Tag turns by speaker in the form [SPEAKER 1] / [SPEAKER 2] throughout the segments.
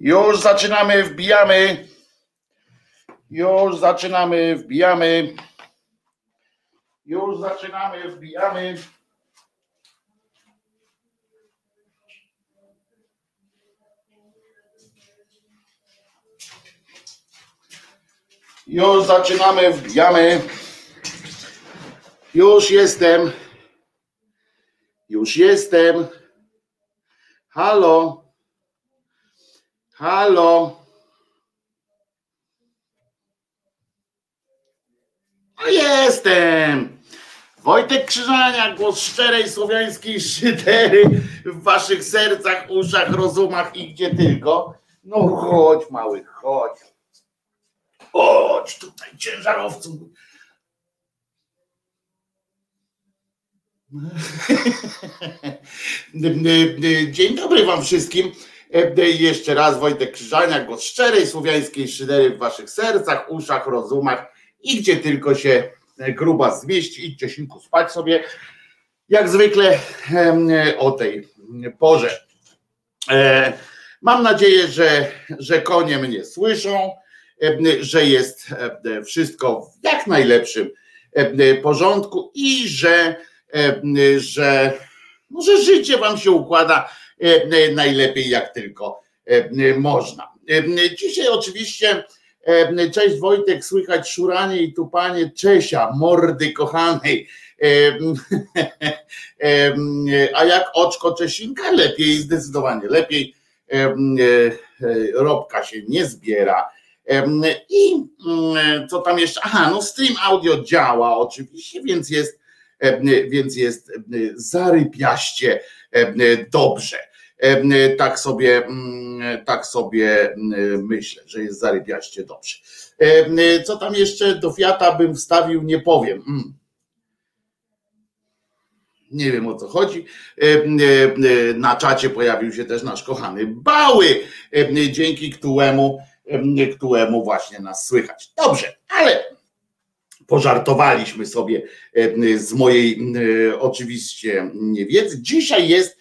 [SPEAKER 1] Już zaczynamy, wbijamy. Już zaczynamy, wbijamy. Już zaczynamy, wbijamy. Już zaczynamy, wbijamy. Już jestem. Już jestem. Halo. Halo. Jestem. Wojtek Krzyżania, głos szczerej słowiańskiej szydery w waszych sercach, uszach, rozumach i gdzie tylko. No chodź mały, chodź. Chodź tutaj ciężarowcu. Dzień dobry wam wszystkim. E, jeszcze raz Wojtek Krzyżania, głos szczerej słowiańskiej szydery w waszych sercach, uszach, rozumach i gdzie tylko się gruba zmieści. Idźcie sinku spać sobie. Jak zwykle o tej porze. E, mam nadzieję, że, że konie mnie słyszą, że jest wszystko w jak najlepszym porządku i że, że, no, że życie wam się układa E, najlepiej jak tylko e, można. E, dzisiaj oczywiście Cześć Wojtek, słychać szuranie i tupanie Czesia, mordy kochanej. A jak oczko Czesinka? Lepiej, zdecydowanie lepiej. Robka się nie zbiera. I co tam jeszcze? Aha, no stream audio działa oczywiście, więc jest, więc jest zarypiaście dobrze. Tak sobie, mm, tak sobie mm, myślę, że jest zarypiaście dobrze. Co tam jeszcze do Fiata bym wstawił, nie powiem. Mm. Nie wiem o co chodzi. Na czacie pojawił się też nasz kochany Bały, dzięki któremu, któremu właśnie nas słychać. Dobrze, ale pożartowaliśmy sobie z mojej oczywiście niewiedzy. Dzisiaj jest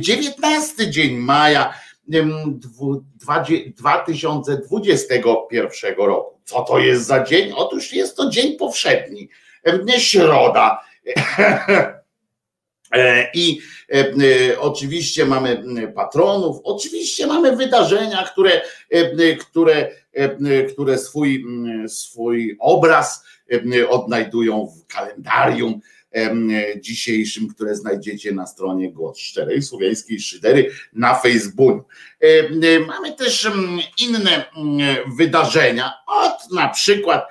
[SPEAKER 1] 19 dzień maja 2021 roku. Co to jest za dzień? Otóż jest to dzień powszedni, środa. E, I e, e, oczywiście mamy patronów, oczywiście mamy wydarzenia, które, które, które swój, swój obraz odnajdują w kalendarium dzisiejszym, które znajdziecie na stronie Głos Szczerej Słowiańskiej Szydery na Facebooku. Mamy też inne wydarzenia, od na przykład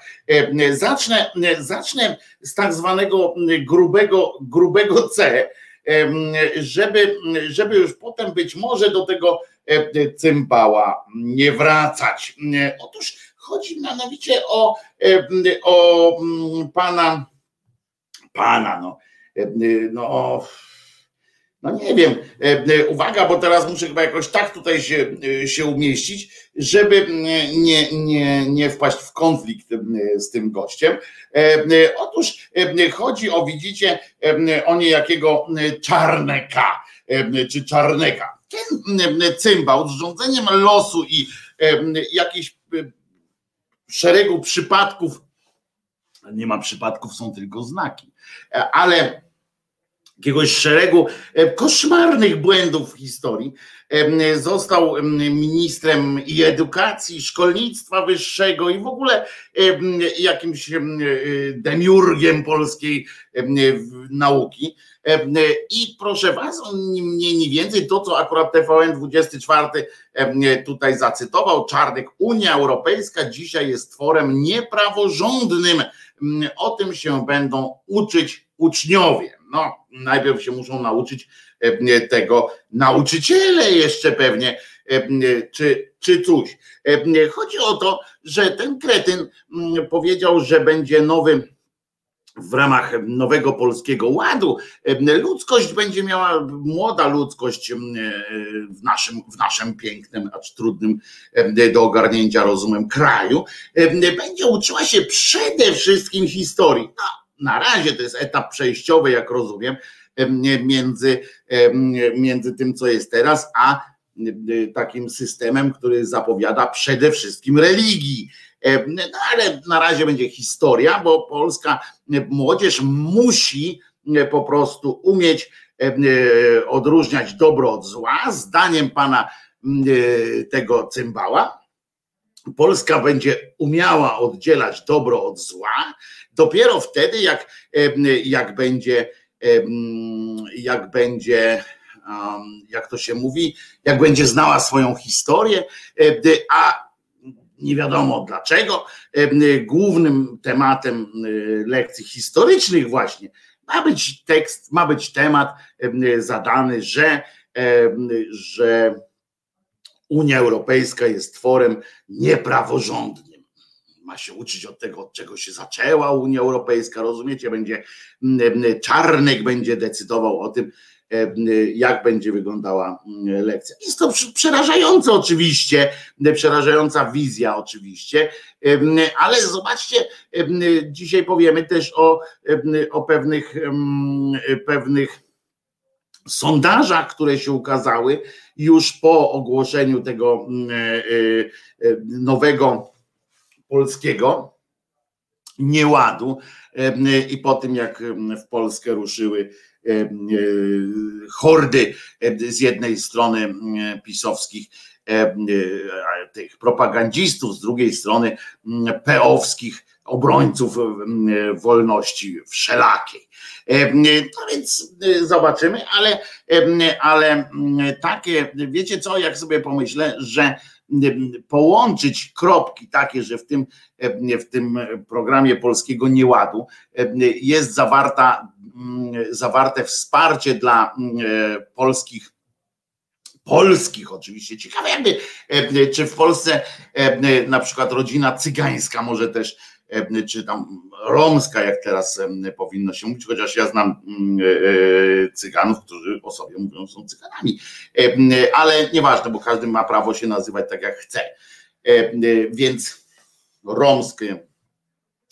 [SPEAKER 1] zacznę, zacznę z tak zwanego grubego, grubego C, żeby, żeby już potem być może do tego cymbała nie wracać. Otóż chodzi mianowicie o, o pana pana, no, e, e, no, no nie wiem, e, uwaga, bo teraz muszę chyba jakoś tak tutaj się, się umieścić, żeby nie, nie, nie wpaść w konflikt z tym gościem. Otóż chodzi o, widzicie, o niejakiego Czarneka, czy Czarneka. Ten cymbał z rządzeniem losu i jakichś szeregu przypadków nie ma przypadków, są tylko znaki. E, ale jakiegoś szeregu e, koszmarnych błędów w historii. E, został ministrem i edukacji, szkolnictwa wyższego i w ogóle jakimś demiurgiem polskiej nauki. I proszę Was, ni mniej, ni więcej to, co akurat TVN24 tutaj zacytował, Czarnek, Unia Europejska dzisiaj jest tworem niepraworządnym o tym się będą uczyć uczniowie. No, najpierw się muszą nauczyć e, tego nauczyciele jeszcze pewnie, e, czy, czy coś. E, chodzi o to, że ten kretyn mm, powiedział, że będzie nowy w ramach nowego polskiego ładu ludzkość będzie miała, młoda ludzkość w naszym, w naszym pięknym, acz trudnym do ogarnięcia rozumem kraju, będzie uczyła się przede wszystkim historii. No, na razie to jest etap przejściowy, jak rozumiem, między, między tym, co jest teraz, a takim systemem, który zapowiada przede wszystkim religii E, no ale na razie będzie historia, bo polska młodzież musi e, po prostu umieć e, odróżniać dobro od zła. Zdaniem pana tego cymbała, Polska będzie umiała oddzielać dobro od zła dopiero wtedy, jak, jak będzie, jak będzie, jak to się mówi, jak będzie znała swoją historię, a nie wiadomo dlaczego, głównym tematem lekcji historycznych właśnie ma być tekst, ma być temat zadany, że, że Unia Europejska jest tworem niepraworządnym. Ma się uczyć od tego, od czego się zaczęła Unia Europejska, rozumiecie? Będzie Czarnek będzie decydował o tym, E, jak będzie wyglądała lekcja. Jest to przerażające oczywiście, przerażająca wizja oczywiście, ale zobaczcie, dzisiaj powiemy też o, o pewnych, pewnych sondażach, które się ukazały już po ogłoszeniu tego e, e, nowego polskiego nieładu i po tym jak w Polskę ruszyły E, hordy e, z jednej strony pisowskich tych propagandzistów, z drugiej strony peowskich obrońców wolności wszelakiej. No więc zobaczymy, ale, ale takie, wiecie co, jak sobie pomyślę, że połączyć kropki takie, że w tym, w tym programie Polskiego Nieładu jest zawarta, zawarte wsparcie dla polskich polskich oczywiście. Ciekawe jakby, czy w Polsce na przykład rodzina cygańska może też czy tam romska, jak teraz powinno się mówić, chociaż ja znam mm, e, cyganów, którzy o sobie mówią, są cyganami, ale nieważne, bo każdy ma prawo się nazywać tak, jak chce. Więc romskie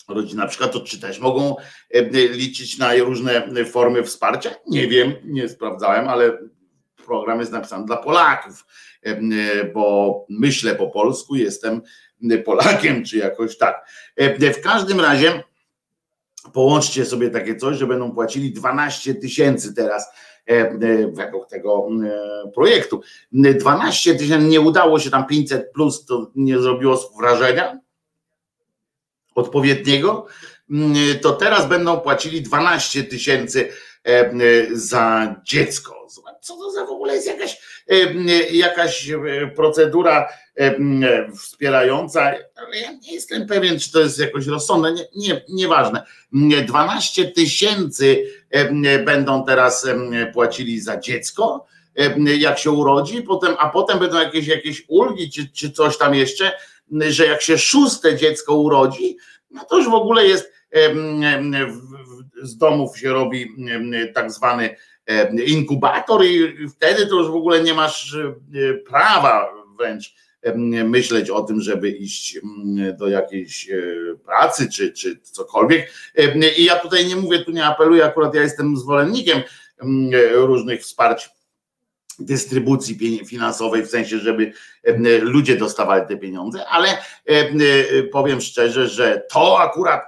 [SPEAKER 1] rodziny na przykład, to czy też mogą liczyć na różne formy wsparcia? Nie wiem, nie sprawdzałem, ale program jest napisany dla Polaków, bo myślę po polsku, jestem Polakiem, czy jakoś tak. E, w każdym razie połączcie sobie takie coś, że będą płacili 12 tysięcy teraz e, e, według tego projektu. 12 tysięcy, nie udało się tam 500 plus, to nie zrobiło wrażenia odpowiedniego, to teraz będą płacili 12 tysięcy za dziecko. Co to za w ogóle jest jakaś, jakaś procedura wspierająca, ja nie jestem pewien, czy to jest jakoś rozsądne, nie, nie, nieważne. 12 tysięcy będą teraz płacili za dziecko, jak się urodzi, potem, a potem będą jakieś, jakieś ulgi, czy, czy coś tam jeszcze, że jak się szóste dziecko urodzi, no to już w ogóle jest z domów się robi tak zwany inkubator i wtedy to już w ogóle nie masz prawa wręcz myśleć o tym, żeby iść mm, do jakiejś e, pracy czy, czy cokolwiek. I ja tutaj nie mówię, tu nie apeluję, akurat ja jestem zwolennikiem mm, różnych wsparć dystrybucji finansowej, w sensie, żeby ludzie dostawali te pieniądze, ale powiem szczerze, że to akurat,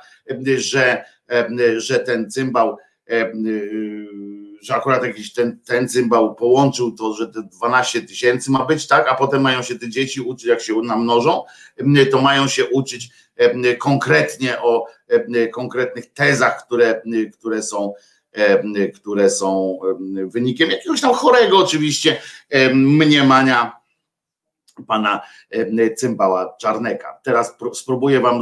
[SPEAKER 1] że, że ten cymbał że akurat jakiś ten, ten cymbał połączył to, że te 12 tysięcy ma być, tak, a potem mają się te dzieci uczyć, jak się namnożą, to mają się uczyć konkretnie o konkretnych tezach, które, które są które są wynikiem jakiegoś tam chorego oczywiście mniemania pana e, Cymbała Czarneka. Teraz spróbuję wam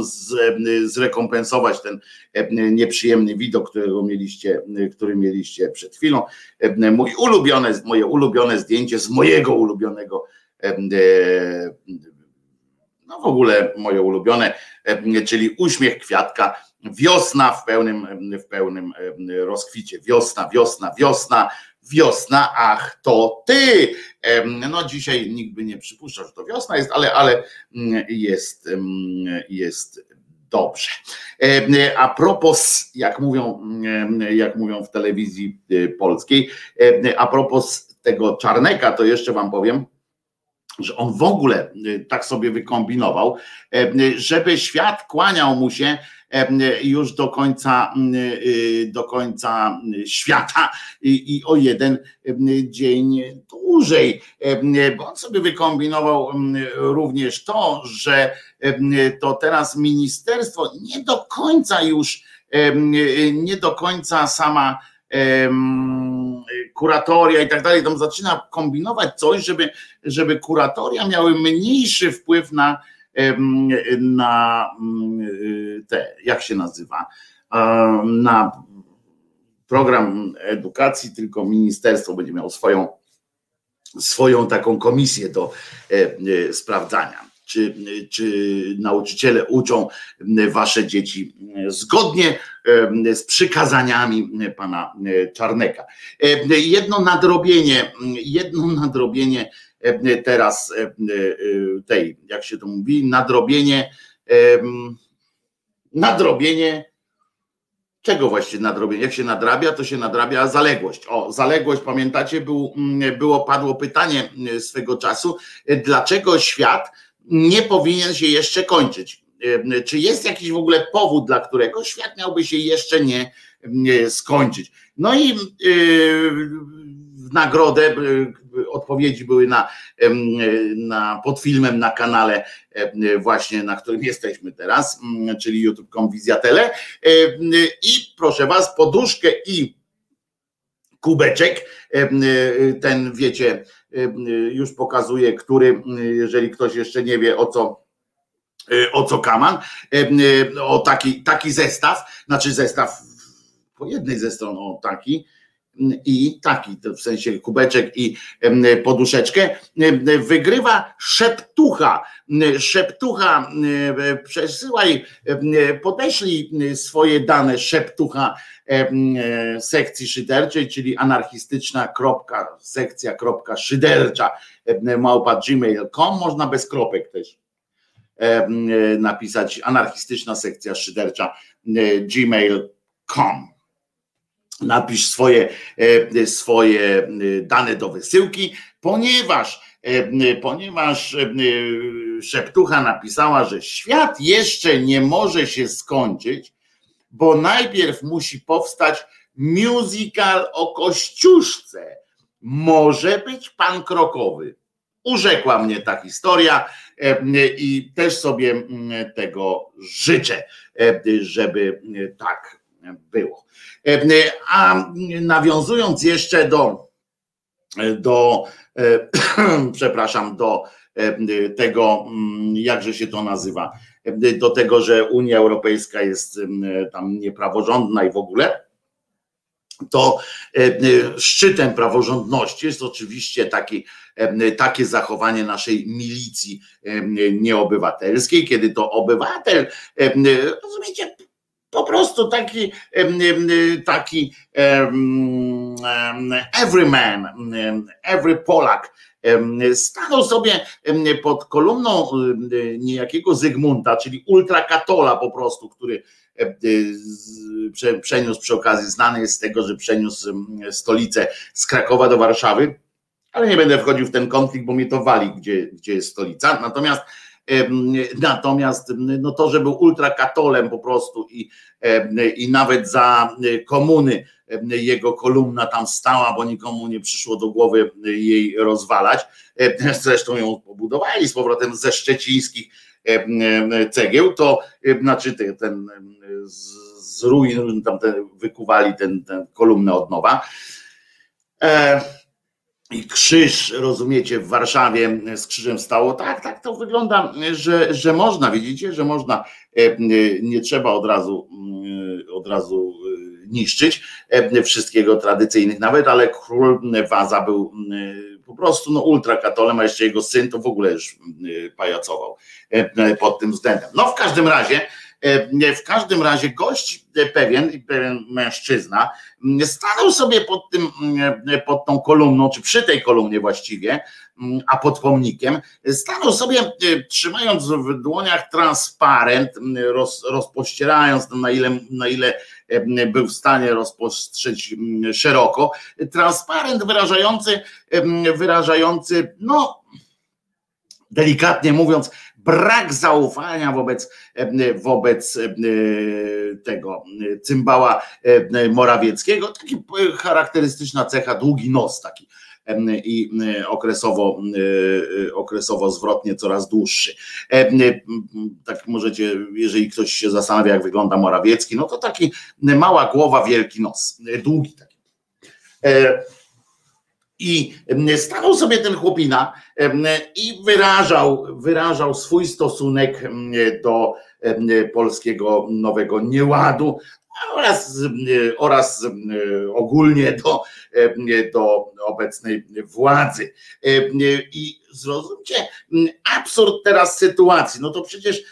[SPEAKER 1] zrekompensować ten e, nieprzyjemny widok, którego mieliście, który mieliście przed chwilą. E, mój ulubione, moje ulubione zdjęcie z mojego ulubionego no w ogóle moje ulubione, czyli uśmiech kwiatka, wiosna w pełnym, w pełnym rozkwicie, wiosna, wiosna, wiosna, wiosna, ach, to ty. No dzisiaj nikt by nie przypuszczał, że to wiosna jest, ale, ale mm, jest, jest dobrze. A propos, jak mówią, jak mówią w telewizji y, polskiej, a propos tego Czarneka, to jeszcze wam powiem, że on w ogóle y, tak sobie wykombinował, żeby świat kłaniał mu się już do końca, y, do końca świata i, o jeden dzień dłużej. Bo on sobie wykombinował również to, że to teraz ministerstwo nie do końca już, nie do końca sama kuratoria i tak dalej, tam zaczyna kombinować coś, żeby, żeby kuratoria miały mniejszy wpływ na, na te, jak się nazywa, na program edukacji, tylko ministerstwo będzie miało swoją, swoją taką komisję do e, sprawdzania czy, czy nauczyciele uczą wasze dzieci zgodnie z przykazaniami pana Czarneka. Jedno nadrobienie, jedno nadrobienie teraz tej, jak się to mówi, nadrobienie, nadrobienie czego właściwie nadrobienie? Jak się nadrabia, to się nadrabia zaległość. O, zaległość, pamiętacie, był, było, padło pytanie swego czasu, dlaczego świat nie powinien się jeszcze kończyć. Czy jest jakiś w ogóle powód, dla którego świat miałby się jeszcze nie skończyć? No i yy, w nagrodę odpowiedzi były na, na pod filmem na kanale właśnie, na którym jesteśmy teraz, czyli youtube.com Wizjatele i proszę was, poduszkę i kubeczek, ten wiecie, już pokazuje, który, jeżeli ktoś jeszcze nie wie o co o co kaman, o taki, taki zestaw, znaczy zestaw po jednej ze stron, o taki, i taki, w sensie kubeczek i poduszeczkę, wygrywa szeptucha. Szeptucha, przesyłaj, podeślij swoje dane szeptucha sekcji szyderczej, czyli anarchistyczna kropka, sekcja kropka szydercza małpa gmail.com, można bez kropek też napisać anarchistyczna sekcja szydercza gmail.com napisz swoje, e, swoje e, dane do wysyłki, ponieważ, e, ponieważ Szeptucha napisała, że świat jeszcze nie może się skończyć, bo najpierw musi powstać musical o Kościuszce. Może być pan krokowy. Urzekła mnie ta historia i też sobie tego życzę, żeby tak było. A nawiązując jeszcze do, do przepraszam, do tego, jakże się to nazywa, do tego, że Unia Europejska jest tam niepraworządna i w ogóle, to szczytem praworządności jest oczywiście taki, takie zachowanie naszej milicji nieobywatelskiej, kiedy to obywatel, rozumiecie, po prostu taki, taki every man, every Polak stanął sobie pod kolumną niejakiego Zygmunta, czyli ultrakatola po prostu, który przeniósł przy okazji, znany jest z tego, że przeniósł stolicę z Krakowa do Warszawy, ale nie będę wchodził w ten konflikt, bo mnie to wali, gdzie, gdzie jest stolica. Natomiast Natomiast no to, że był ultrakatolem po prostu i, i nawet za komuny jego kolumna tam stała, bo nikomu nie przyszło do głowy jej rozwalać. Zresztą ją pobudowali z powrotem ze szczecińskich cegieł, to znaczy ten, z ruin tam ten, wykuwali ten, ten kolumnę od nowa. I krzyż, rozumiecie, w Warszawie z krzyżem stało. Tak, tak to wygląda, że, że można, widzicie, że można, e, nie trzeba od razu, mm, od razu e, niszczyć e, wszystkiego tradycyjnych nawet, ale król Waza był po prostu no, ultrakatolem, a jeszcze jego syn to w ogóle już pajacował pod tym względem. No w każdym razie, w każdym razie gość pewien, pewien mężczyzna stanął sobie pod, tym, pod tą kolumną, czy przy tej kolumnie właściwie, a pod pomnikiem, stanął sobie trzymając w dłoniach transparent, roz, rozpościerając na ile, na ile był w stanie rozpostrzeć szeroko, transparent wyrażający, wyrażający, no delikatnie mówiąc, brak zaufania wobec, wobec tego cymbała Morawieckiego. Taki charakterystyczna cecha, długi nos taki i okresowo, okresowo zwrotnie coraz dłuższy. Tak możecie, jeżeli ktoś się zastanawia, jak wygląda Morawiecki, no to taki mała głowa, wielki nos, długi taki. I stanął sobie ten chłopina i wyrażał, wyrażał swój stosunek do polskiego nowego nieładu oraz, oraz ogólnie do, do obecnej władzy. I zrozumcie absurd teraz sytuacji. No to przecież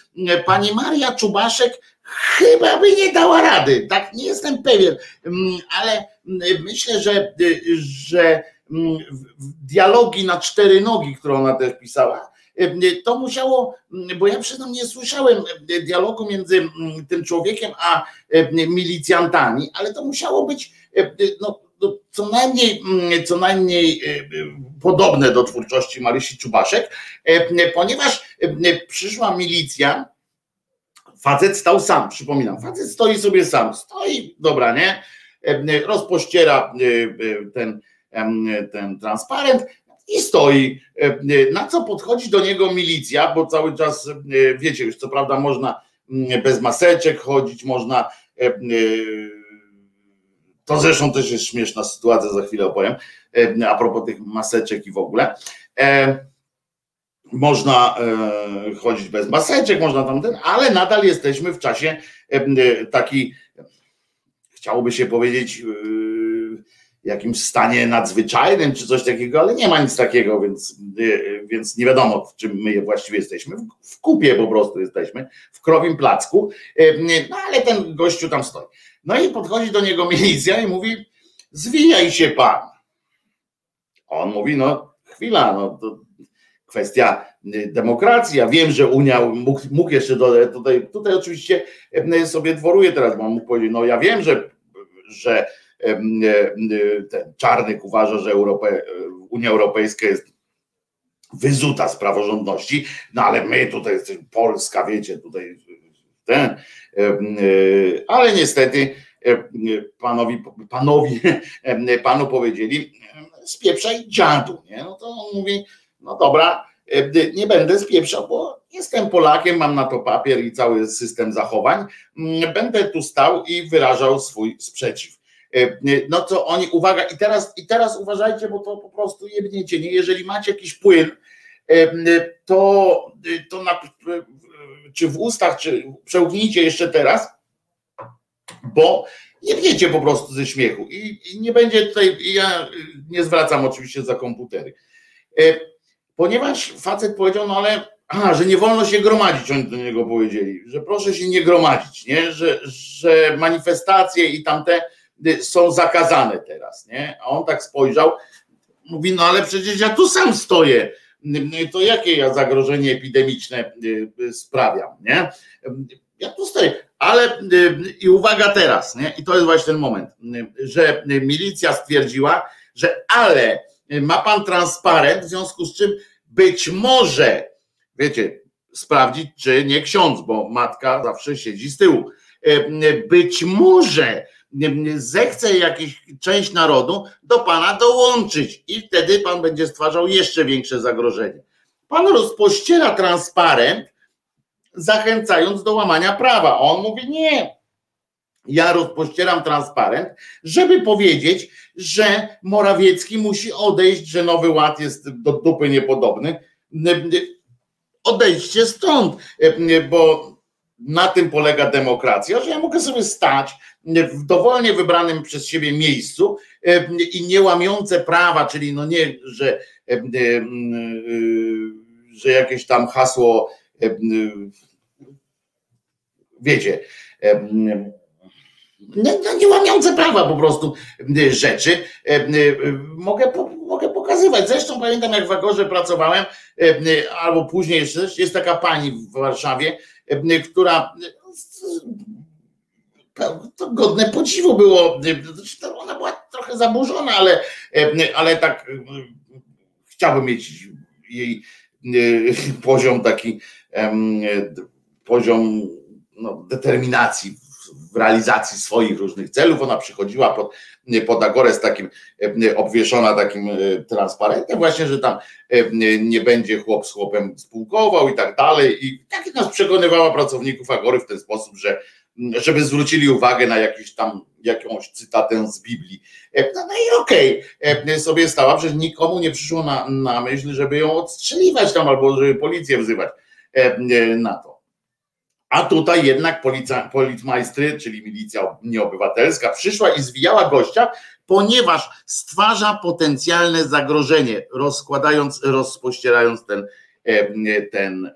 [SPEAKER 1] pani Maria Czubaszek chyba by nie dała rady. Tak, nie jestem pewien, ale myślę, że, że dialogi na cztery nogi, które ona też pisała, e, to musiało, mm, bo ja przyznam, nie słyszałem e, dialogu między mm, tym człowiekiem a e, milicjantami, ale to musiało być no, no, co najmniej, co najmniej podobne do twórczości Marysi Czubaszek, ponieważ przyszła milicja, facet stał sam, przypominam, facet stoi sobie sam, stoi, dobra, nie, rozpościera ten ten transparent i stoi. Na co podchodzi do niego milicja, bo cały czas, wiecie, już co prawda można bez maseczek chodzić, można. To zresztą też jest śmieszna sytuacja, za chwilę opowiem, a propos tych maseczek i w ogóle można e, chodzić bez maseczek, można tam ten, ale nadal jesteśmy w czasie e, taki, chciałoby się powiedzieć, e, jakimś stanie nadzwyczajnym czy coś takiego, ale nie ma nic takiego, więc, więc nie wiadomo, w czym my właściwie jesteśmy. W kupie po prostu jesteśmy, w krowim placku, no ale ten gościu tam stoi. No i podchodzi do niego milicja i mówi, zwijaj się pan. On mówi, no chwila, no to kwestia y, demokracji. Ja wiem, że Unia mógł, mógł jeszcze dodać, tutaj, tutaj oczywiście y, sobie dworuję teraz, bo mógł powiedzieć, no ja wiem, że, że y, ten Czarnek uważa, że Europę, Unia Europejska jest wyzuta z praworządności, no ale my tutaj jesteśmy Polska, wiecie, tutaj ten, ale niestety panowi, panowi, panu powiedzieli, spieprzaj dziadu, nie? No to on mówi, no dobra, nie będę spieprzał, bo jestem Polakiem, mam na to papier i cały system zachowań. Mm, będę tu stał i wyrażał swój sprzeciw. E, no to oni, uwaga, i teraz, i teraz uważajcie, bo to po prostu jebniecie, nie? Jeżeli macie jakiś płyn, e, to, to na, czy w ustach, czy przełknijcie jeszcze teraz, bo jebniecie po prostu ze śmiechu i, i nie będzie tutaj, ja nie zwracam oczywiście za komputery ponieważ facet powiedział, no ale aha, że nie wolno się gromadzić, oni do niego powiedzieli, że proszę się nie gromadzić, nie? Że, że manifestacje i tamte są zakazane teraz, nie? A on tak spojrzał, mówi, no ale przecież ja tu sam stoję, y, to jakie ja zagrożenie epidemiczne y, sprawiam, nie? Ja tu stoję, ale i uwaga teraz, nie? I to jest właśnie ten moment, że milicja stwierdziła, że ale ma pan transparent, w związku z czym być może, wiecie, sprawdzić, czy nie ksiądz, bo matka zawsze siedzi z tyłu. Być może zechce jakiś część narodu do pana dołączyć i wtedy pan będzie stwarzał jeszcze większe zagrożenie. Pan rozpościera transparent, zachęcając do łamania prawa. On mówi nie. Ja rozpościeram transparent, żeby powiedzieć, że Morawiecki musi odejść, że Nowy Ład jest do dupy niepodobny. Odejdźcie stąd, bo na tym polega demokracja, że ja mogę sobie stać w dowolnie wybranym przez siebie miejscu i nie łamiące prawa, czyli no nie, że, że jakieś tam hasło wiecie, nie, no, nie łamiące prawa po prostu rzeczy mogę, mogę pokazywać. Zresztą pamiętam, jak w Agorze pracowałem, albo później jeszcze jest taka pani w Warszawie, która to godne podziwu było. Ona była trochę zaburzona, ale, ale tak chciałbym mieć jej poziom taki poziom no, determinacji w realizacji swoich różnych celów. Ona przychodziła pod, pod Agorę z takim obwieszona takim transparentem właśnie, że tam nie będzie chłop z chłopem spółkował i tak dalej. I tak nas przekonywała pracowników Agory w ten sposób, że żeby zwrócili uwagę na jakiś tam jakąś cytatę z Biblii. No, no i okej, okay. sobie stała, że nikomu nie przyszło na, na myśl, żeby ją odstrzeliwać tam albo żeby policję wzywać na to. A tutaj jednak policja, politmajstry, czyli milicja nieobywatelska, przyszła i zwijała gościa, ponieważ stwarza potencjalne zagrożenie, rozkładając, rozpościerając ten, ten, ten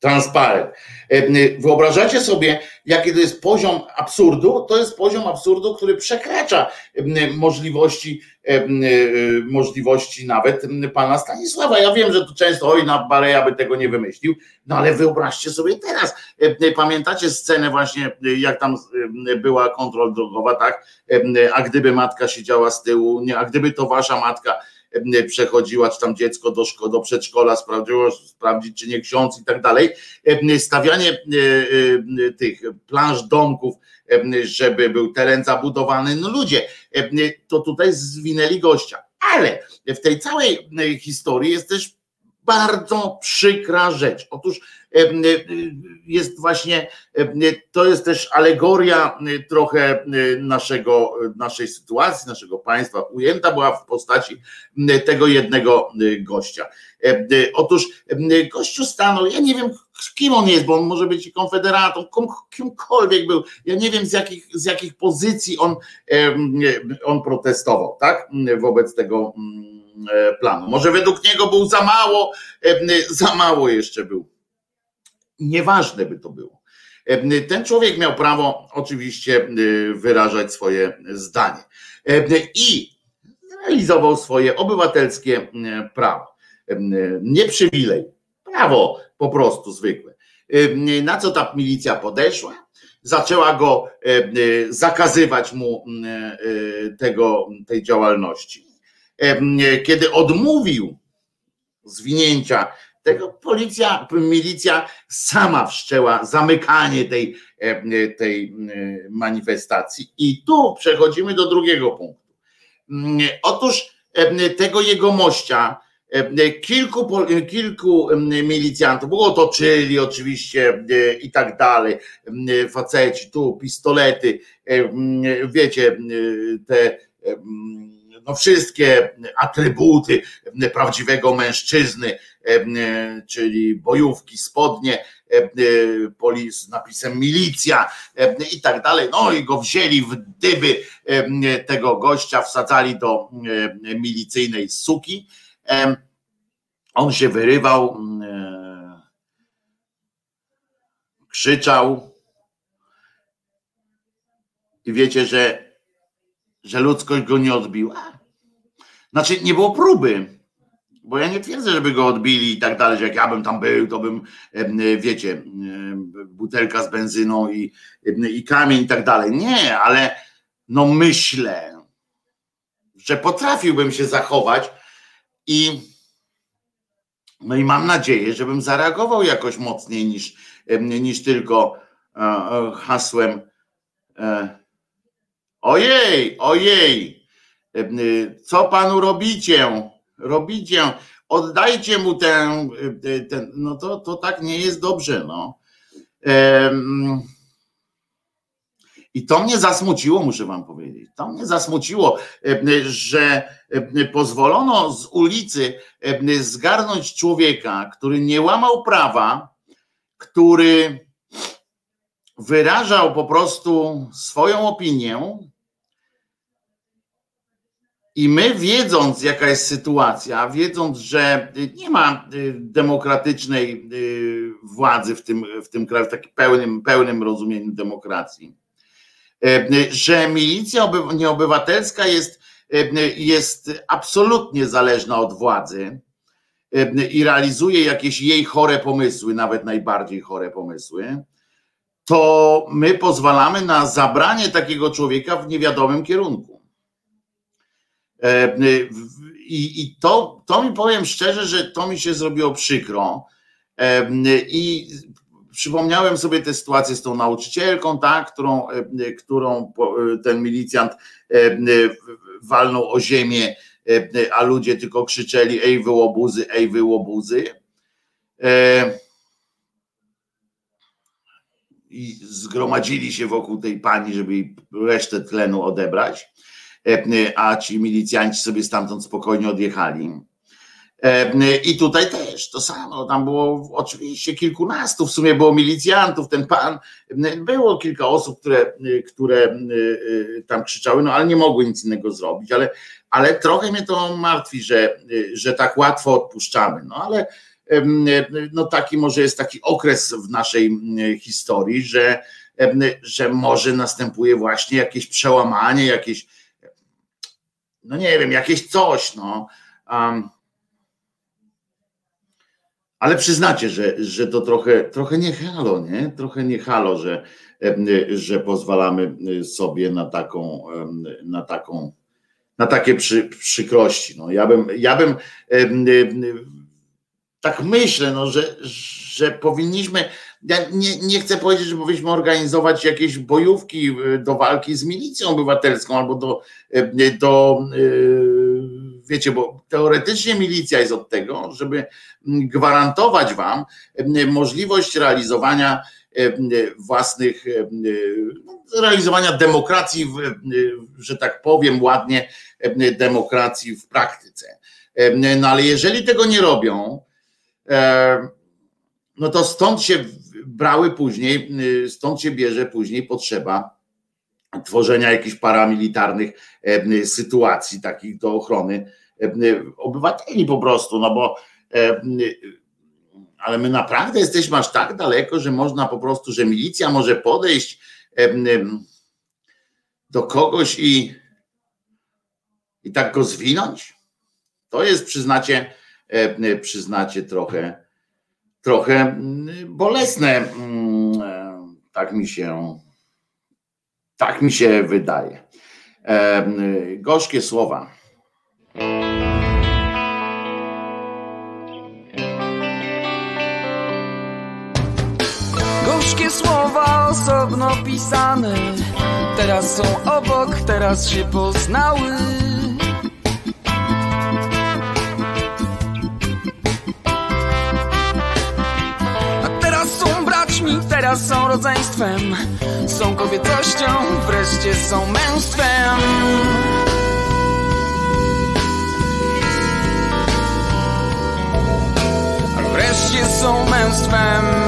[SPEAKER 1] transparent. E, wyobrażacie sobie, jaki to jest poziom absurdu? To jest poziom absurdu, który przekracza możliwości, e, możliwości nawet pana Stanisława. Ja wiem, że tu często, oj, na Bareja by tego nie wymyślił, no ale wyobraźcie sobie teraz. Pamiętacie scenę właśnie, jak tam była kontrola drogowa, tak? A gdyby matka siedziała z tyłu, nie, a gdyby to wasza matka przechodziła, czy tam dziecko do, szko- do przedszkola sprawdziło, sprawdzić, czy nie ksiądz i tak dalej. Stawianie tych planż domków, żeby był teren zabudowany, no ludzie, to tutaj zwinęli gościa. Ale w tej całej historii jest też bardzo przykra rzecz. Otóż jest właśnie, to jest też alegoria trochę naszego, naszej sytuacji, naszego państwa. Ujęta była w postaci tego jednego gościa. Otóż gościu stanął, ja nie wiem kim on jest, bo on może być konfederatą, kimkolwiek był. Ja nie wiem z jakich, z jakich pozycji on, on protestował, tak? Wobec tego planu. Może według niego był za mało, za mało jeszcze był Nieważne by to było. Ten człowiek miał prawo oczywiście wyrażać swoje zdanie i realizował swoje obywatelskie prawo. Nie przywilej, prawo po prostu zwykłe. Na co ta milicja podeszła? Zaczęła go zakazywać mu tego, tej działalności. Kiedy odmówił zwinięcia tego policja, milicja sama wszczęła zamykanie tej, e, tej e, manifestacji. I tu przechodzimy do drugiego punktu. Mm, otóż e, tego jego mościa, kilku, kilku milicjantów, było otoczyli oczywiście i tak dalej, faceci, tu pistolety, wiecie, te no wszystkie atrybuty prawdziwego mężczyzny, E, czyli bojówki, spodnie, e, z napisem milicja i tak dalej. No i go wzięli w dyby tego gościa, wsadzali do milicyjnej suki. On się wyrywał, krzyczał. I wiecie, że, że ludzkość go nie odbiła. Znaczy, nie było próby bo ja nie twierdzę, żeby go odbili i tak dalej, że jak ja bym tam był, to bym, wiecie, butelka z benzyną i, i kamień i tak dalej. Nie, ale no myślę, że potrafiłbym się zachować i no i mam nadzieję, żebym zareagował jakoś mocniej niż, niż tylko e, e, hasłem e, ojej, ojej, co panu robicie? Robicie, oddajcie mu ten, ten no to, to tak nie jest dobrze, no. I to mnie zasmuciło, muszę wam powiedzieć. To mnie zasmuciło, że pozwolono z ulicy zgarnąć człowieka, który nie łamał prawa, który wyrażał po prostu swoją opinię, i my, wiedząc, jaka jest sytuacja, wiedząc, że nie ma y, demokratycznej y, władzy w tym, w tym kraju, w takim pełnym, pełnym rozumieniu demokracji, y, że milicja nieobywatelska jest, jest absolutnie zależna od władzy i realizuje jakieś jej chore pomysły, nawet najbardziej chore pomysły, to my pozwalamy na zabranie takiego człowieka w niewiadomym kierunku. E, I, i to, to mi powiem szczerze, że to mi się zrobiło przykro. E, I przypomniałem sobie tę sytuację z tą nauczycielką, tak, którą, e, którą ten milicjant walnął o ziemię, a ludzie tylko krzyczeli ej wy łobuzy, ej wy łobuzy. I zgromadzili się wokół tej pani, żeby resztę tlenu odebrać. E, a ci milicjanci sobie stamtąd spokojnie odjechali. E, I tutaj też to samo, tam było oczywiście kilkunastu, w sumie było milicjantów, ten pan, było kilka osób, które, które e, tam krzyczały, no ale nie mogły nic innego zrobić, ale, ale trochę mnie to martwi, że, że tak łatwo odpuszczamy, no ale no taki może jest taki okres w naszej historii, że, że może następuje właśnie jakieś przełamanie, jakieś no nie wiem, jakieś coś, no. Um, ale przyznacie, że, że to trochę, trochę nie halo, nie? Trochę nie halo, że, że pozwalamy sobie na taką, na taką na takie przy, przykrości. No, ja bym, ja bym tak myślę, no, że, że powinniśmy, ja nie, nie chcę powiedzieć, że powinniśmy organizować jakieś bojówki e, do walki z milicją obywatelską albo do, e, do e, wiecie, bo teoretycznie milicja jest od tego, żeby gwarantować wam możliwość realizowania własnych, no, realizowania demokracji, że tak powiem ładnie, demokracji w praktyce. No ale jeżeli tego nie robią, no to stąd się brały później, stąd się bierze później potrzeba tworzenia jakichś paramilitarnych sytuacji takich do ochrony obywateli po prostu, no bo ale my naprawdę jesteśmy aż tak daleko, że można po prostu, że milicja może podejść do kogoś i, i tak go zwinąć? To jest, przyznacie, przyznacie trochę, trochę bolesne. Tak mi się, tak mi się wydaje. Gorzkie słowa.
[SPEAKER 2] Gorzkie słowa osobno pisane Teraz są obok, teraz się poznały braćmi, teraz są rodzeństwem. Są kobietością, wreszcie są męstwem. Wreszcie są męstwem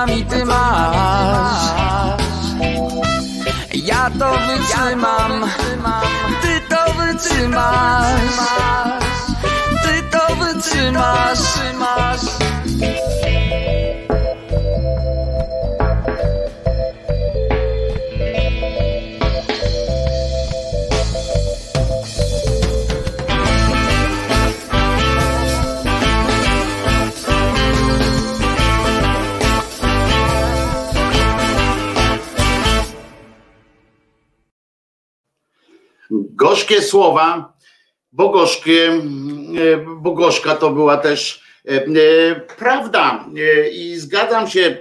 [SPEAKER 2] Ja coś mam i ty masz. Ja to wytrzymam. Ty to wytrzymasz. Ty to wytrzymasz
[SPEAKER 1] Gorzkie słowa, bo gorzkie, bo gorzka to była też e, e, prawda. E, I zgadzam się,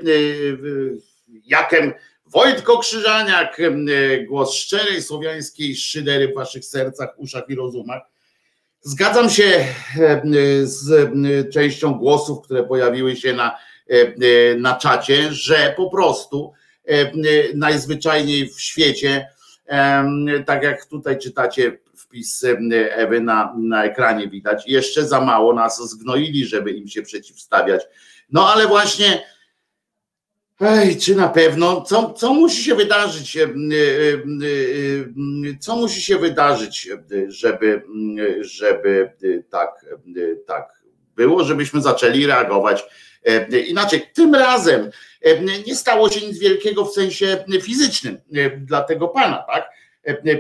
[SPEAKER 1] Jakem Wojtko Krzyżaniak, głos szczerej słowiańskiej szydery w waszych sercach, uszach i rozumach. Zgadzam się z częścią głosów, które pojawiły się na, na czacie, że po prostu najzwyczajniej w świecie, tak jak tutaj czytacie wpis Ewy na, na ekranie widać, jeszcze za mało nas zgnoili, żeby im się przeciwstawiać. No ale właśnie Ej, czy na pewno? Co, co musi się wydarzyć? Co musi się wydarzyć, żeby, żeby tak, tak było, żebyśmy zaczęli reagować inaczej? Tym razem nie stało się nic wielkiego w sensie fizycznym dla tego pana, tak?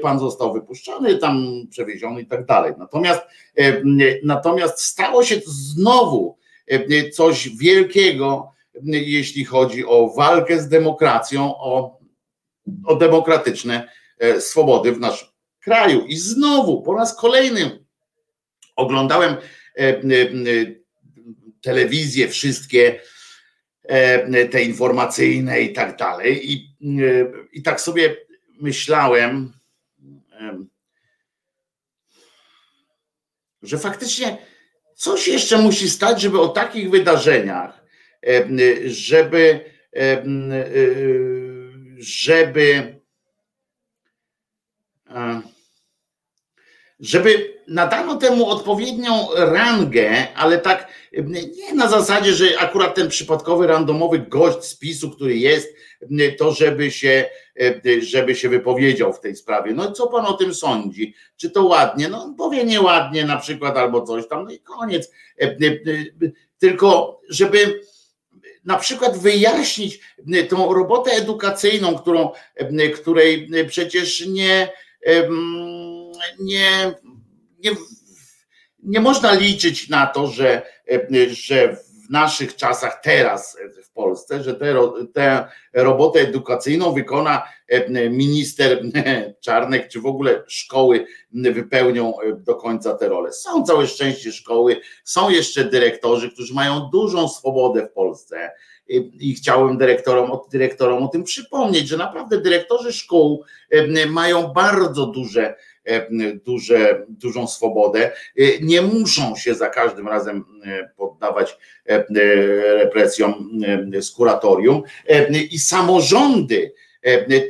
[SPEAKER 1] Pan został wypuszczony, tam przewieziony i tak dalej. Natomiast, natomiast stało się znowu coś wielkiego jeśli chodzi o walkę z demokracją, o, o demokratyczne e, swobody w naszym kraju. I znowu po raz kolejny oglądałem e, e, telewizje, wszystkie te informacyjne i tak dalej. I, i tak sobie myślałem, że faktycznie coś jeszcze musi stać, żeby o takich wydarzeniach żeby, żeby, żeby nadano temu odpowiednią rangę, ale tak nie na zasadzie, że akurat ten przypadkowy randomowy gość z PiSu, który jest, to żeby się, żeby się wypowiedział w tej sprawie. No co pan o tym sądzi? Czy to ładnie? No on powie nieładnie na przykład albo coś tam, no i koniec. Tylko żeby na przykład wyjaśnić tą robotę edukacyjną, którą, której przecież nie, nie, nie, nie można liczyć na to, że, że w naszych czasach, teraz w Polsce, że tę robotę edukacyjną wykona minister Czarnek, czy w ogóle szkoły wypełnią do końca te role. Są całe szczęście szkoły, są jeszcze dyrektorzy, którzy mają dużą swobodę w Polsce i chciałem dyrektorom, dyrektorom o tym przypomnieć, że naprawdę dyrektorzy szkół mają bardzo duże duże, dużą swobodę. Nie muszą się za każdym razem poddawać represjom z kuratorium i samorządy,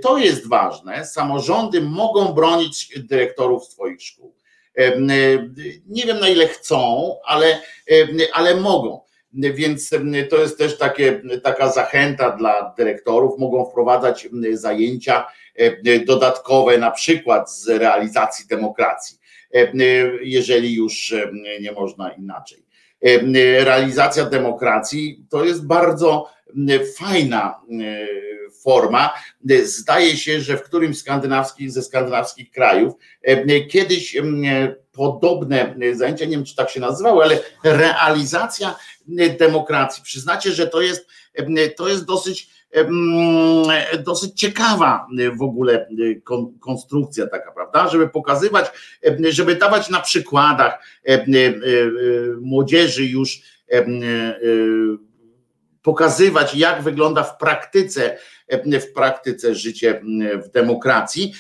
[SPEAKER 1] to jest ważne, samorządy mogą bronić dyrektorów swoich szkół. Nie wiem na ile chcą, ale, ale mogą. Więc to jest też takie, taka zachęta dla dyrektorów. Mogą wprowadzać zajęcia e, dodatkowe, na przykład z realizacji demokracji, e, jeżeli już e, nie można inaczej. Realizacja demokracji to jest bardzo fajna forma. Zdaje się, że w którymś skandynawskich, ze skandynawskich krajów kiedyś podobne zajęcia, nie wiem czy tak się nazywały, ale realizacja demokracji. Przyznacie, że to jest, to jest dosyć dosyć ciekawa w ogóle konstrukcja taka, prawda? Żeby pokazywać, żeby dawać na przykładach młodzieży już pokazywać, jak wygląda w praktyce, w praktyce życie w demokracji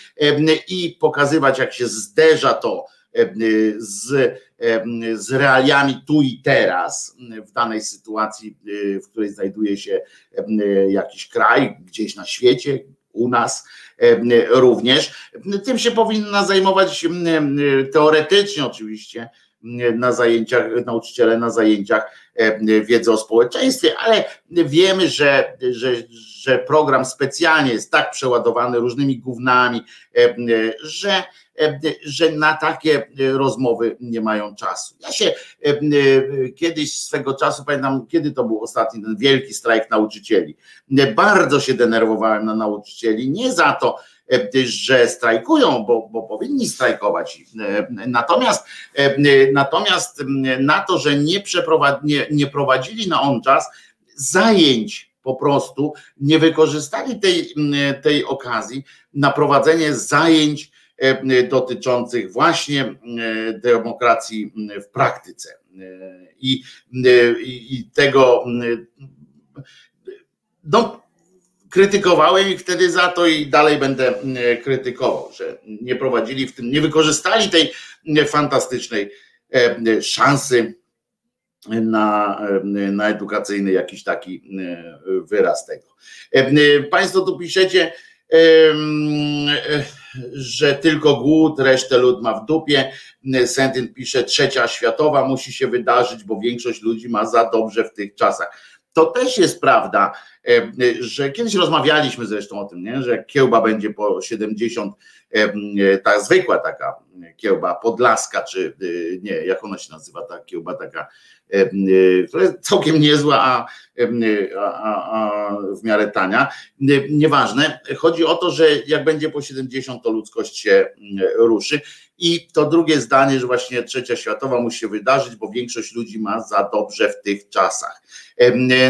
[SPEAKER 1] i pokazywać, jak się zderza to z, z realiami tu i teraz, w danej sytuacji, w której znajduje się jakiś kraj, gdzieś na świecie, u nas również. Tym się powinna zajmować teoretycznie oczywiście na zajęciach, nauczyciele na zajęciach wiedzy o społeczeństwie, ale wiemy, że, że, że program specjalnie jest tak przeładowany różnymi gównami, że że na takie rozmowy nie mają czasu. Ja się kiedyś swego czasu, pamiętam, kiedy to był ostatni ten wielki strajk nauczycieli. Bardzo się denerwowałem na nauczycieli, nie za to, że strajkują, bo, bo powinni strajkować. Natomiast, natomiast na to, że nie, nie, nie prowadzili na on czas zajęć po prostu, nie wykorzystali tej, tej okazji na prowadzenie zajęć E, dotyczących właśnie e, demokracji w praktyce. E, I, i tego no, krytykowałem ich wtedy za to i dalej będę krytykował, że nie prowadzili w tym, nie wykorzystali tej fantastycznej szansy na, na edukacyjny jakiś taki wyraz tego. Państwo tu piszecie, że tylko głód, resztę lud ma w dupie. Sentyn pisze, trzecia światowa musi się wydarzyć, bo większość ludzi ma za dobrze w tych czasach. To też jest prawda, że kiedyś rozmawialiśmy zresztą o tym, nie? że kiełba będzie po 70, ta zwykła taka kiełba podlaska, czy nie, jak ona się nazywa, ta kiełba taka która jest całkiem niezła, a, a, a, w miarę tania. Nieważne. Chodzi o to, że jak będzie po 70, to ludzkość się ruszy. I to drugie zdanie, że właśnie trzecia światowa musi się wydarzyć, bo większość ludzi ma za dobrze w tych czasach.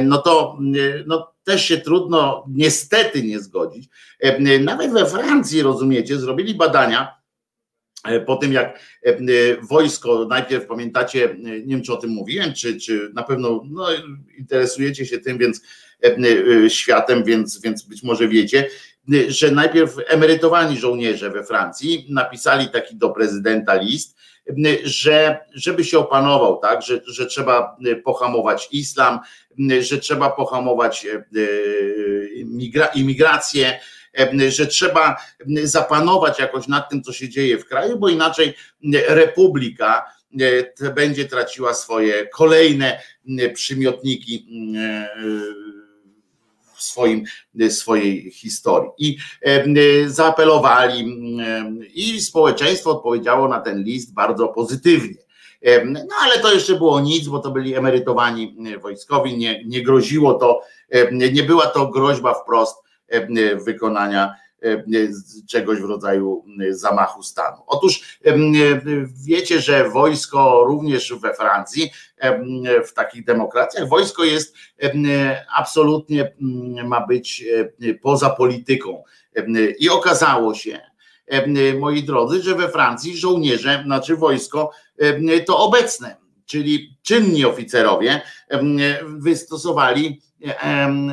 [SPEAKER 1] No to no, też się trudno niestety nie zgodzić. Nawet we Francji, rozumiecie, zrobili badania po tym jak e, e, wojsko, najpierw pamiętacie, nie wiem czy o tym mówiłem, czy, czy na pewno no, interesujecie się tym, więc światem, więc, więc być może wiecie, że najpierw emerytowani żołnierze we Francji napisali taki do prezydenta list, że żeby się opanował, tak, że, że trzeba pohamować islam, że trzeba pohamować imigrację, że trzeba zapanować jakoś nad tym, co się dzieje w kraju, bo inaczej republika będzie traciła swoje kolejne przymiotniki w swoim, swojej historii. I zaapelowali, i społeczeństwo odpowiedziało na ten list bardzo pozytywnie. No ale to jeszcze było nic, bo to byli emerytowani wojskowi, nie, nie groziło to, nie była to groźba wprost E, wykonania e, czegoś w rodzaju zamachu stanu. Otóż e, wiecie, że wojsko również we Francji, w takich demokracjach, wojsko jest absolutnie ma być poza polityką. I okazało się, moi drodzy, że we Francji żołnierze, znaczy wojsko to obecne, czyli czynni oficerowie wystosowali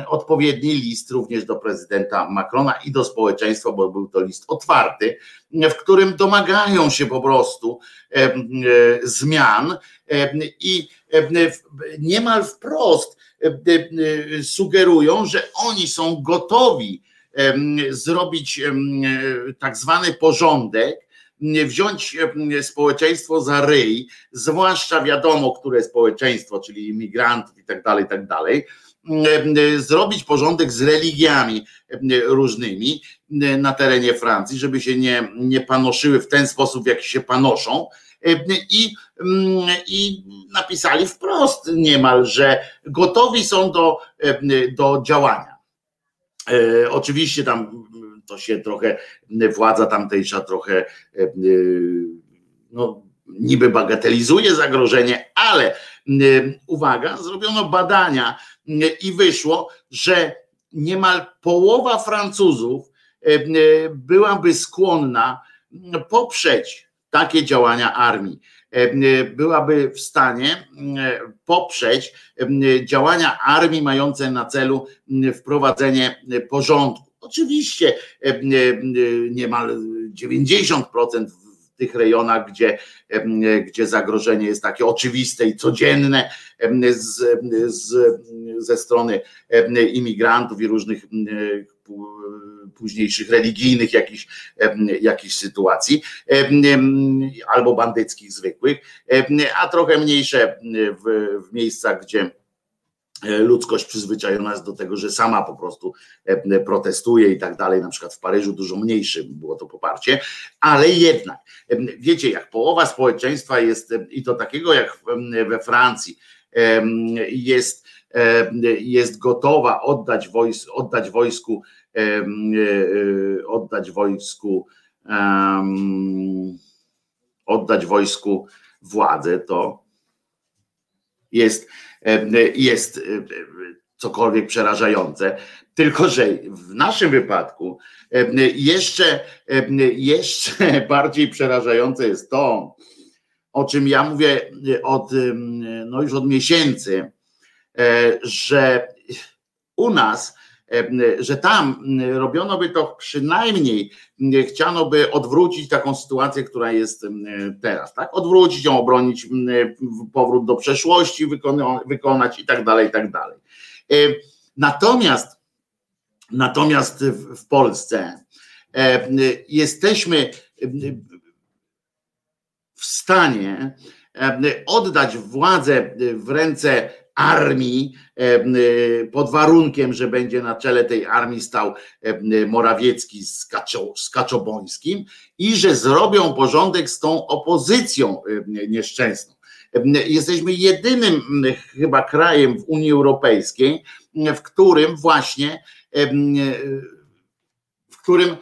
[SPEAKER 1] odpowiedni list również do prezydenta Macrona i do społeczeństwa, bo był to list otwarty, w którym domagają się po prostu e, zmian. I niemal wprost sugerują, że oni są gotowi zrobić tak zwany porządek, wziąć społeczeństwo za ryj, zwłaszcza wiadomo, które społeczeństwo, czyli imigrantów i tak dalej, i tak dalej, zrobić porządek z religiami różnymi na terenie Francji, żeby się nie, nie panoszyły w ten sposób, w jaki się panoszą. I, I napisali wprost niemal, że gotowi są do, do działania. E, oczywiście tam to się trochę, władza tamtejsza trochę no, niby bagatelizuje zagrożenie, ale uwaga, zrobiono badania i wyszło, że niemal połowa Francuzów byłaby skłonna poprzeć takie działania armii. Byłaby w stanie poprzeć działania armii mające na celu wprowadzenie porządku. Oczywiście niemal 90% tych rejonach, gdzie, gdzie zagrożenie jest takie oczywiste i codzienne z, z, ze strony imigrantów i różnych późniejszych religijnych jakichś, jakichś sytuacji, albo bandyckich zwykłych, a trochę mniejsze w, w miejscach, gdzie ludzkość przyzwyczajona jest do tego, że sama po prostu e, protestuje i tak dalej. Na przykład w Paryżu dużo mniejsze było to poparcie, ale jednak, e, wiecie, jak połowa społeczeństwa jest, i to takiego jak we Francji, jest, jest gotowa oddać, wojs, oddać wojsku, oddać wojsku, oddać wojsku władzę, to jest jest cokolwiek przerażające. Tylko, że w naszym wypadku jeszcze, jeszcze bardziej przerażające jest to, o czym ja mówię od, no już od miesięcy, e, że u nas że tam robiono by to przynajmniej, chciano by odwrócić taką sytuację, która jest teraz, tak? Odwrócić ją, obronić powrót do przeszłości, wykonać i tak dalej, i tak dalej. Natomiast, natomiast w Polsce jesteśmy w stanie oddać władzę w ręce armii pod warunkiem, że będzie na czele tej armii stał Morawiecki z, Kaczo, z Kaczobońskim i że zrobią porządek z tą opozycją nieszczęsną. Jesteśmy jedynym chyba krajem w Unii Europejskiej, w którym właśnie w którym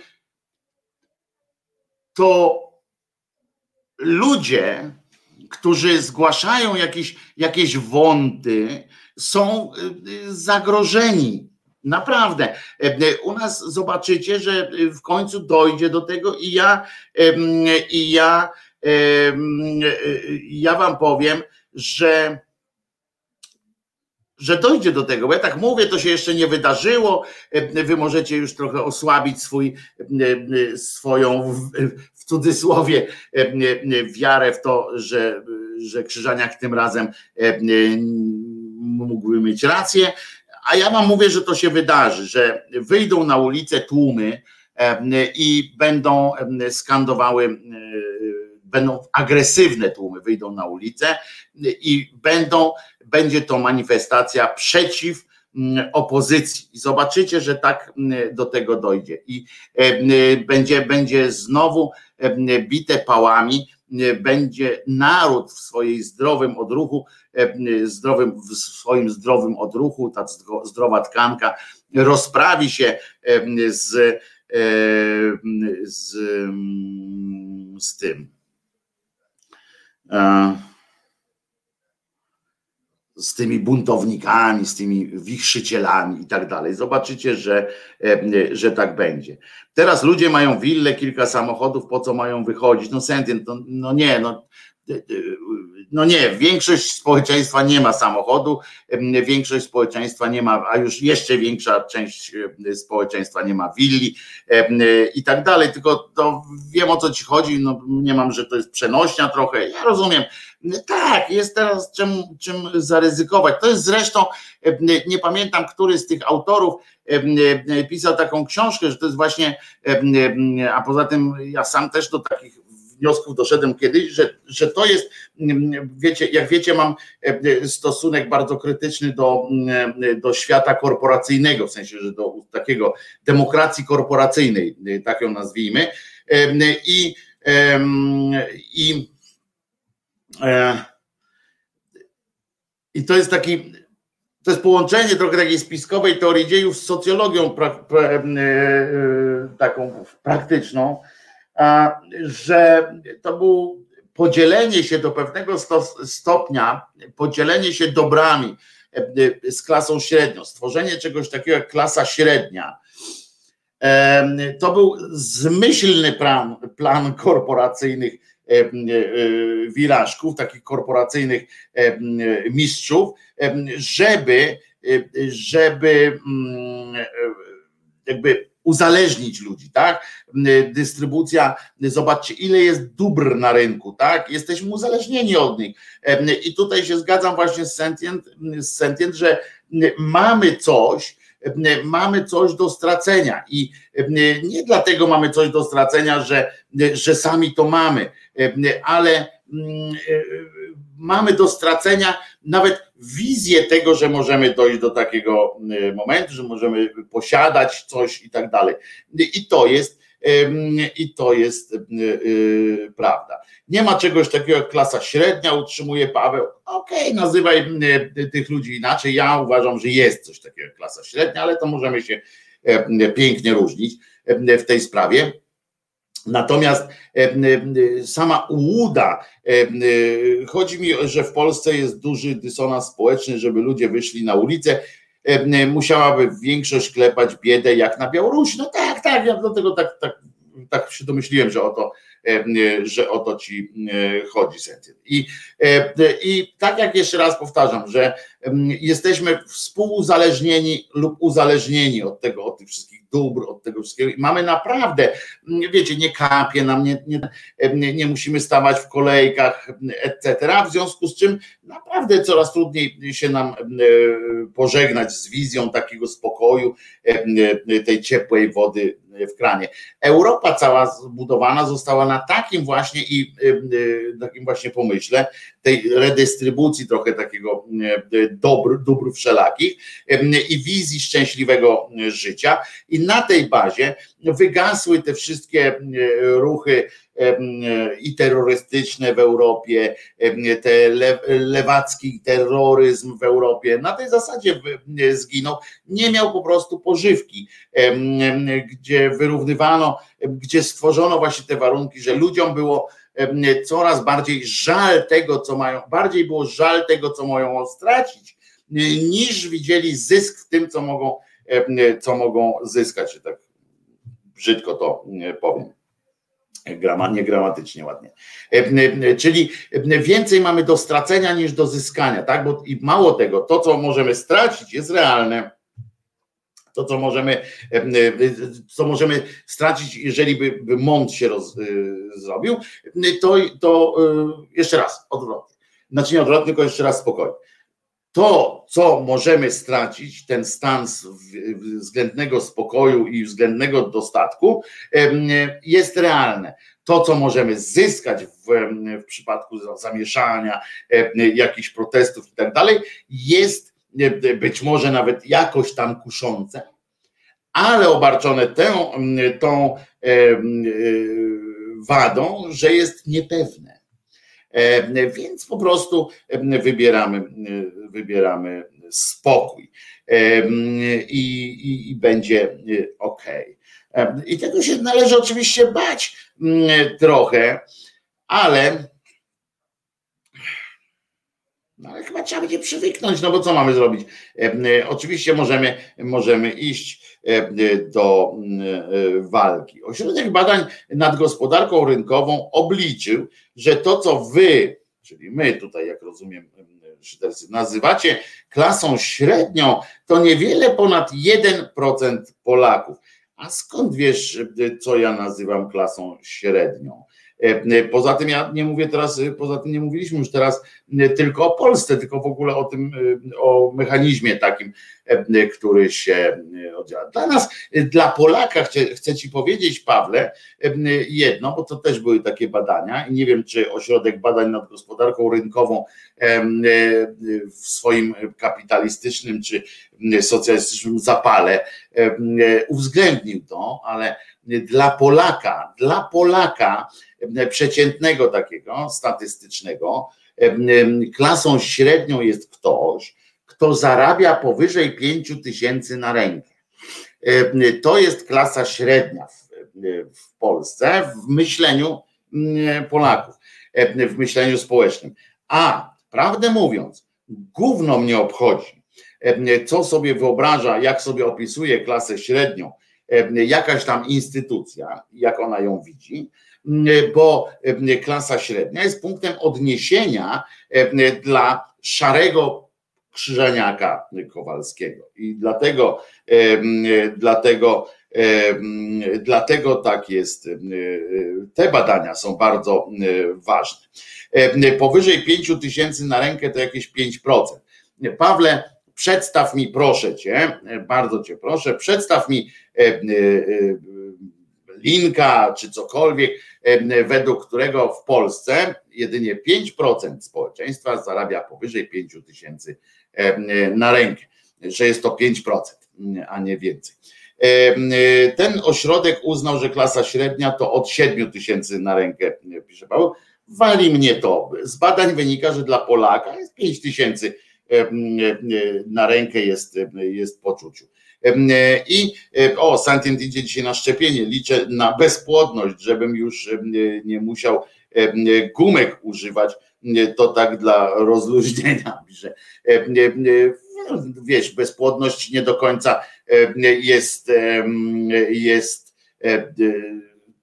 [SPEAKER 1] to ludzie, którzy zgłaszają jakieś, jakieś wąty, są y, zagrożeni. Naprawdę. U nas zobaczycie, że w końcu dojdzie do tego i ja i ja ja wam powiem, że że dojdzie do tego, bo ja tak mówię, to się jeszcze nie wydarzyło, wy możecie już trochę osłabić swój, swoją w cudzysłowie wiarę w to, że, że Krzyżaniak tym razem mógłby mieć rację, a ja wam mówię, że to się wydarzy, że wyjdą na ulicę tłumy i będą skandowały będą agresywne tłumy, wyjdą na ulicę i będą, będzie to manifestacja przeciw opozycji. I zobaczycie, że tak mm, do tego dojdzie. I e, będzie, będzie znowu e, bite pałami, e, będzie naród w swoim zdrowym odruchu, zdrowym, w swoim zdrowym odruchu, ta zdrowa tkanka rozprawi się z, z, z tym E, z tymi buntownikami, z tymi wichrzycielami i tak dalej. Zobaczycie, że, e, że tak będzie. Teraz ludzie mają willę, kilka samochodów, po co mają wychodzić? No sentient, no, no nie, no no nie, większość społeczeństwa nie ma samochodu, większość społeczeństwa nie ma, a już jeszcze większa część społeczeństwa nie ma willi i tak dalej, tylko to wiem o co ci chodzi, no nie mam, że to jest przenośnia trochę, ja rozumiem, tak, jest teraz czym, czym zaryzykować. To jest zresztą, nie pamiętam, który z tych autorów pisał taką książkę, że to jest właśnie, a poza tym ja sam też do takich wniosków doszedłem kiedyś, że, że to jest, mm, wiecie, jak wiecie, mam e, stosunek bardzo krytyczny do, mm, do świata korporacyjnego, w sensie, że do takiego demokracji korporacyjnej, e, tak ją nazwijmy. I, i, e, i to jest taki, to jest połączenie trochę takiej spiskowej teorii dziejów z socjologią pra, pra, taką praktyczną że to był podzielenie się do pewnego stopnia, podzielenie się dobrami e, e, z klasą średnią, stworzenie czegoś takiego jak klasa średnia. To był zmyślny plan, plan korporacyjnych e, wirażków, takich korporacyjnych mistrzów, żeby, żeby mm, jakby uzależnić ludzi, tak? Dystrybucja, zobaczcie, ile jest dóbr na rynku, tak? Jesteśmy uzależnieni od nich. I tutaj się zgadzam właśnie z Sentient, z Sentient że mamy coś, mamy coś do stracenia i nie dlatego mamy coś do stracenia, że, że sami to mamy, ale mamy do stracenia nawet wizję tego, że możemy dojść do takiego y, momentu, że możemy posiadać coś i tak dalej. I to jest, i to jest y, prawda. Nie ma czegoś takiego jak klasa średnia, utrzymuje Paweł. Okej, okay, nazywaj tych ludzi inaczej. Ja uważam, że jest coś takiego jak klasa średnia, ale to możemy się pięknie różnić w tej sprawie. Natomiast sama ułuda, chodzi mi, że w Polsce jest duży dysonans społeczny, żeby ludzie wyszli na ulicę, musiałaby większość klepać biedę jak na Białorusi. No tak, tak, ja do tego tak, tak tak się domyśliłem, że o to, że o to ci chodzi, I, I tak jak jeszcze raz powtarzam, że jesteśmy współuzależnieni lub uzależnieni od tego, od tych wszystkich dóbr, od tego wszystkiego. I mamy naprawdę, wiecie, nie kapie nam, nie, nie, nie musimy stawać w kolejkach, etc. W związku z czym naprawdę coraz trudniej się nam pożegnać z wizją takiego spokoju, tej ciepłej wody w kranie. Europa cała zbudowana została na takim właśnie i takim właśnie pomyśle, tej redystrybucji trochę takiego dóbr, dóbr wszelakich i wizji szczęśliwego życia. I na tej bazie wygasły te wszystkie ruchy i terrorystyczne w Europie, te lewacki terroryzm w Europie. Na tej zasadzie zginął. Nie miał po prostu pożywki, gdzie wyrównywano, gdzie stworzono właśnie te warunki, że ludziom było coraz bardziej żal tego, co mają, bardziej było żal tego, co mają stracić, niż widzieli zysk w tym, co mogą, co mogą zyskać, tak brzydko to powiem. Grama, nie gramatycznie ładnie. Czyli więcej mamy do stracenia niż do zyskania, tak? Bo i mało tego, to co możemy stracić jest realne. To, co możemy, co możemy stracić, jeżeli by, by mąd się roz, zrobił, to, to jeszcze raz, odwrotnie. Znaczy nie odwrotnie, tylko jeszcze raz spokojnie to, co możemy stracić, ten stan względnego spokoju i względnego dostatku, jest realne. To, co możemy zyskać w, w przypadku zamieszania, jakichś protestów i tak dalej, jest być może nawet jakoś tam kuszące, ale obarczone tą, tą wadą, że jest niepewne E, więc po prostu e, wybieramy, e, wybieramy spokój i, i, i będzie ok. I tego się należy oczywiście bać trochę, ale no ale chyba trzeba będzie przywyknąć, no bo co mamy zrobić? Oczywiście możemy, możemy iść do walki. Ośrodek Badań nad Gospodarką Rynkową obliczył, że to, co wy, czyli my tutaj, jak rozumiem, nazywacie klasą średnią, to niewiele ponad 1% Polaków. A skąd wiesz, co ja nazywam klasą średnią? E, poza tym ja nie mówię teraz, poza tym nie mówiliśmy już teraz tylko o Polsce, tylko w ogóle o tym, o mechanizmie takim, e, który się oddziela. Dla nas, dla Polaka chcę, chcę Ci powiedzieć, Pawle, jedno, bo to też były takie badania i nie wiem, czy Ośrodek Badań nad Gospodarką Rynkową w swoim kapitalistycznym czy socjalistycznym zapale uwzględnił to, ale dla Polaka, dla Polaka przeciętnego takiego statystycznego, klasą średnią jest ktoś, kto zarabia powyżej 5 tysięcy na rękę. To jest klasa średnia w, w Polsce w myśleniu Polaków, w myśleniu społecznym. A prawdę mówiąc, gówno mnie obchodzi, co sobie wyobraża, jak sobie opisuje klasę średnią, jakaś tam instytucja, jak ona ją widzi, bo klasa średnia jest punktem odniesienia dla szarego krzyżaniaka Kowalskiego. I dlatego, dlatego, dlatego tak jest. Te badania są bardzo ważne. Powyżej 5 tysięcy na rękę to jakieś 5%. Pawle, przedstaw mi, proszę cię, bardzo cię proszę, przedstaw mi linka czy cokolwiek, według którego w Polsce jedynie 5% społeczeństwa zarabia powyżej 5 tysięcy na rękę, że jest to 5%, a nie więcej. Ten ośrodek uznał, że klasa średnia to od 7 tysięcy na rękę, pisze Paweł. Wali mnie to. Z badań wynika, że dla Polaka jest 5 tysięcy na rękę jest, jest poczuciu. I o, Santin idzie dzisiaj na szczepienie. Liczę na bezpłodność, żebym już nie musiał gumek używać. To tak dla rozluźnienia, że wiesz, bezpłodność nie do końca jest, jest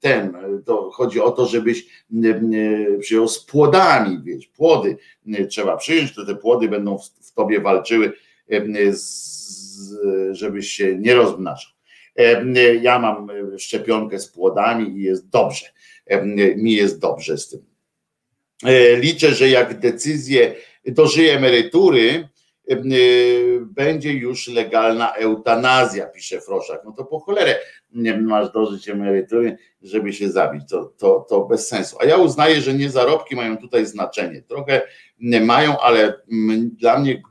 [SPEAKER 1] ten, to chodzi o to, żebyś przyjął z płodami, wiesz, płody trzeba przyjąć, to te płody będą w tobie walczyły, żebyś się nie rozmnażał. Ja mam szczepionkę z płodami i jest dobrze. Mi jest dobrze z tym. Liczę, że jak decyzję dożyję emerytury, będzie już legalna eutanazja, pisze Froszak. No to po cholerę nie masz dożyć emerytury, żeby się zabić. To, to, to bez sensu. A ja uznaję, że nie zarobki mają tutaj znaczenie. Trochę mają, ale dla mnie,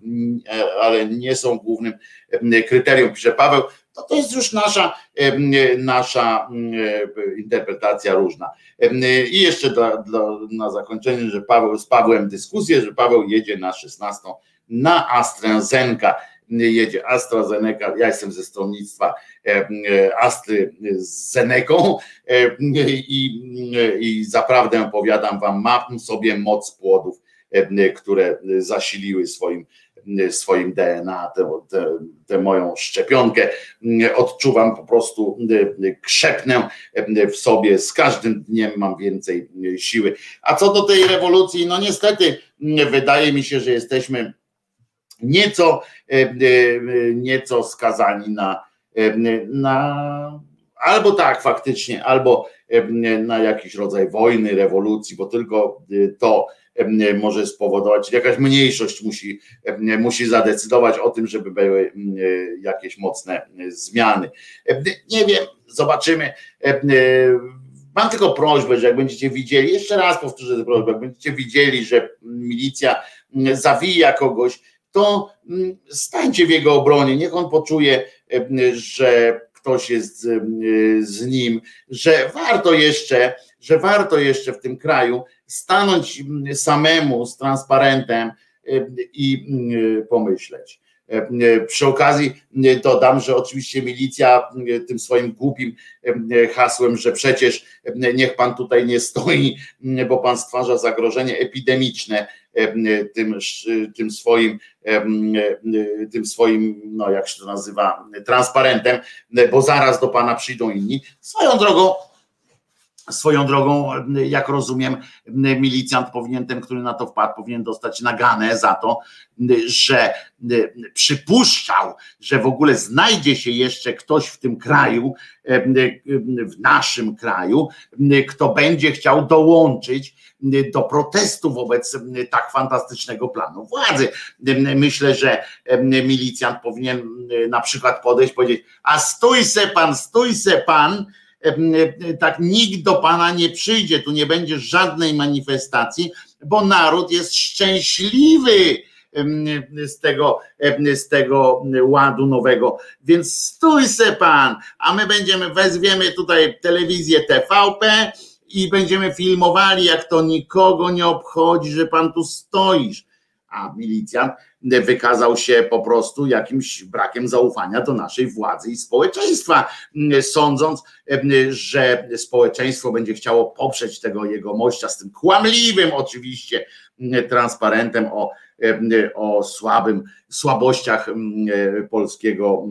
[SPEAKER 1] ale nie są głównym kryterium, pisze Paweł. To, to jest już nasza, nasza interpretacja różna. I jeszcze na zakończenie, że Paweł z Pawłem dyskusję, że Paweł jedzie na 16 na AstraZeneca jedzie AstraZeneca, ja jestem ze stronnictwa e, Astry z Zeneką e, i, i zaprawdę powiadam wam, mam sobie moc płodów, e, które zasiliły swoim swoim DNA, tę moją szczepionkę. Odczuwam po prostu, krzepnę w sobie, z każdym dniem mam więcej siły. A co do tej rewolucji, no niestety wydaje mi się, że jesteśmy nieco, e, e, nieco skazani na, e, na albo tak faktycznie, albo na jakiś rodzaj wojny, rewolucji, bo tylko to może spowodować, jakaś mniejszość musi, musi zadecydować o tym, żeby były jakieś mocne zmiany. Nie wiem, zobaczymy. Mam tylko prośbę, że jak będziecie widzieli, jeszcze raz powtórzę tę prośbę, jak będziecie widzieli, że milicja zawija kogoś, to mm, stańcie w jego obronie, niech on poczuje, że ktoś jest z nim, że warto jeszcze, że warto jeszcze w tym kraju stanąć samemu z transparentem i pomyśleć. Przy okazji dodam, że oczywiście milicja tym swoim głupim hasłem, że przecież niech pan tutaj nie stoi, bo pan stwarza zagrożenie epidemiczne tym, tym swoim, tym swoim, no jak się to nazywa, transparentem, bo zaraz do pana przyjdą inni. Swoją drogą, Swoją drogą, jak rozumiem, milicjant powinien, ten, który na to wpadł, powinien dostać naganę za to, że przypuszczał, że w ogóle znajdzie się jeszcze ktoś w tym kraju, w naszym kraju, kto będzie chciał dołączyć do protestu wobec tak fantastycznego planu władzy. Myślę, że milicjant powinien na przykład podejść, powiedzieć: A stój se pan, stój se pan tak nikt do Pana nie przyjdzie, tu nie będzie żadnej manifestacji, bo naród jest szczęśliwy z tego, z tego ładu nowego. Więc stój se pan, a my będziemy, wezwiemy tutaj telewizję TVP i będziemy filmowali, jak to nikogo nie obchodzi, że pan tu stoisz. A milicjant wykazał się po prostu jakimś brakiem zaufania do naszej władzy i społeczeństwa, sądząc, że społeczeństwo będzie chciało poprzeć tego jego mościa z tym kłamliwym oczywiście transparentem o, o słabym, słabościach polskiego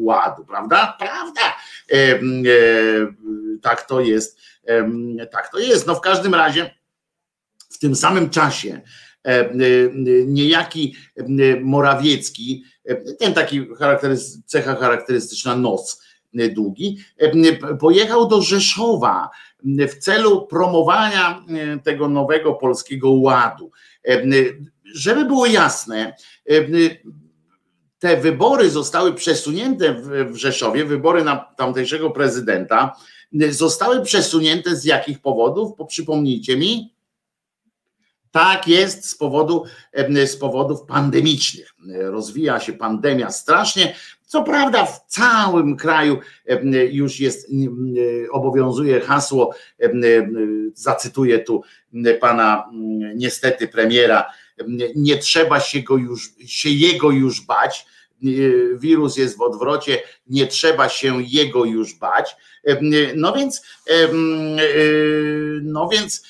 [SPEAKER 1] ładu, prawda? Prawda. Tak to jest. Tak to jest. No w każdym razie w tym samym czasie E, e, niejaki e, Morawiecki, ten taki cecha charakterystyczna nos długi, pojechał do Rzeszowa w celu promowania tego nowego polskiego ładu. Żeby było jasne, te wybory zostały przesunięte w Rzeszowie, wybory na tamtejszego prezydenta, zostały przesunięte z jakich powodów? Przypomnijcie mi. Tak jest z, powodu, z powodów pandemicznych. Rozwija się pandemia strasznie. Co prawda w całym kraju już jest, obowiązuje hasło, zacytuję tu pana niestety premiera, nie trzeba się, go już, się jego już bać, wirus jest w odwrocie, nie trzeba się jego już bać. No więc, no więc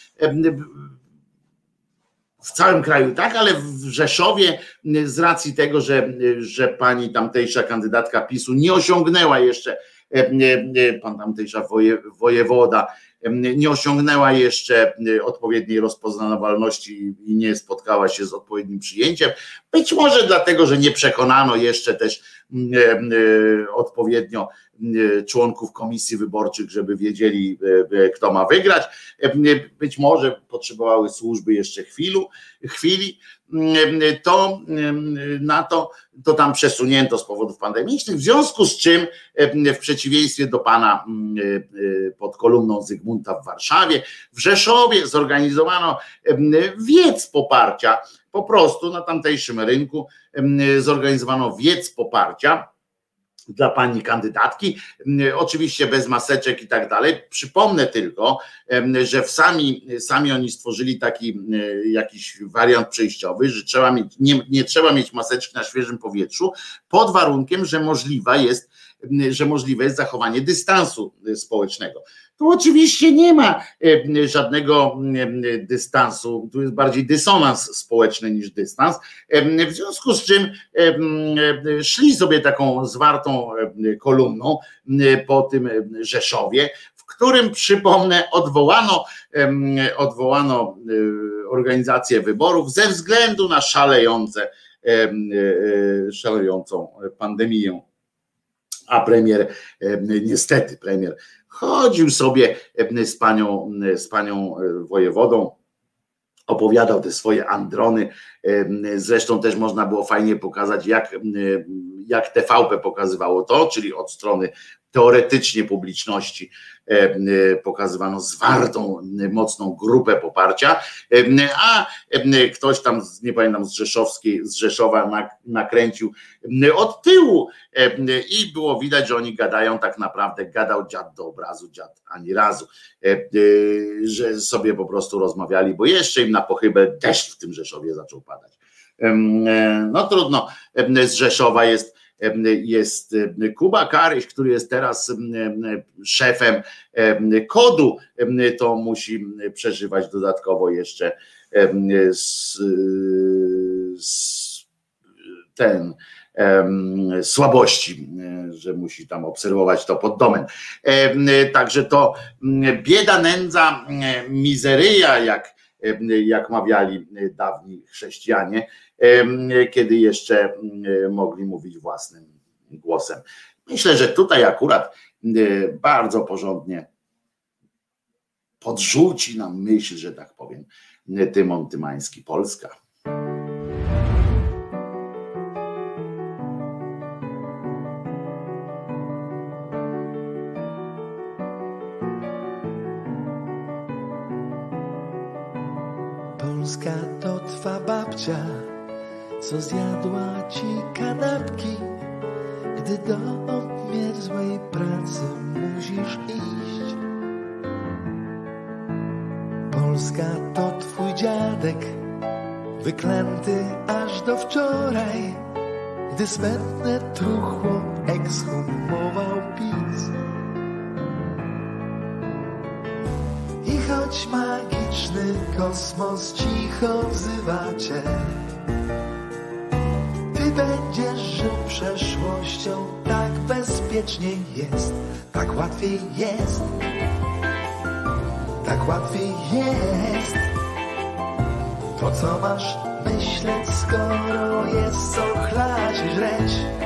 [SPEAKER 1] w całym kraju tak, ale w Rzeszowie z racji tego, że, że pani tamtejsza kandydatka PiSu nie osiągnęła jeszcze pan tamtejsza woje, wojewoda, nie osiągnęła jeszcze odpowiedniej rozpoznawalności i nie spotkała się z odpowiednim przyjęciem. Być może dlatego, że nie przekonano jeszcze też odpowiednio członków komisji wyborczych, żeby wiedzieli, kto ma wygrać. Być może potrzebowały służby jeszcze chwilu, chwili, to na to, to tam przesunięto z powodów pandemicznych, w związku z czym w przeciwieństwie do pana pod kolumną Zygmunta w Warszawie, w Rzeszowie zorganizowano wiec poparcia, po prostu na tamtejszym rynku zorganizowano wiec poparcia dla pani kandydatki, oczywiście bez maseczek i tak dalej. Przypomnę tylko, że w sami, sami oni stworzyli taki jakiś wariant przejściowy, że trzeba mieć, nie, nie trzeba mieć maseczki na świeżym powietrzu, pod warunkiem, że możliwa jest, że możliwe jest zachowanie dystansu społecznego. Tu oczywiście nie ma e, żadnego dystansu, tu jest bardziej dysonans społeczny niż dystans, w związku z czym szli sobie taką zwartą kolumną po tym Rzeszowie, w którym przypomnę odwołano, odwołano organizację wyborów ze względu na szalejące, szalejącą pandemię a premier, niestety premier Chodził sobie z panią, z panią e, wojewodą, opowiadał te swoje androny. Zresztą też można było fajnie pokazać, jak, jak TVP pokazywało to, czyli od strony teoretycznie publiczności pokazywano zwartą, mocną grupę poparcia, a ktoś tam, nie pamiętam, z Rzeszowskiej, z Rzeszowa nakręcił od tyłu. I było widać, że oni gadają tak naprawdę, gadał dziad do obrazu, dziad ani razu, że sobie po prostu rozmawiali, bo jeszcze im na pochybę deszcz w tym Rzeszowie zaczął padać. No trudno, z Rzeszowa jest jest Kuba Karyś, który jest teraz szefem kodu, to musi przeżywać dodatkowo jeszcze ten słabości, że musi tam obserwować to pod domem. Także to bieda, nędza, mizeryja, jak, jak mawiali dawni chrześcijanie, kiedy jeszcze mogli mówić własnym głosem. Myślę, że tutaj akurat bardzo porządnie podrzuci nam myśl, że tak powiem, Tymon Tymański, Polska.
[SPEAKER 3] Co zjadła ci kanapki, gdy do obmierzłej pracy musisz iść. Polska to twój dziadek, wyklęty aż do wczoraj, gdy smętne truchło ekshumował PiS. I choć magiczny kosmos cicho wzywa cię, będziesz żył przeszłością, tak bezpiecznie jest, tak łatwiej jest, tak łatwiej jest. To co masz myśleć, skoro jest co chlać i?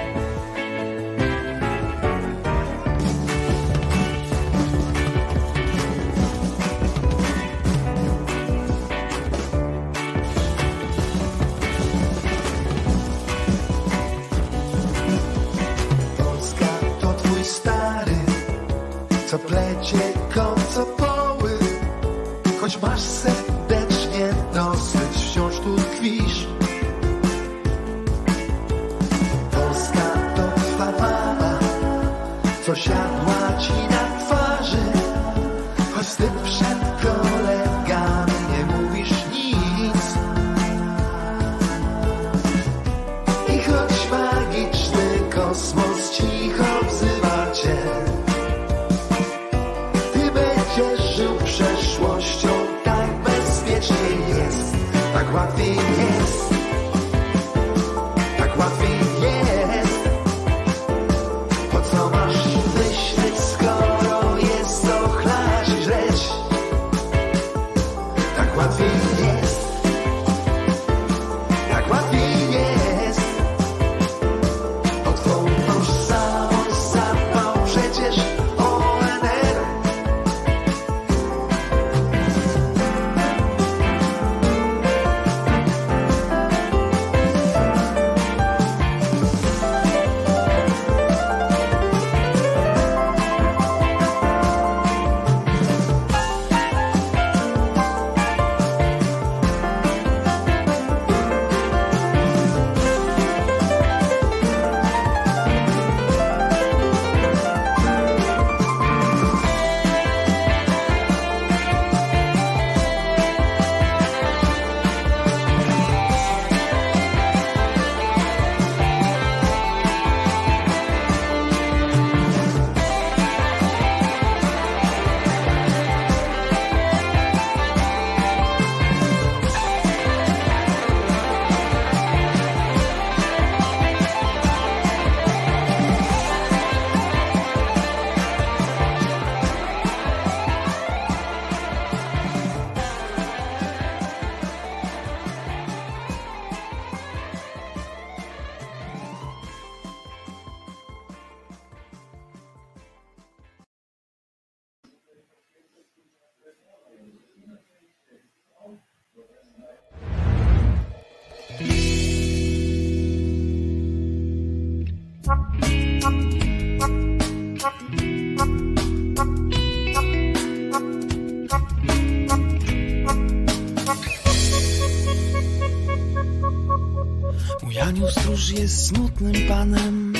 [SPEAKER 3] jest
[SPEAKER 2] smutnym panem.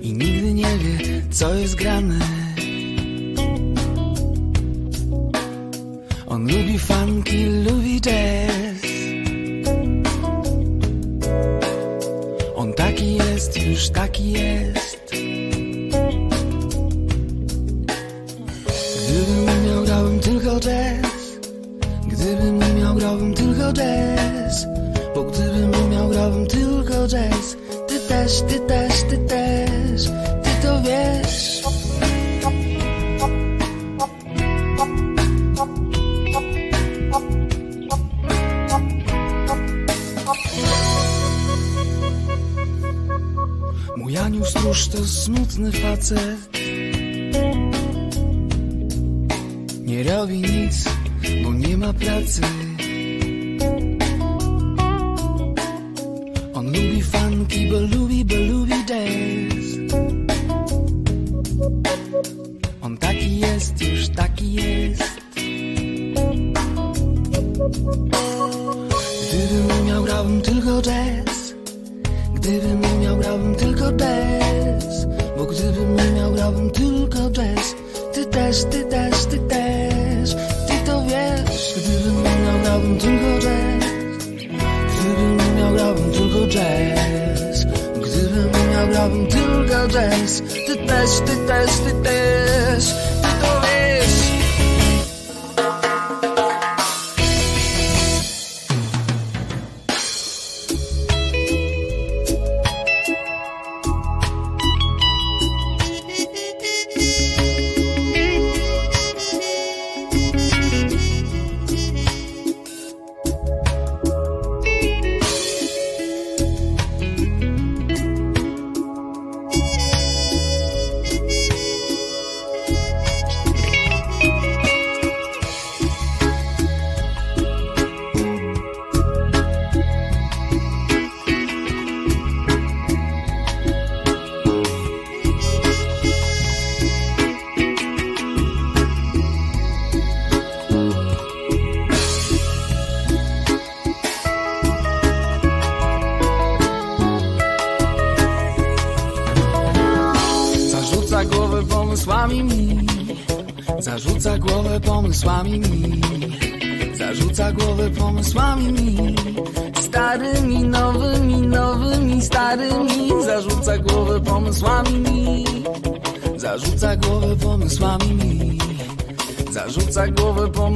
[SPEAKER 2] I nigdy nie wie, co jest grane.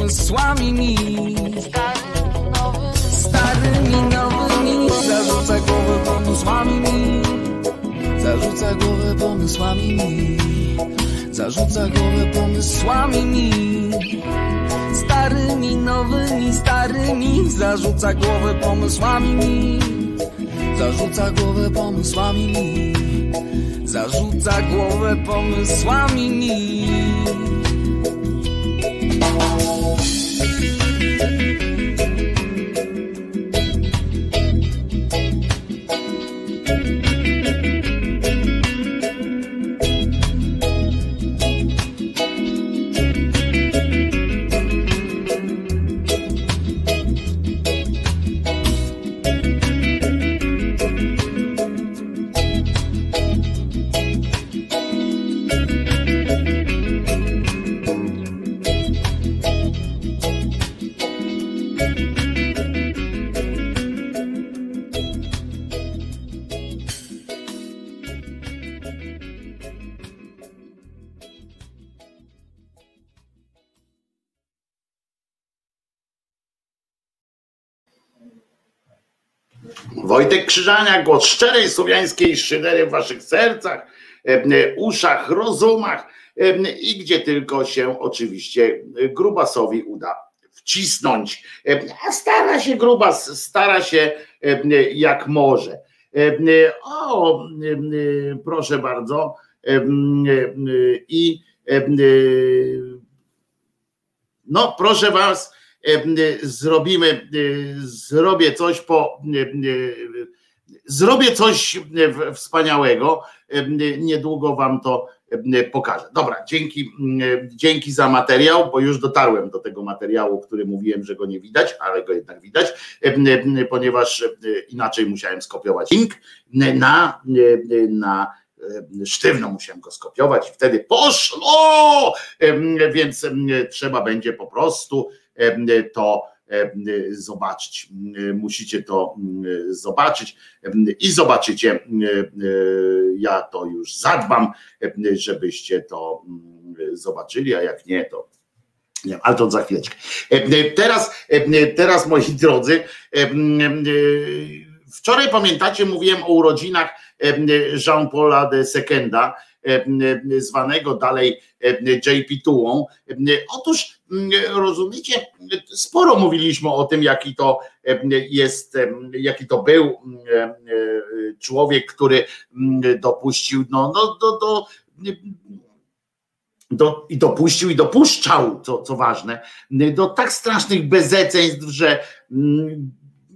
[SPEAKER 2] pomysłami Starymi, nowymi Zarzucę głowę pomysłami mi. Zarzucę głowę pomysłami mi. Zarzucę głowę pomysłami mi. Starymi, nowymi, starymi Zarzucę głowę pomysłami mi. Zarzuca głowę pomysłami mi. Zarzuca głowę pomysłami mi.
[SPEAKER 1] Wojtek Krzyżania, głos szczerej słowiańskiej szydery w waszych sercach, e, uszach, rozumach e, i gdzie tylko się oczywiście grubasowi uda wcisnąć. E, a stara się grubas, stara się jak może. O, proszę bardzo. I no, proszę was, zrobimy, zrobię coś po, zrobię coś wspaniałego. Niedługo wam to pokażę. Dobra, dzięki, dzięki za materiał, bo już dotarłem do tego materiału, który mówiłem, że go nie widać, ale go jednak widać, ponieważ inaczej musiałem skopiować link na, na sztywno musiałem go skopiować i wtedy poszło, więc trzeba będzie po prostu to zobaczyć. Musicie to zobaczyć i zobaczycie. Ja to już zadbam, żebyście to zobaczyli, a jak nie, to nie, ale to za chwileczkę. Teraz, teraz moi drodzy, wczoraj pamiętacie, mówiłem o urodzinach Jean-Paula de Sekenda, zwanego dalej JP2. Otóż rozumiecie, sporo mówiliśmy o tym, jaki to jest, jaki to był człowiek, który dopuścił no, no, do, do do, i dopuścił i dopuszczał, co, co ważne, do tak strasznych bezeceństw, że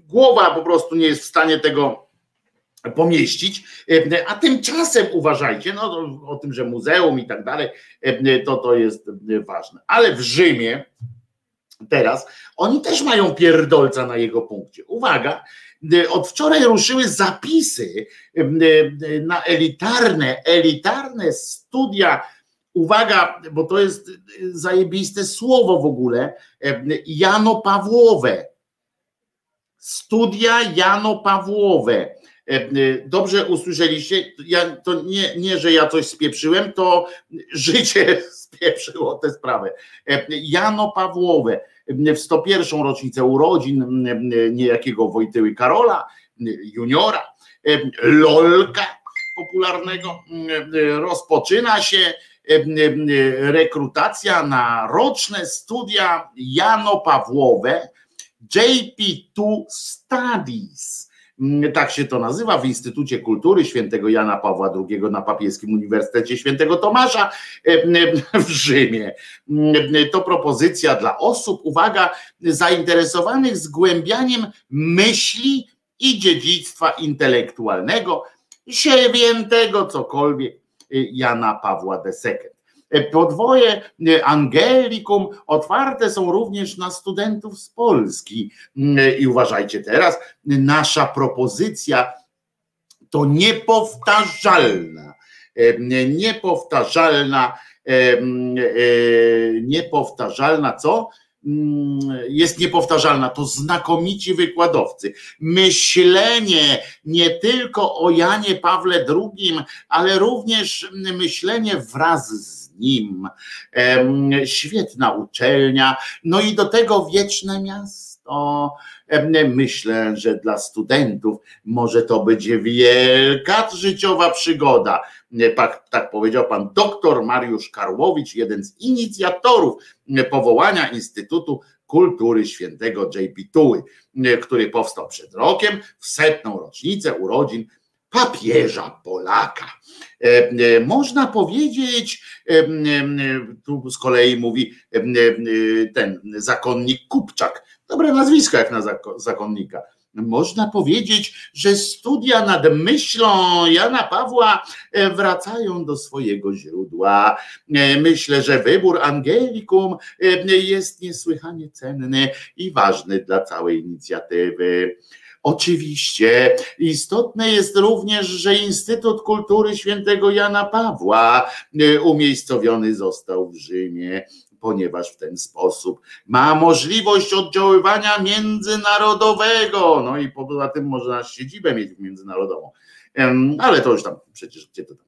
[SPEAKER 1] głowa po prostu nie jest w stanie tego pomieścić, e, a tymczasem uważajcie, no o tym, że muzeum i tak dalej, e, to to jest ważne. Ale w Rzymie teraz oni też mają pierdolca na jego punkcie. Uwaga, e, od wczoraj ruszyły zapisy na elitarne, elitarne studia. Uwaga, bo to jest zajebiste słowo w ogóle. Jano Pawłowe. Studia Jano Pawłowe E, e, dobrze usłyszeliście, ja, to nie, nie, że ja coś spieprzyłem, to życie spieprzyło tę sprawę. E, Jano Pawłowe w 101. rocznicę urodzin niejakiego Wojtyły Karola, juniora, Lolka popularnego, rozpoczyna się rekrutacja na roczne studia Jano Pawłowe JP2 Studies tak się to nazywa, w Instytucie Kultury Świętego Jana Pawła II na Papieskim Uniwersytecie Świętego Tomasza w Rzymie. Mm, to propozycja dla osób, uwaga, zainteresowanych zgłębianiem myśli i dziedzictwa intelektualnego świętego cokolwiek Jana Pawła II. Podwoje e, Angelikum otwarte są również na studentów z Polski. Mm, I uważajcie teraz, nasza propozycja to niepowtarzalna, e, niepowtarzalna, e, niepowtarzalna co? Mm, jest niepowtarzalna, to znakomici wykładowcy. Myślenie nie tylko o Janie Pawle II, ale również myślenie wraz z nim. Świetna uczelnia, no i do tego wieczne miasto to myślę, że dla studentów może to być wielka życiowa przygoda. Tak, tak powiedział pan doktor Mariusz Karłowicz, jeden z inicjatorów e, powołania Instytutu Kultury Świętego J.P. Tuły, e, który powstał przed rokiem w setną rocznicę urodzin papieża Polaka. E, e, Można powiedzieć, e, tu z kolei mówi ten zakonnik Kupczak, dobre nazwisko jak na zako- zakonnika. Można powiedzieć, że studia nad myślą Jana Pawła wracają do swojego źródła. Myślę, że wybór Angelikum jest niesłychanie cenny i ważny dla całej inicjatywy. Oczywiście istotne jest również, że Instytut Kultury Świętego Jana Pawła e, umiejscowiony został w Rzymie, ponieważ w ten sposób ma możliwość oddziaływania międzynarodowego. No i poza tym można siedzibę mieć międzynarodową. Ale to już tam przecież gdzie to tam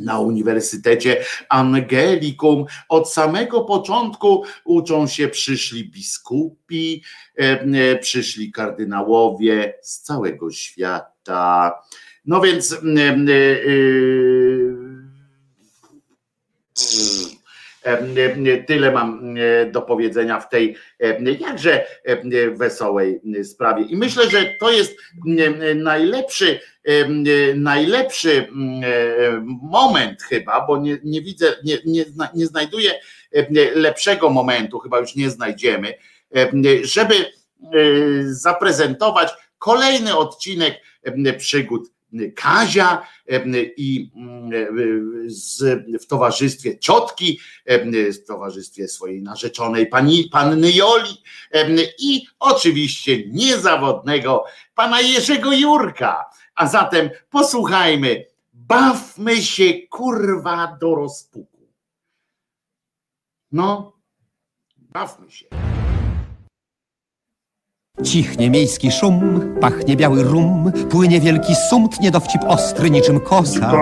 [SPEAKER 1] na Uniwersytecie Angelikum. Od samego początku uczą się przyszli biskupi, e, e, przyszli kardynałowie z całego świata. No więc e, e, e, tyle mam do powiedzenia w tej jakże wesołej sprawie. I myślę, że to jest najlepszy, najlepszy moment chyba, bo nie, nie widzę, nie, nie, nie znajduję lepszego momentu, chyba już nie znajdziemy, żeby e, zaprezentować kolejny odcinek przygód Kazia e, i e, z, w towarzystwie ciotki, e, w towarzystwie swojej narzeczonej pani, panny Joli i oczywiście niezawodnego pana Jerzego Jurka. A zatem posłuchajmy, bawmy się kurwa do rozpuku. No, bawmy się.
[SPEAKER 4] Cichnie miejski szum, pachnie biały rum, płynie wielki sum, tnie dowcip ostry niczym kosa.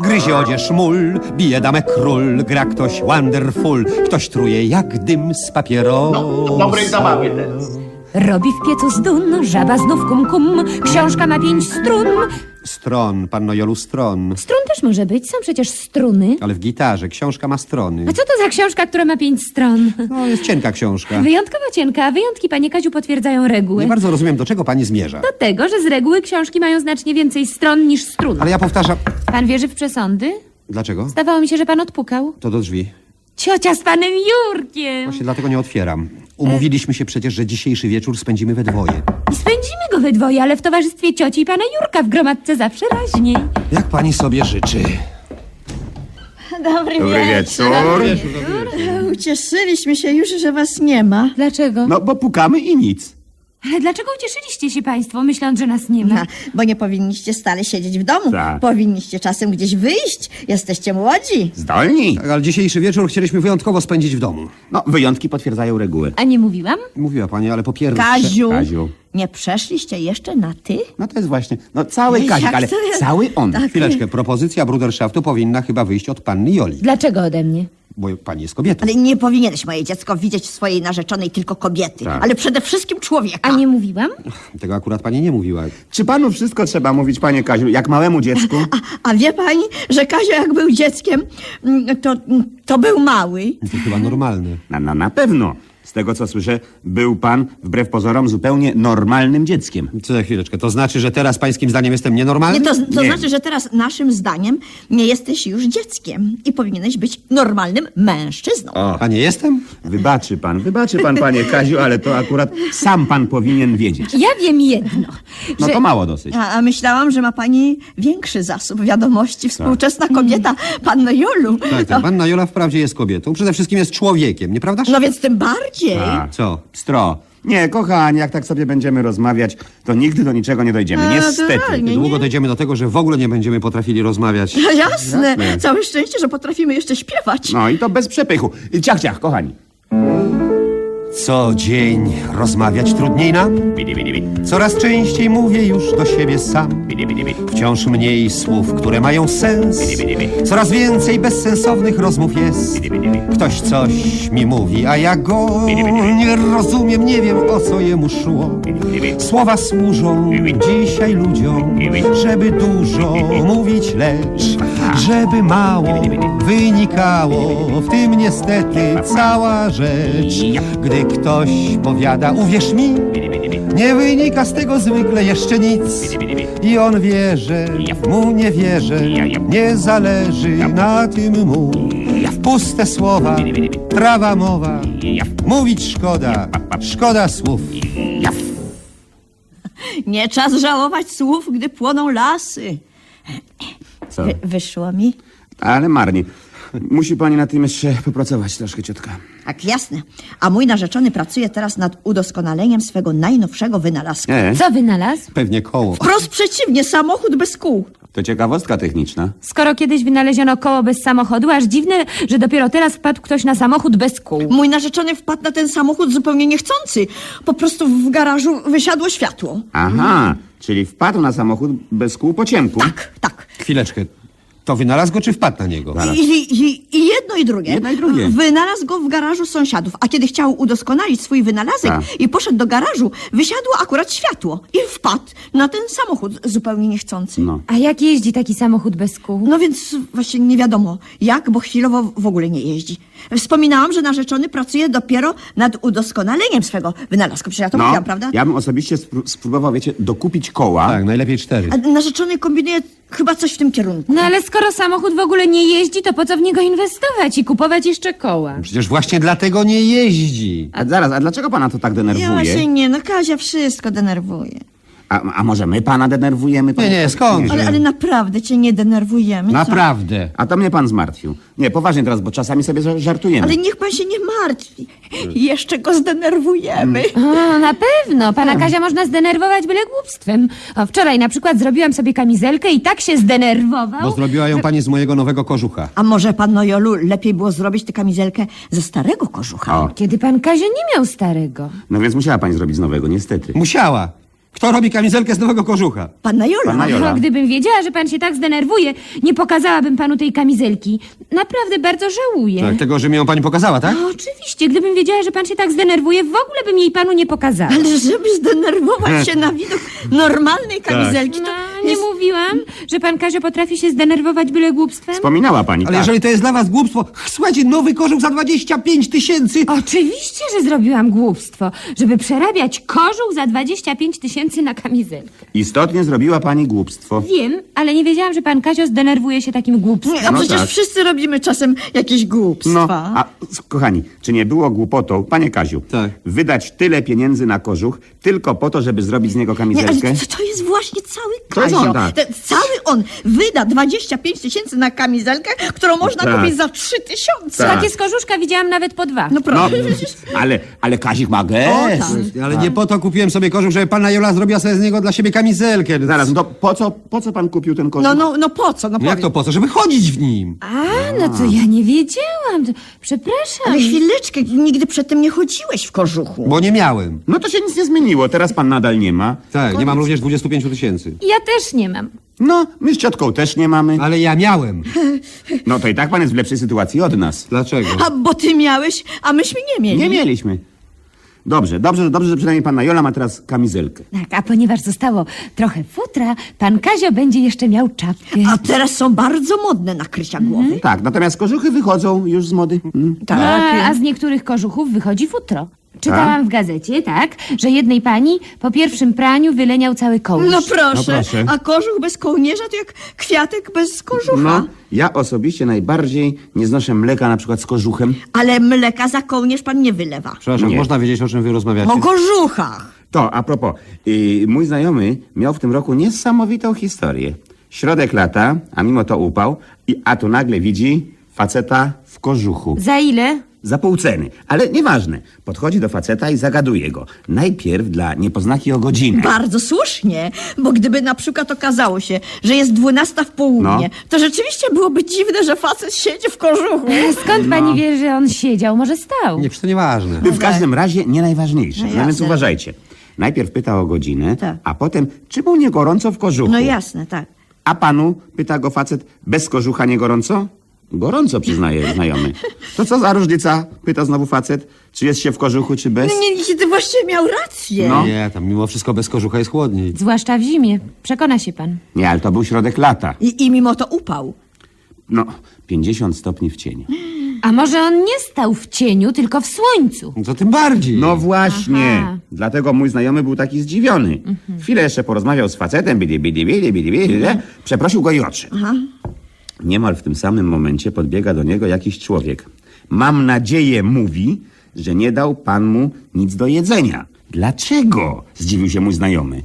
[SPEAKER 4] Gryzie odzież mól, bije damę król, gra ktoś wonderful, ktoś truje jak dym z papierosa.
[SPEAKER 1] No, dobrej zabawy teraz.
[SPEAKER 5] Robi w piecu zdun, żaba znów kum kum, książka ma pięć strun.
[SPEAKER 4] Stron, panno Jolu, stron.
[SPEAKER 5] Strun też może być, są przecież struny.
[SPEAKER 4] Ale w gitarze książka ma strony.
[SPEAKER 5] A co to za książka, która ma pięć stron?
[SPEAKER 4] No, jest cienka książka.
[SPEAKER 5] Wyjątkowo cienka, a wyjątki, panie Kaziu, potwierdzają reguły.
[SPEAKER 4] Nie bardzo rozumiem, do czego pani zmierza.
[SPEAKER 5] Do tego, że z reguły książki mają znacznie więcej stron niż strun.
[SPEAKER 4] Ale ja powtarzam...
[SPEAKER 5] Pan wierzy w przesądy?
[SPEAKER 4] Dlaczego?
[SPEAKER 5] Zdawało mi się, że pan odpukał.
[SPEAKER 4] To do drzwi.
[SPEAKER 5] Ciocia z panem Jurkiem.
[SPEAKER 4] Właśnie dlatego nie otwieram. Umówiliśmy się przecież, że dzisiejszy wieczór spędzimy we dwoje.
[SPEAKER 5] Spędzimy go we dwoje, ale w towarzystwie cioci i pana Jurka w gromadce zawsze raźniej.
[SPEAKER 4] Jak pani sobie życzy.
[SPEAKER 6] Dobry,
[SPEAKER 7] Dobry
[SPEAKER 6] wieczór.
[SPEAKER 7] wieczór.
[SPEAKER 6] Ucieszyliśmy się już, że was nie ma.
[SPEAKER 5] Dlaczego?
[SPEAKER 7] No bo pukamy i nic.
[SPEAKER 5] Ale dlaczego ucieszyliście się państwo, myśląc, że nas nie ma?
[SPEAKER 6] Ha, bo nie powinniście stale siedzieć w domu.
[SPEAKER 7] Tak.
[SPEAKER 6] Powinniście czasem gdzieś wyjść. Jesteście młodzi.
[SPEAKER 7] Zdolni.
[SPEAKER 4] Tak, ale dzisiejszy wieczór chcieliśmy wyjątkowo spędzić w domu.
[SPEAKER 7] No, wyjątki potwierdzają reguły.
[SPEAKER 5] A nie mówiłam?
[SPEAKER 4] Mówiła pani, ale po pierwsze...
[SPEAKER 6] Kaziu,
[SPEAKER 7] Kaziu.
[SPEAKER 6] nie przeszliście jeszcze na ty?
[SPEAKER 7] No to jest właśnie, no cały
[SPEAKER 6] Jak
[SPEAKER 7] Kazik, ale
[SPEAKER 6] to
[SPEAKER 7] cały on.
[SPEAKER 6] Tak.
[SPEAKER 4] Chwileczkę, propozycja bruderszaftu powinna chyba wyjść od panny Joli,
[SPEAKER 5] Dlaczego ode mnie?
[SPEAKER 4] Bo pani jest kobietą.
[SPEAKER 6] Ale nie powinieneś, moje dziecko, widzieć swojej narzeczonej tylko kobiety,
[SPEAKER 7] Tak.
[SPEAKER 6] ale przede wszystkim człowieka.
[SPEAKER 5] A nie mówiłam?
[SPEAKER 4] Tego akurat pani nie mówiła.
[SPEAKER 7] Czy panu wszystko trzeba mówić, panie Kaziu, jak małemu dziecku?
[SPEAKER 6] A, a wie pani, że Kazio jak był dzieckiem, mm, to, to był mały.
[SPEAKER 4] To chyba normalne.
[SPEAKER 7] Na, na, na pewno. Z tego, co słyszę, był pan, wbrew pozorom, zupełnie normalnym dzieckiem.
[SPEAKER 4] Co za chwileczkę, to znaczy, że teraz pańskim zdaniem jestem nienormalny?
[SPEAKER 6] Nie, to, to
[SPEAKER 7] Nie.
[SPEAKER 6] znaczy, że teraz naszym zdaniem nie jesteś już dzieckiem i powinieneś być normalnym mężczyzną.
[SPEAKER 7] O,
[SPEAKER 4] A nie jestem?
[SPEAKER 7] wybaczy pan, wybaczy pan, panie Kaziu, ale to akurat sam pan powinien wiedzieć.
[SPEAKER 5] Ja wiem jedno,
[SPEAKER 7] No
[SPEAKER 5] że
[SPEAKER 7] to mało dosyć.
[SPEAKER 6] A, a myślałam, że ma pani większy zasób wiadomości. Współczesna kobieta, panno Jolu.
[SPEAKER 4] Tak, tak. Panna Jola wprawdzie jest kobietą, przede wszystkim jest człowiekiem, nieprawdaż?
[SPEAKER 6] No więc tym bardziej.
[SPEAKER 7] A,
[SPEAKER 4] Co?
[SPEAKER 7] Stro. Nie, kochani, jak tak sobie będziemy rozmawiać, to nigdy do niczego nie dojdziemy.
[SPEAKER 6] A,
[SPEAKER 7] Niestety.
[SPEAKER 6] naturalnie.
[SPEAKER 4] Długo dojdziemy do tego, że w ogóle nie będziemy potrafili rozmawiać.
[SPEAKER 6] No jasne. Całe szczęście, że potrafimy jeszcze śpiewać.
[SPEAKER 7] No i to bez przepychu. Ciach, ciach, kochani.
[SPEAKER 4] Co dzień rozmawiać trudniej nam? Coraz częściej mówię już do siebie sam. Wciąż mniej słów, które mają sens. Coraz więcej bezsensownych rozmów jest. Ktoś coś mi mówi, a ja go nie rozumiem, nie wiem o co jemu szło. Słowa służą dzisiaj ludziom, żeby dużo mówić, lecz żeby mało wynikało. W tym niestety cała rzecz. Gdy ktoś powiada, uwierz mi, nie wynika z tego zwykle jeszcze nic. I on wie, że mu nie wierzę, nie zależy na tym mu. Puste słowa, prawa mowa, mówić szkoda, szkoda słów.
[SPEAKER 6] Nie czas żałować słów, gdy płoną lasy.
[SPEAKER 7] Co?
[SPEAKER 6] Wy, wyszło mi?
[SPEAKER 7] Ale marnie. Musi pani na tym jeszcze popracować troszkę, ciotka.
[SPEAKER 6] Tak, jasne. A mój narzeczony pracuje teraz nad udoskonaleniem swego najnowszego wynalazku.
[SPEAKER 7] E,
[SPEAKER 5] Co wynalazł?
[SPEAKER 4] Pewnie koło.
[SPEAKER 6] Wprost przeciwnie, samochód bez kół.
[SPEAKER 7] to ciekawostka techniczna.
[SPEAKER 5] Skoro kiedyś wynaleziono koło bez samochodu, aż dziwne, że dopiero teraz wpadł ktoś na samochód bez kół.
[SPEAKER 6] Mój narzeczony wpadł na ten samochód zupełnie niechcący. Po prostu w garażu wysiadło światło.
[SPEAKER 7] Aha, czyli wpadł na samochód bez kół po ciemku.
[SPEAKER 6] Tak, tak.
[SPEAKER 4] Chwileczkę. To wynalazł go, czy wpadł na niego?
[SPEAKER 6] I, i, I jedno i drugie.
[SPEAKER 7] Jedno i drugie.
[SPEAKER 6] Wynalazł go w garażu sąsiadów, a kiedy chciał udoskonalić swój wynalazek
[SPEAKER 7] Tak.
[SPEAKER 6] i poszedł do garażu, wysiadło akurat światło i wpadł na ten samochód zupełnie niechcący.
[SPEAKER 7] No.
[SPEAKER 5] A jak jeździ taki samochód bez kół?
[SPEAKER 6] No więc właśnie nie wiadomo jak, bo chwilowo w ogóle nie jeździ. Wspominałam, że narzeczony pracuje dopiero nad udoskonaleniem swego wynalazku. Przecież ja to
[SPEAKER 7] No,
[SPEAKER 6] mówiłam, prawda?
[SPEAKER 7] ja bym osobiście spró- spróbował, wiecie, dokupić koła.
[SPEAKER 4] Tak, najlepiej cztery.
[SPEAKER 6] A narzeczony kombinuje chyba coś w tym kierunku.
[SPEAKER 5] No ale skoro samochód w ogóle nie jeździ, to po co w niego inwestować i kupować jeszcze koła?
[SPEAKER 4] Przecież właśnie dlatego nie jeździ.
[SPEAKER 7] A zaraz, a dlaczego pana to tak
[SPEAKER 6] Ja
[SPEAKER 7] denerwuje?
[SPEAKER 6] właśnie nie, no Kazia wszystko denerwuje.
[SPEAKER 7] A, a może my pana denerwujemy?
[SPEAKER 4] Nie, nie, skąd?
[SPEAKER 6] Ale, ale naprawdę cię nie denerwujemy. co?
[SPEAKER 4] Naprawdę.
[SPEAKER 7] A to mnie pan zmartwił. Nie, poważnie teraz, bo czasami sobie ża- żartujemy.
[SPEAKER 6] Ale niech pan się nie martwi. Jeszcze go zdenerwujemy.
[SPEAKER 5] A, na pewno. Pana Kazia można zdenerwować byle głupstwem. O, wczoraj na przykład zrobiłam sobie kamizelkę i tak się zdenerwował.
[SPEAKER 4] Bo zrobiła ją pani z mojego nowego kożucha.
[SPEAKER 6] A może pan Nojolu lepiej było zrobić tę kamizelkę ze starego kożucha?
[SPEAKER 7] O,
[SPEAKER 5] Kiedy pan Kazio nie miał starego.
[SPEAKER 7] no więc musiała pani zrobić z nowego, niestety.
[SPEAKER 4] Musiała. Kto robi kamizelkę z nowego kożucha?
[SPEAKER 6] Pan Najola.
[SPEAKER 7] Pan Najola.
[SPEAKER 5] Gdybym wiedziała, że pan się tak zdenerwuje, nie pokazałabym panu tej kamizelki. Naprawdę bardzo żałuję.
[SPEAKER 4] Tak, tego, że mi ją pani pokazała, tak?
[SPEAKER 5] A, oczywiście, gdybym wiedziała, że pan się tak zdenerwuje, w ogóle bym jej panu nie pokazała.
[SPEAKER 6] Ale żeby zdenerwować się na widok normalnej kamizelki, to
[SPEAKER 5] No, nie
[SPEAKER 6] jest...
[SPEAKER 5] mówiłam, że pan Kazio potrafi się zdenerwować byle głupstwem?
[SPEAKER 7] Wspominała pani,
[SPEAKER 4] Ale
[SPEAKER 7] tak.
[SPEAKER 4] jeżeli to jest dla was głupstwo, słuchajcie, nowy kożuch za 25 tysięcy.
[SPEAKER 5] Oczywiście, że zrobiłam głupstwo, żeby przerabiać kożuch za 25 tysięcy na kamizelkę.
[SPEAKER 7] Istotnie zrobiła pani głupstwo.
[SPEAKER 5] Wiem, ale nie wiedziałam, że pan Kazio zdenerwuje się takim głupstwem.
[SPEAKER 6] Nie, a
[SPEAKER 7] No
[SPEAKER 6] przecież
[SPEAKER 7] tak.
[SPEAKER 6] wszyscy robimy czasem jakieś głupstwa.
[SPEAKER 7] No, a s- kochani, czy nie było głupotą, panie Kaziu,
[SPEAKER 4] Tak.
[SPEAKER 7] wydać tyle pieniędzy na kożuch tylko po to, żeby zrobić z niego
[SPEAKER 6] Nie,
[SPEAKER 7] kamizelkę?
[SPEAKER 6] ale to, to jest właśnie cały
[SPEAKER 7] To jest
[SPEAKER 6] Kazio.
[SPEAKER 7] on, tak.
[SPEAKER 6] Ten cały on wyda 25 tysięcy na kamizelkę, którą można
[SPEAKER 7] Tak.
[SPEAKER 6] kupić za 3 tysiące.
[SPEAKER 7] Tak.
[SPEAKER 5] Takie z kożuszka widziałam nawet po dwa.
[SPEAKER 6] No
[SPEAKER 7] No,
[SPEAKER 6] proszę.
[SPEAKER 7] ale, ale Kazik ma
[SPEAKER 6] O,
[SPEAKER 7] gest.
[SPEAKER 6] tak.
[SPEAKER 4] Ale nie po to kupiłem sobie kożuch, żeby pana Jola zrobiła sobie z niego dla siebie kamizelkę.
[SPEAKER 7] Zaraz, no to po co, po co pan kupił ten kożuch?
[SPEAKER 6] No, no, no po co? No
[SPEAKER 4] Jak
[SPEAKER 6] powiedz.
[SPEAKER 4] to po co? Żeby chodzić w nim.
[SPEAKER 5] A, no to ja nie wiedziałam. To- Przepraszam.
[SPEAKER 6] Ale chwileczkę, nigdy przedtem nie chodziłeś w kożuchu.
[SPEAKER 4] Bo nie miałem.
[SPEAKER 7] No to się nic nie zmieniło, teraz pan nadal nie ma.
[SPEAKER 4] Tak, nie mam również 25 tysięcy.
[SPEAKER 5] Ja też nie mam.
[SPEAKER 7] No, my z ciotką też nie mamy.
[SPEAKER 4] Ale ja miałem.
[SPEAKER 7] No to i tak pan jest w lepszej sytuacji od nas.
[SPEAKER 4] Dlaczego?
[SPEAKER 6] A bo ty miałeś, a myśmy nie mieli.
[SPEAKER 7] Nie mieliśmy. Dobrze, dobrze, dobrze, że przynajmniej panna Jola ma teraz kamizelkę.
[SPEAKER 5] Tak, a ponieważ zostało trochę futra, pan Kazio będzie jeszcze miał czapkę.
[SPEAKER 6] A teraz są bardzo modne nakrycia głowy.
[SPEAKER 7] Tak, natomiast kożuchy wychodzą już z mody. Mm.
[SPEAKER 6] Tak.
[SPEAKER 5] A, a z niektórych kożuchów wychodzi futro. Czytałam w gazecie, tak, że jednej pani po pierwszym praniu wyleniał cały kołnierz.
[SPEAKER 6] No proszę.
[SPEAKER 7] No proszę.
[SPEAKER 6] A kożuch bez kołnierza to jak kwiatek bez kożucha.
[SPEAKER 7] No, ja osobiście najbardziej nie znoszę mleka na przykład z kożuchem.
[SPEAKER 6] Ale mleka za kołnierz pan nie wylewa.
[SPEAKER 4] Przepraszam,
[SPEAKER 7] Nie.
[SPEAKER 4] można wiedzieć, o czym wy rozmawiacie?
[SPEAKER 6] O kożuchach.
[SPEAKER 7] To, a propos, yy, mój znajomy miał w tym roku niesamowitą historię. Środek lata, a mimo to upał, i, a tu nagle widzi faceta w kożuchu.
[SPEAKER 5] Za ile?
[SPEAKER 7] Za pół ceny, ale nieważne. Podchodzi do faceta i zagaduje go. Najpierw dla niepoznaki o godzinę.
[SPEAKER 6] Bardzo słusznie, bo gdyby na przykład okazało się, że jest dwunasta w południe,
[SPEAKER 7] No.
[SPEAKER 6] to rzeczywiście byłoby dziwne, że facet siedzi w kożuchu.
[SPEAKER 5] Skąd pani wie, że on siedział? Może stał?
[SPEAKER 4] Nie, przecież to nieważne.
[SPEAKER 7] W każdym razie nie najważniejsze.
[SPEAKER 6] No
[SPEAKER 7] No, więc uważajcie. Najpierw pyta o godzinę,
[SPEAKER 6] Tak.
[SPEAKER 7] a potem, czy mu nie gorąco w kożuchu.
[SPEAKER 6] No jasne, tak.
[SPEAKER 7] A panu, pyta go facet, bez kożucha nie gorąco? Gorąco, przyznaje znajomy. To co za różnica? Pyta znowu facet. Czy jest się w kożuchu, czy bez?
[SPEAKER 6] No nie, nie, ty właściwie miał rację.
[SPEAKER 7] No.
[SPEAKER 4] Nie, tam mimo wszystko bez kożucha jest chłodniej.
[SPEAKER 5] Zwłaszcza w zimie. Przekona się pan.
[SPEAKER 7] Nie, ale to był środek lata.
[SPEAKER 6] I, I mimo to upał.
[SPEAKER 7] No, 50 stopni w cieniu.
[SPEAKER 5] A może on nie stał w cieniu, tylko w słońcu?
[SPEAKER 4] No to tym bardziej.
[SPEAKER 7] No właśnie.
[SPEAKER 5] Aha.
[SPEAKER 7] Dlatego mój znajomy był taki zdziwiony. Chwilę jeszcze porozmawiał z facetem, bidi, bidi, bidi, bidi, bidi, przeprosił go i oczy. Niemal w tym samym momencie podbiega do niego jakiś człowiek. Mam nadzieję, mówi, że nie dał pan mu nic do jedzenia. Dlaczego? Zdziwił się mój znajomy.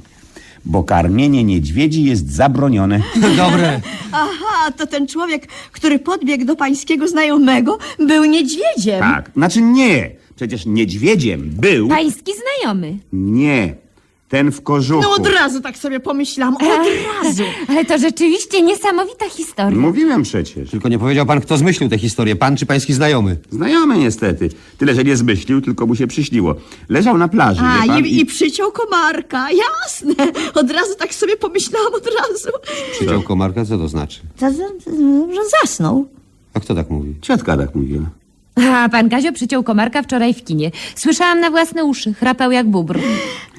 [SPEAKER 7] Bo karmienie niedźwiedzi jest zabronione.
[SPEAKER 4] Dobre.
[SPEAKER 6] Aha, to ten człowiek, który podbiegł do pańskiego znajomego, był niedźwiedziem.
[SPEAKER 7] Tak, znaczy nie. Przecież niedźwiedziem był...
[SPEAKER 5] Pański znajomy.
[SPEAKER 7] Nie. Ten w kożuchu.
[SPEAKER 6] No od razu tak sobie pomyślałam, od razu.
[SPEAKER 5] Ale to rzeczywiście niesamowita historia.
[SPEAKER 7] Mówiłem przecież.
[SPEAKER 4] Tylko nie powiedział pan, kto zmyślił tę historię, pan czy pański znajomy.
[SPEAKER 7] Znajomy niestety. Tyle, że nie zmyślił, tylko mu się przyśniło. Leżał na plaży,
[SPEAKER 6] A,
[SPEAKER 7] wie pan,
[SPEAKER 6] i, i przyciął komarka, jasne. Od razu tak sobie pomyślałam, od razu.
[SPEAKER 4] Przyciął komarka, co to znaczy?
[SPEAKER 6] To, to, to, że zasnął.
[SPEAKER 4] A kto tak mówi?
[SPEAKER 7] Ciotka tak mówiła.
[SPEAKER 5] A pan Kazio przyciął komarka wczoraj w kinie. Słyszałam na własne uszy. Chrapał jak bóbr.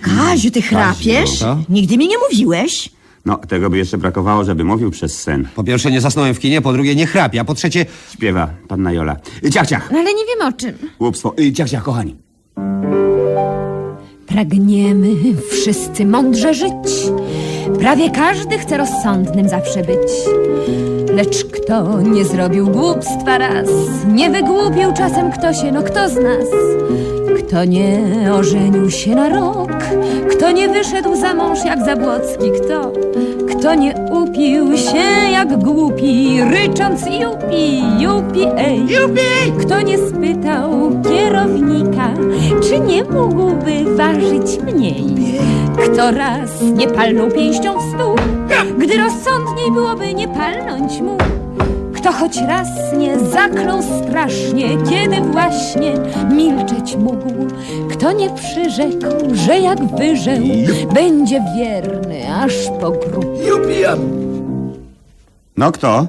[SPEAKER 6] Kaziu, ty chrapiesz?
[SPEAKER 4] co?
[SPEAKER 6] Nigdy mi nie mówiłeś.
[SPEAKER 7] No, tego by jeszcze brakowało, żeby mówił przez sen.
[SPEAKER 4] Po pierwsze nie zasnąłem w kinie, po drugie nie chrapię, a po trzecie...
[SPEAKER 7] Śpiewa panna Jola. Y, Ciach, ciach.
[SPEAKER 5] No ale nie wiem o czym.
[SPEAKER 7] Głupstwo. Y, Ciach, ciach, kochani.
[SPEAKER 5] Pragniemy wszyscy mądrze żyć. Prawie każdy chce rozsądnym zawsze być. Lecz kto nie zrobił głupstwa raz, nie wygłupił czasem kto się, no kto z nas? Kto nie ożenił się na rok, kto nie wyszedł za mąż jak Zabłocki, kto? Kto nie upił się jak głupi, rycząc jupi, jupi, ej. Jupi! Kto nie spytał kierownika, czy nie mógłby ważyć mniej? Kto raz nie palnął pięścią w stół, gdy rozsądniej byłoby nie palnąć mu? Kto choć raz nie zaklął strasznie, kiedy właśnie milczeć mógł? Kto nie przyrzekł, że jak wyżeł, będzie wierny aż po grób?
[SPEAKER 7] No kto?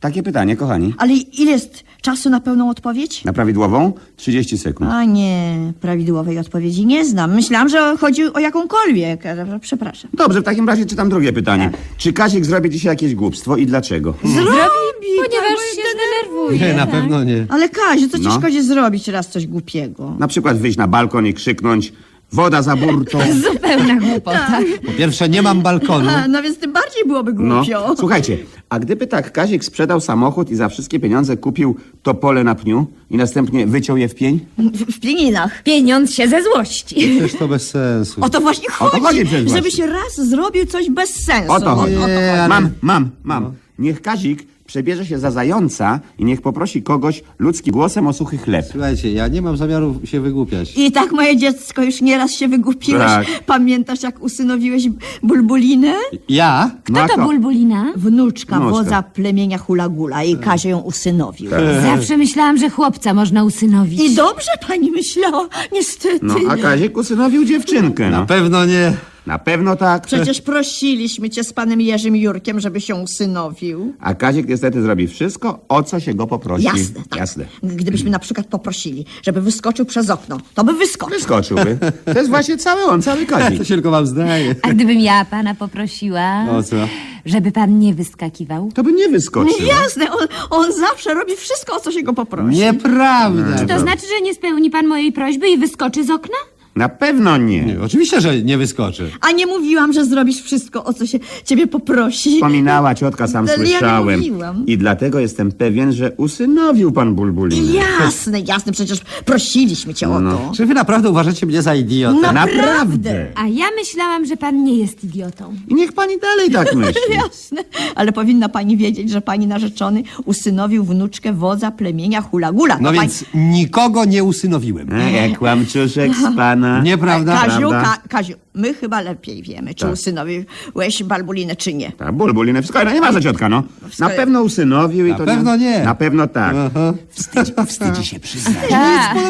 [SPEAKER 7] Takie pytanie, kochani.
[SPEAKER 6] Ale ile jest czasu na pełną odpowiedź?
[SPEAKER 7] Na prawidłową? 30 sekund.
[SPEAKER 6] A nie, prawidłowej odpowiedzi nie znam. Myślałam, że chodzi o jakąkolwiek. Przepraszam.
[SPEAKER 7] Dobrze, w takim razie czytam drugie pytanie. Czy Kazik zrobi dzisiaj jakieś głupstwo i dlaczego?
[SPEAKER 6] Zrobi,
[SPEAKER 5] Ponieważ się zdenerwuje.
[SPEAKER 4] Nie, na
[SPEAKER 5] tak?
[SPEAKER 4] pewno nie.
[SPEAKER 6] Ale Kaziu, co ci
[SPEAKER 7] No.
[SPEAKER 6] szkodzi zrobić raz coś głupiego?
[SPEAKER 7] Na przykład wyjść na balkon i krzyknąć Woda za burtą.
[SPEAKER 5] Zupełna głupota.
[SPEAKER 4] Po pierwsze nie mam balkonu.
[SPEAKER 6] A, no więc tym bardziej byłoby
[SPEAKER 7] No,
[SPEAKER 6] głupio.
[SPEAKER 7] słuchajcie, a gdyby tak Kazik sprzedał samochód i za wszystkie pieniądze kupił to pole na pniu i następnie wyciął je w pień?
[SPEAKER 6] W, w pieninach.
[SPEAKER 5] Pieniądz się ze złości.
[SPEAKER 4] Przecież to bez sensu.
[SPEAKER 6] O to właśnie
[SPEAKER 7] O to
[SPEAKER 6] chodzi,
[SPEAKER 7] chodzi przecież
[SPEAKER 6] żebyś
[SPEAKER 7] właśnie.
[SPEAKER 6] raz zrobił coś bez sensu.
[SPEAKER 7] O to chodzi.
[SPEAKER 6] O, o to
[SPEAKER 4] Nie, ale-
[SPEAKER 7] Mam, mam, mam. Niech Kazik przebierze się za zająca i niech poprosi kogoś ludzkim głosem o suchy chleb.
[SPEAKER 4] Słuchajcie, ja nie mam zamiaru się wygłupiać.
[SPEAKER 6] I tak moje dziecko już nieraz się wygłupiłeś.
[SPEAKER 7] Tak.
[SPEAKER 6] Pamiętasz jak usynowiłeś bulbulinę?
[SPEAKER 4] Ja?
[SPEAKER 7] No
[SPEAKER 5] Kto to bulbulina?
[SPEAKER 6] Wnuczka,
[SPEAKER 7] Wnuczka.
[SPEAKER 6] wodza plemienia Hulagula i Kazio ją usynowił.
[SPEAKER 5] Zawsze myślałam, że chłopca można usynowić.
[SPEAKER 6] I dobrze pani myślała, niestety.
[SPEAKER 7] No, a Kazik usynowił dziewczynkę,
[SPEAKER 4] Na
[SPEAKER 7] no.
[SPEAKER 4] pewno nie.
[SPEAKER 7] Na pewno tak.
[SPEAKER 6] Przecież prosiliśmy cię z panem Jerzym Jurkiem, żeby się usynowił.
[SPEAKER 7] A Kazik niestety zrobi wszystko, o co się go poprosi.
[SPEAKER 6] Jasne, tak.
[SPEAKER 7] Jasne.
[SPEAKER 6] Gdybyśmy na przykład poprosili, żeby wyskoczył przez okno, to by wyskoczył.
[SPEAKER 7] Wyskoczyłby. To jest właśnie cały on, cały
[SPEAKER 4] To
[SPEAKER 7] Kazik.
[SPEAKER 4] się tylko wam zdaje.
[SPEAKER 5] A gdybym ja pana poprosiła,
[SPEAKER 4] O co?
[SPEAKER 5] żeby pan nie wyskakiwał?
[SPEAKER 7] To by nie wyskoczył.
[SPEAKER 6] Jasne, on, on zawsze robi wszystko, o co się go poprosi.
[SPEAKER 4] Nieprawda.
[SPEAKER 5] Czy to znaczy, że nie spełni pan mojej prośby i wyskoczy z okna?
[SPEAKER 7] Na pewno nie.
[SPEAKER 4] Nie, Oczywiście, że nie wyskoczy.
[SPEAKER 6] A nie mówiłam, że zrobisz wszystko, o co się ciebie poprosi.
[SPEAKER 7] Wspominała ciotka, sam
[SPEAKER 6] Ale ja nie
[SPEAKER 7] słyszałem.
[SPEAKER 6] mówiłam.
[SPEAKER 7] I dlatego jestem pewien, że usynowił pan Bulbulinę.
[SPEAKER 6] Jasne, jasne, przecież prosiliśmy cię o to.
[SPEAKER 4] Czy wy naprawdę uważacie mnie za idiotę?
[SPEAKER 6] No.
[SPEAKER 7] Naprawdę.
[SPEAKER 5] A ja myślałam, że pan nie jest idiotą.
[SPEAKER 7] I niech pani dalej tak myśli.
[SPEAKER 6] Jasne, ale powinna pani wiedzieć, że pani narzeczony usynowił wnuczkę wodza plemienia Hulagula.
[SPEAKER 4] No
[SPEAKER 6] To
[SPEAKER 4] więc nikogo nie usynowiłem.
[SPEAKER 7] A, jak kłamczuszek z pana. Żona.
[SPEAKER 4] Nieprawda?
[SPEAKER 6] Kaziu,
[SPEAKER 7] Prawda?
[SPEAKER 6] Ka, Kaziu, my chyba lepiej wiemy, czy
[SPEAKER 7] Tak.
[SPEAKER 6] usynowiłeś Balbulinę, czy nie.
[SPEAKER 7] Tak, bulbulinę, wszystko, no nie ma za ciotka, no. Na pewno usynowił i
[SPEAKER 4] Na
[SPEAKER 7] to...
[SPEAKER 4] pewno nie.
[SPEAKER 7] Na pewno tak.
[SPEAKER 4] Aha.
[SPEAKER 7] Wstydzi, wstydzi się przyznać.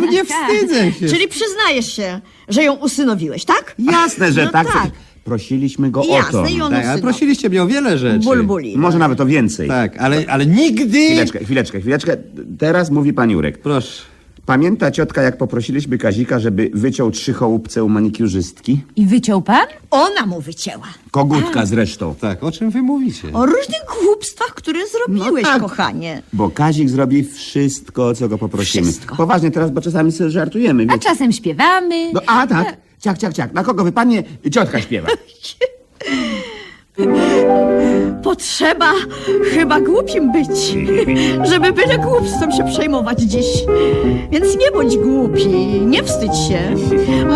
[SPEAKER 4] Nic nie wstydzę się.
[SPEAKER 6] Czyli przyznajesz się, że ją usynowiłeś, tak?
[SPEAKER 7] Jasne, że
[SPEAKER 6] No
[SPEAKER 7] tak.
[SPEAKER 6] tak.
[SPEAKER 7] Prosiliśmy go o to.
[SPEAKER 6] Jasne, i on
[SPEAKER 4] Tak, ale
[SPEAKER 6] usynowił.
[SPEAKER 4] prosiliście mnie o wiele rzeczy.
[SPEAKER 6] Bulbuli.
[SPEAKER 7] Może nawet o więcej.
[SPEAKER 4] Tak, ale, ale nigdy...
[SPEAKER 7] Chwileczkę, chwileczkę, chwileczkę. Teraz mówi pan Jurek.
[SPEAKER 4] Proszę.
[SPEAKER 7] Pamięta ciotka, jak poprosiliśmy Kazika, żeby wyciął trzy chołupce u manikiurzystki?
[SPEAKER 5] I wyciął pan?
[SPEAKER 6] Ona mu wycięła.
[SPEAKER 7] Kogutka zresztą.
[SPEAKER 4] Tak, o czym wy mówicie?
[SPEAKER 6] O różnych głupstwach, które zrobiłeś,
[SPEAKER 7] tak.
[SPEAKER 6] kochanie.
[SPEAKER 7] Bo Kazik zrobi wszystko, co go poprosimy.
[SPEAKER 6] Wszystko.
[SPEAKER 7] Poważnie teraz, bo czasami sobie żartujemy.
[SPEAKER 5] A
[SPEAKER 7] Wiecie.
[SPEAKER 5] czasem śpiewamy.
[SPEAKER 7] No, a tak, ciak, ciak, ciak. Na kogo wypadnie? Ciotka śpiewa.
[SPEAKER 6] Potrzeba chyba głupim być, żeby byle głupstwem się przejmować dziś. Więc nie bądź głupi, nie wstydź się.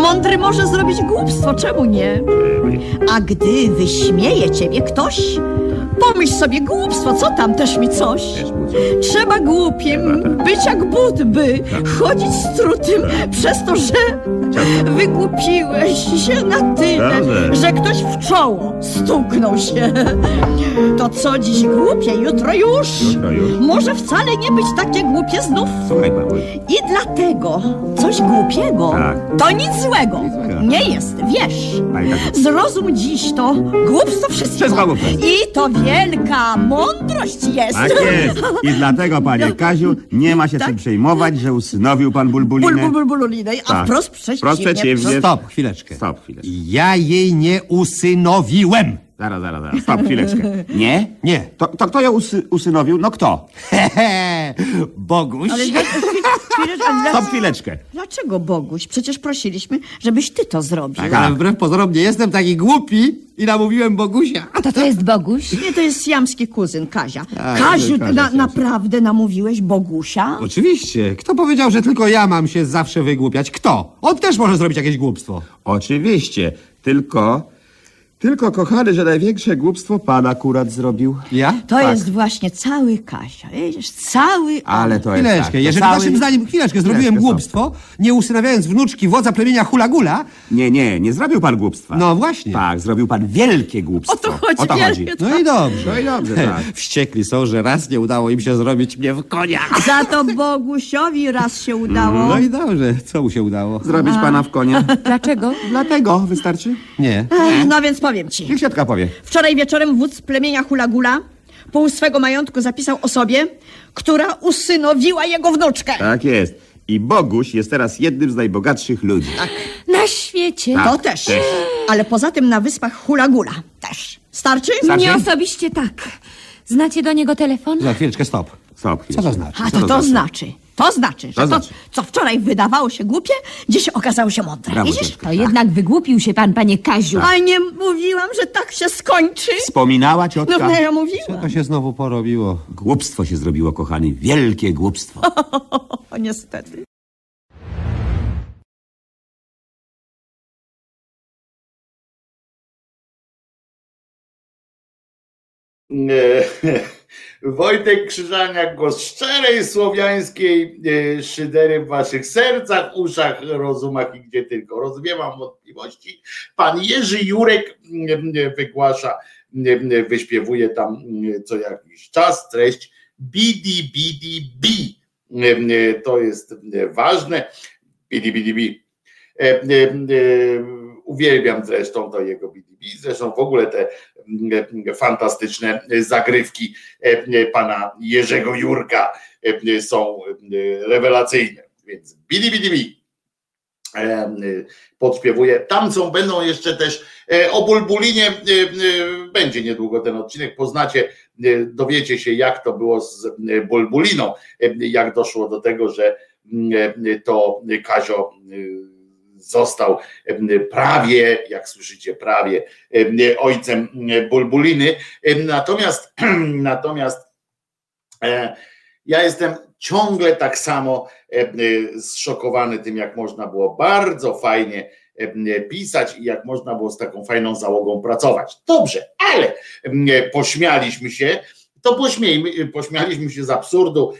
[SPEAKER 6] Mądry może zrobić głupstwo, czemu nie? A gdy wyśmieje ciebie ktoś, pomyśl sobie głupstwo, co tam też mi coś. Trzeba głupim być jak but, by chodzić strutym przez to, że wygłupiłeś się na tyle, że ktoś w czoło stuknął się. To co dziś głupie, jutro już. Może wcale nie być takie głupie znów. I dlatego coś głupiego
[SPEAKER 7] Tak.
[SPEAKER 6] to nic złego. Nie jest, wiesz.
[SPEAKER 7] Tak.
[SPEAKER 6] Zrozum dziś to głupstwo wszystko. I to wielka mądrość jest.
[SPEAKER 7] Tak jest. I dlatego, panie Kaziu, nie ma się
[SPEAKER 6] Tak.
[SPEAKER 7] czym przejmować, że usynowił pan Bulbulinę.
[SPEAKER 6] Bul, bul, bul, bul, linej, a
[SPEAKER 7] Tak.
[SPEAKER 6] wprost przeciwnie.
[SPEAKER 7] Wprost przeciwnie.
[SPEAKER 4] Stop, chwileczkę.
[SPEAKER 7] Stop, chwileczkę.
[SPEAKER 4] Ja jej nie usynowiłem.
[SPEAKER 7] Zaraz, zaraz, zaraz. Stop, chwileczkę. Nie?
[SPEAKER 4] Nie.
[SPEAKER 7] To, to kto ją usy, usynowił? No kto?
[SPEAKER 4] Hehe, Boguś.
[SPEAKER 6] Ale, dla- chwileczkę, ale dla-
[SPEAKER 7] Stop, chwileczkę.
[SPEAKER 6] Dlaczego, Boguś? Przecież prosiliśmy, żebyś ty to zrobił.
[SPEAKER 4] Tak, ale wbrew pozorom nie jestem taki głupi i namówiłem Bogusia.
[SPEAKER 5] To to jest Boguś?
[SPEAKER 6] Nie, to jest jamski kuzyn Kazia.
[SPEAKER 4] A,
[SPEAKER 6] Kaziu,
[SPEAKER 4] Kazia,
[SPEAKER 6] na,
[SPEAKER 4] Kazia.
[SPEAKER 6] naprawdę namówiłeś Bogusia?
[SPEAKER 4] Oczywiście. Kto powiedział, że tylko ja mam się zawsze wygłupiać? Kto? On też może zrobić jakieś głupstwo.
[SPEAKER 7] Oczywiście. Tylko... Tylko, kochany, że największe głupstwo pan akurat zrobił.
[SPEAKER 4] Ja?
[SPEAKER 6] To
[SPEAKER 7] Tak.
[SPEAKER 6] jest właśnie cały Kasia, wiesz, cały on.
[SPEAKER 7] Ale to jest
[SPEAKER 4] Chwileczkę,
[SPEAKER 7] tak. to
[SPEAKER 4] jeżeli
[SPEAKER 7] cały-
[SPEAKER 4] naszym zdaniem, chwileczkę, zrobiłem
[SPEAKER 7] Chwileczkę,
[SPEAKER 4] głupstwo, nie usynawiając wnuczki wodza plemienia Hula-Gula,
[SPEAKER 7] Nie, nie, nie zrobił pan głupstwa.
[SPEAKER 4] No właśnie.
[SPEAKER 7] Tak, zrobił pan wielkie głupstwo.
[SPEAKER 6] O to chodzi,
[SPEAKER 7] O to chodzi.
[SPEAKER 6] wielkie.
[SPEAKER 4] no i dobrze.
[SPEAKER 7] No i dobrze, tak.
[SPEAKER 4] Wściekli są, że raz nie udało im się zrobić mnie w konia.
[SPEAKER 6] Za to Bogusiowi raz się udało.
[SPEAKER 4] No i dobrze, co mu się udało?
[SPEAKER 7] Zrobić pana w konia.
[SPEAKER 5] Dlaczego?
[SPEAKER 7] Dlatego wystarczy.
[SPEAKER 4] Nie.
[SPEAKER 6] Ech, No więc powiem ci.
[SPEAKER 7] Niech ciotka powie.
[SPEAKER 6] Wczoraj wieczorem wódz plemienia Hulagula pół swego majątku zapisał osobie, która usynowiła jego wnuczkę.
[SPEAKER 7] Tak jest. I Boguś jest teraz jednym z najbogatszych ludzi.
[SPEAKER 5] Na świecie.
[SPEAKER 7] Tak.
[SPEAKER 6] To też. Ale poza tym na wyspach Hulagula też. Starczy?
[SPEAKER 7] Starczy?
[SPEAKER 5] Mnie osobiście tak. Znacie do niego telefon?
[SPEAKER 4] Za chwileczkę, stop.
[SPEAKER 7] Stop,
[SPEAKER 4] Co
[SPEAKER 7] chwileczkę.
[SPEAKER 4] to znaczy?
[SPEAKER 6] A
[SPEAKER 7] Co
[SPEAKER 6] to
[SPEAKER 7] to
[SPEAKER 6] to
[SPEAKER 7] znaczy?
[SPEAKER 6] znaczy. To znaczy, że
[SPEAKER 7] To
[SPEAKER 6] to,
[SPEAKER 7] znaczy.
[SPEAKER 6] co wczoraj wydawało się głupie, dziś okazało się mądre.
[SPEAKER 7] Brawo,
[SPEAKER 6] Widzisz?
[SPEAKER 5] To jednak wygłupił się pan, panie Kaziu.
[SPEAKER 6] A nie mówiłam, że tak się skończy?
[SPEAKER 7] Wspominała
[SPEAKER 6] No
[SPEAKER 7] ciotka.
[SPEAKER 6] no, ja
[SPEAKER 4] Co
[SPEAKER 6] mówiłam.
[SPEAKER 4] to się znowu porobiło?
[SPEAKER 7] Głupstwo się zrobiło, kochany. Wielkie głupstwo.
[SPEAKER 6] O, niestety.
[SPEAKER 1] E, Wojtek Krzyżaniak, głos szczerej słowiańskiej e, szydery w waszych sercach, uszach, rozumach i gdzie tylko. Rozwiewam wątpliwości. Pan Jerzy Jurek mm, e, wygłasza, wyśpiewuje tam co jakiś czas treść bidi bidi bi. E, To jest ważne. Bidi bidi bi. E, e, e, Uwielbiam zresztą to jego BDB, zresztą w ogóle te fantastyczne zagrywki e, pana Jerzego Jurka e, są e, rewelacyjne. Więc bidi bidi bi e, podśpiewuję. Tam są, będą jeszcze też e, o Bulbulinie, e, e, będzie niedługo ten odcinek, poznacie, e, dowiecie się jak to było z e, Bulbuliną, e, jak doszło do tego, że mm, e, to Kazio e, został prawie, jak słyszycie, prawie ojcem Bulbuliny. Natomiast, natomiast e, ja jestem ciągle tak samo e, zszokowany tym, jak można było bardzo fajnie pisać i jak można było z taką fajną załogą pracować. Dobrze, ale pośmialiśmy się, to pośmiejmy, pośmialiśmy się z absurdu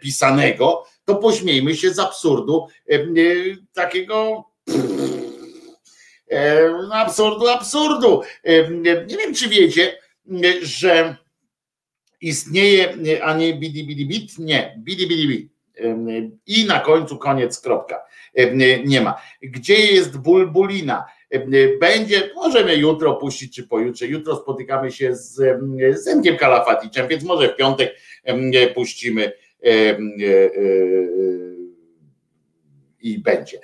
[SPEAKER 1] pisanego, to pośmiejmy się z absurdu e, e, takiego No absurdu, absurdu. Nie wiem, czy wiecie, że istnieje, a nie bidi bidi bit, nie, bidi bidi bit. I na końcu koniec, kropka. Nie ma. Gdzie jest bulbulina? Będzie, możemy jutro puścić, czy pojutrze. Jutro spotykamy się z Zenkiem Kalafaticzem, więc może w piątek puścimy e, e, i będzie.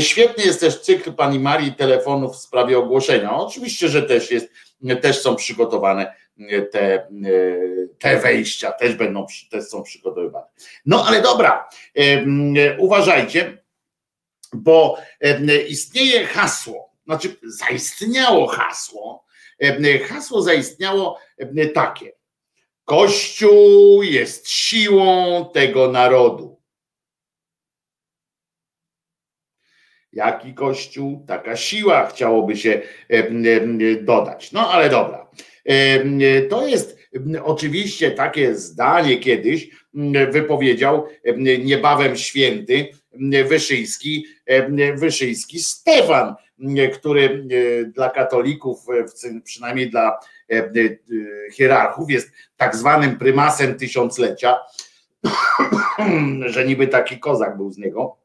[SPEAKER 1] Świetny jest też cykl pani Marii telefonów w sprawie ogłoszenia. Oczywiście, że też jest, też są przygotowane te, te wejścia, też będą, też są przygotowywane. No ale dobra, uważajcie, bo istnieje hasło, znaczy zaistniało hasło, hasło zaistniało takie. Kościół jest siłą tego narodu. Jaki kościół, taka siła chciałoby się dodać. No ale dobra. To jest oczywiście takie zdanie kiedyś wypowiedział niebawem święty Wyszyński, Wyszyński Stefan, który dla katolików, przynajmniej dla hierarchów, jest tak zwanym prymasem tysiąclecia, że niby taki kozak był z niego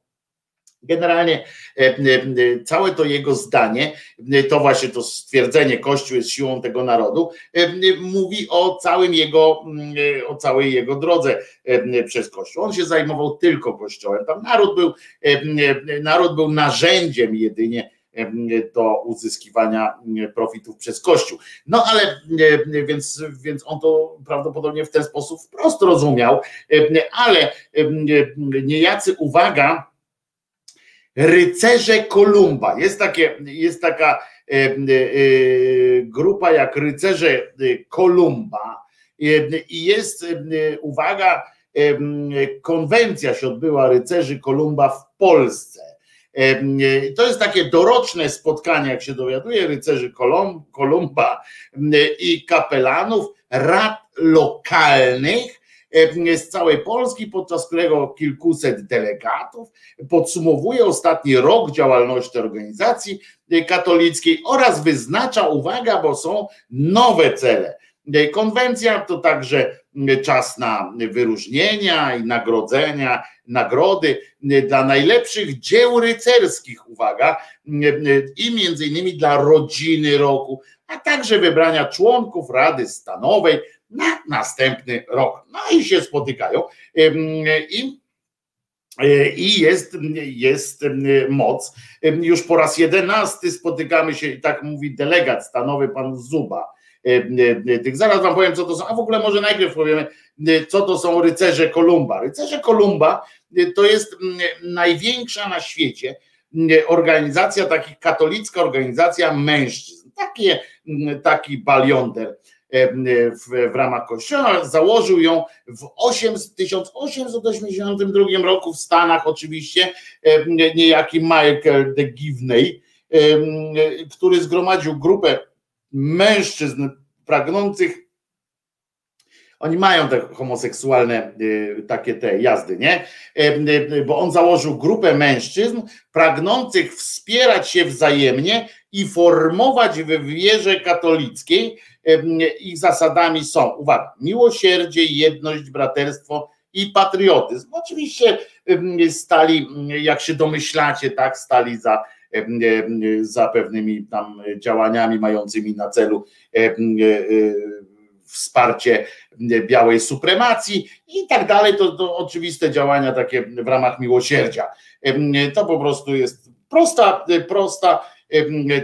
[SPEAKER 1] Generalnie e, e, całe to jego zdanie, e, to właśnie to stwierdzenie Kościół jest siłą tego narodu, mówi o całym jego, o całej jego drodze przez Kościół. On się zajmował tylko Kościołem. Tam naród był, naród był narzędziem jedynie do uzyskiwania profitów przez Kościół. No ale więc, więc on to prawdopodobnie w ten sposób wprost rozumiał, ale niejacy uwaga, Rycerze Kolumba. Jest, takie, jest taka e, e, grupa jak Rycerze Kolumba i jest, uwaga, konwencja się odbyła Rycerzy Kolumba w Polsce. To jest takie doroczne spotkanie, jak się dowiaduje, rycerzy Kolumba i kapelanów, rad lokalnych E, z całej Polski, podczas którego kilkuset delegatów podsumowuje ostatni rok działalności organizacji e, katolickiej oraz wyznacza, uwaga, bo są nowe cele. E, konwencja to także czas na wyróżnienia i nagrodzenia, nagrody dla najlepszych dzieł rycerskich, uwaga, i między innymi dla rodziny roku, a także wybrania członków Rady Stanowej na następny rok. No i się spotykają. I e, i jest, jest moc. Już po raz jedenasty spotykamy się, i tak mówi delegat stanowy, pan Zuba. Tych zaraz wam powiem, co to są. A w ogóle może najpierw powiemy, co to są rycerze Kolumba. Rycerze Kolumba to jest największa na świecie organizacja, taka katolicka organizacja mężczyzn. Takie, taki balionder E, w, w ramach kościoła. Założył ją w 8, 1882 roku w Stanach oczywiście niejaki Michael de Givney, który zgromadził grupę mężczyzn pragnących oni mają te homoseksualne takie te jazdy, nie? Bo on założył grupę mężczyzn pragnących wspierać się wzajemnie i formować w wierze katolickiej ich zasadami są, uwaga, miłosierdzie, jedność, braterstwo i patriotyzm. Oczywiście stali, jak się domyślacie, tak, stali za, za pewnymi tam działaniami mającymi na celu wsparcie białej supremacji i tak dalej. To, to oczywiste działania takie w ramach miłosierdzia. To po prostu jest prosta, prosta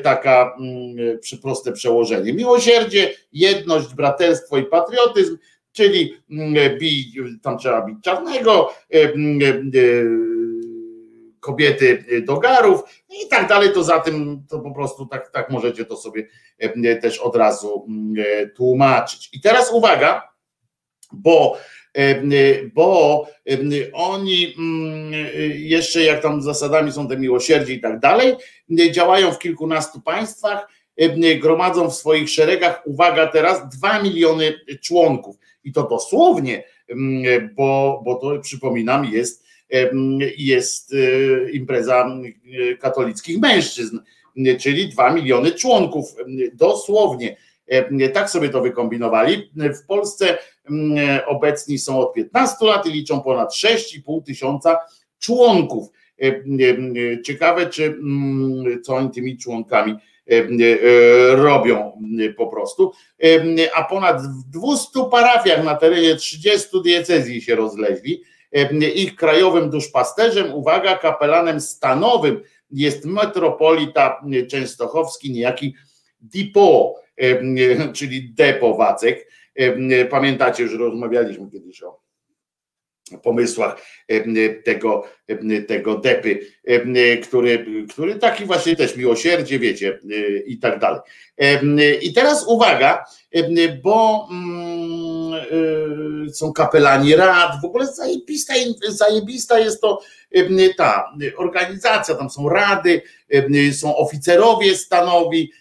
[SPEAKER 1] taka proste przełożenie. Miłosierdzie, jedność, braterstwo i patriotyzm, czyli bij, tam trzeba bić czarnego, kobiety do garów i tak dalej, to za tym to po prostu tak, tak możecie to sobie też od razu tłumaczyć. I teraz uwaga, bo bo oni mm, jeszcze jak tam zasadami są te miłosierdzie i tak dalej, działają w kilkunastu państwach, gromadzą w swoich szeregach, uwaga teraz, dwa miliony członków. I to dosłownie, bo, bo to przypominam, jest jest impreza katolickich mężczyzn, czyli 2 miliony członków. Dosłownie tak sobie to wykombinowali. W Polsce obecni są od 15 lat i liczą ponad 6,5 tysiąca członków. Ciekawe, czy co oni tymi członkami robią po prostu. A ponad w 200 parafiach na terenie 30 diecezji się rozleźli. Ich krajowym duszpasterzem, uwaga, kapelanem stanowym jest metropolita częstochowski, niejaki Dipo, czyli Depo Wacek. Pamiętacie, że rozmawialiśmy kiedyś o pomysłach tego, tego depy, który, który taki właśnie też miłosierdzie, wiecie, i tak dalej. I teraz uwaga, bo mm, są kapelani rad, w ogóle zajebista, zajebista jest to ta organizacja, tam są rady, są oficerowie stanowi,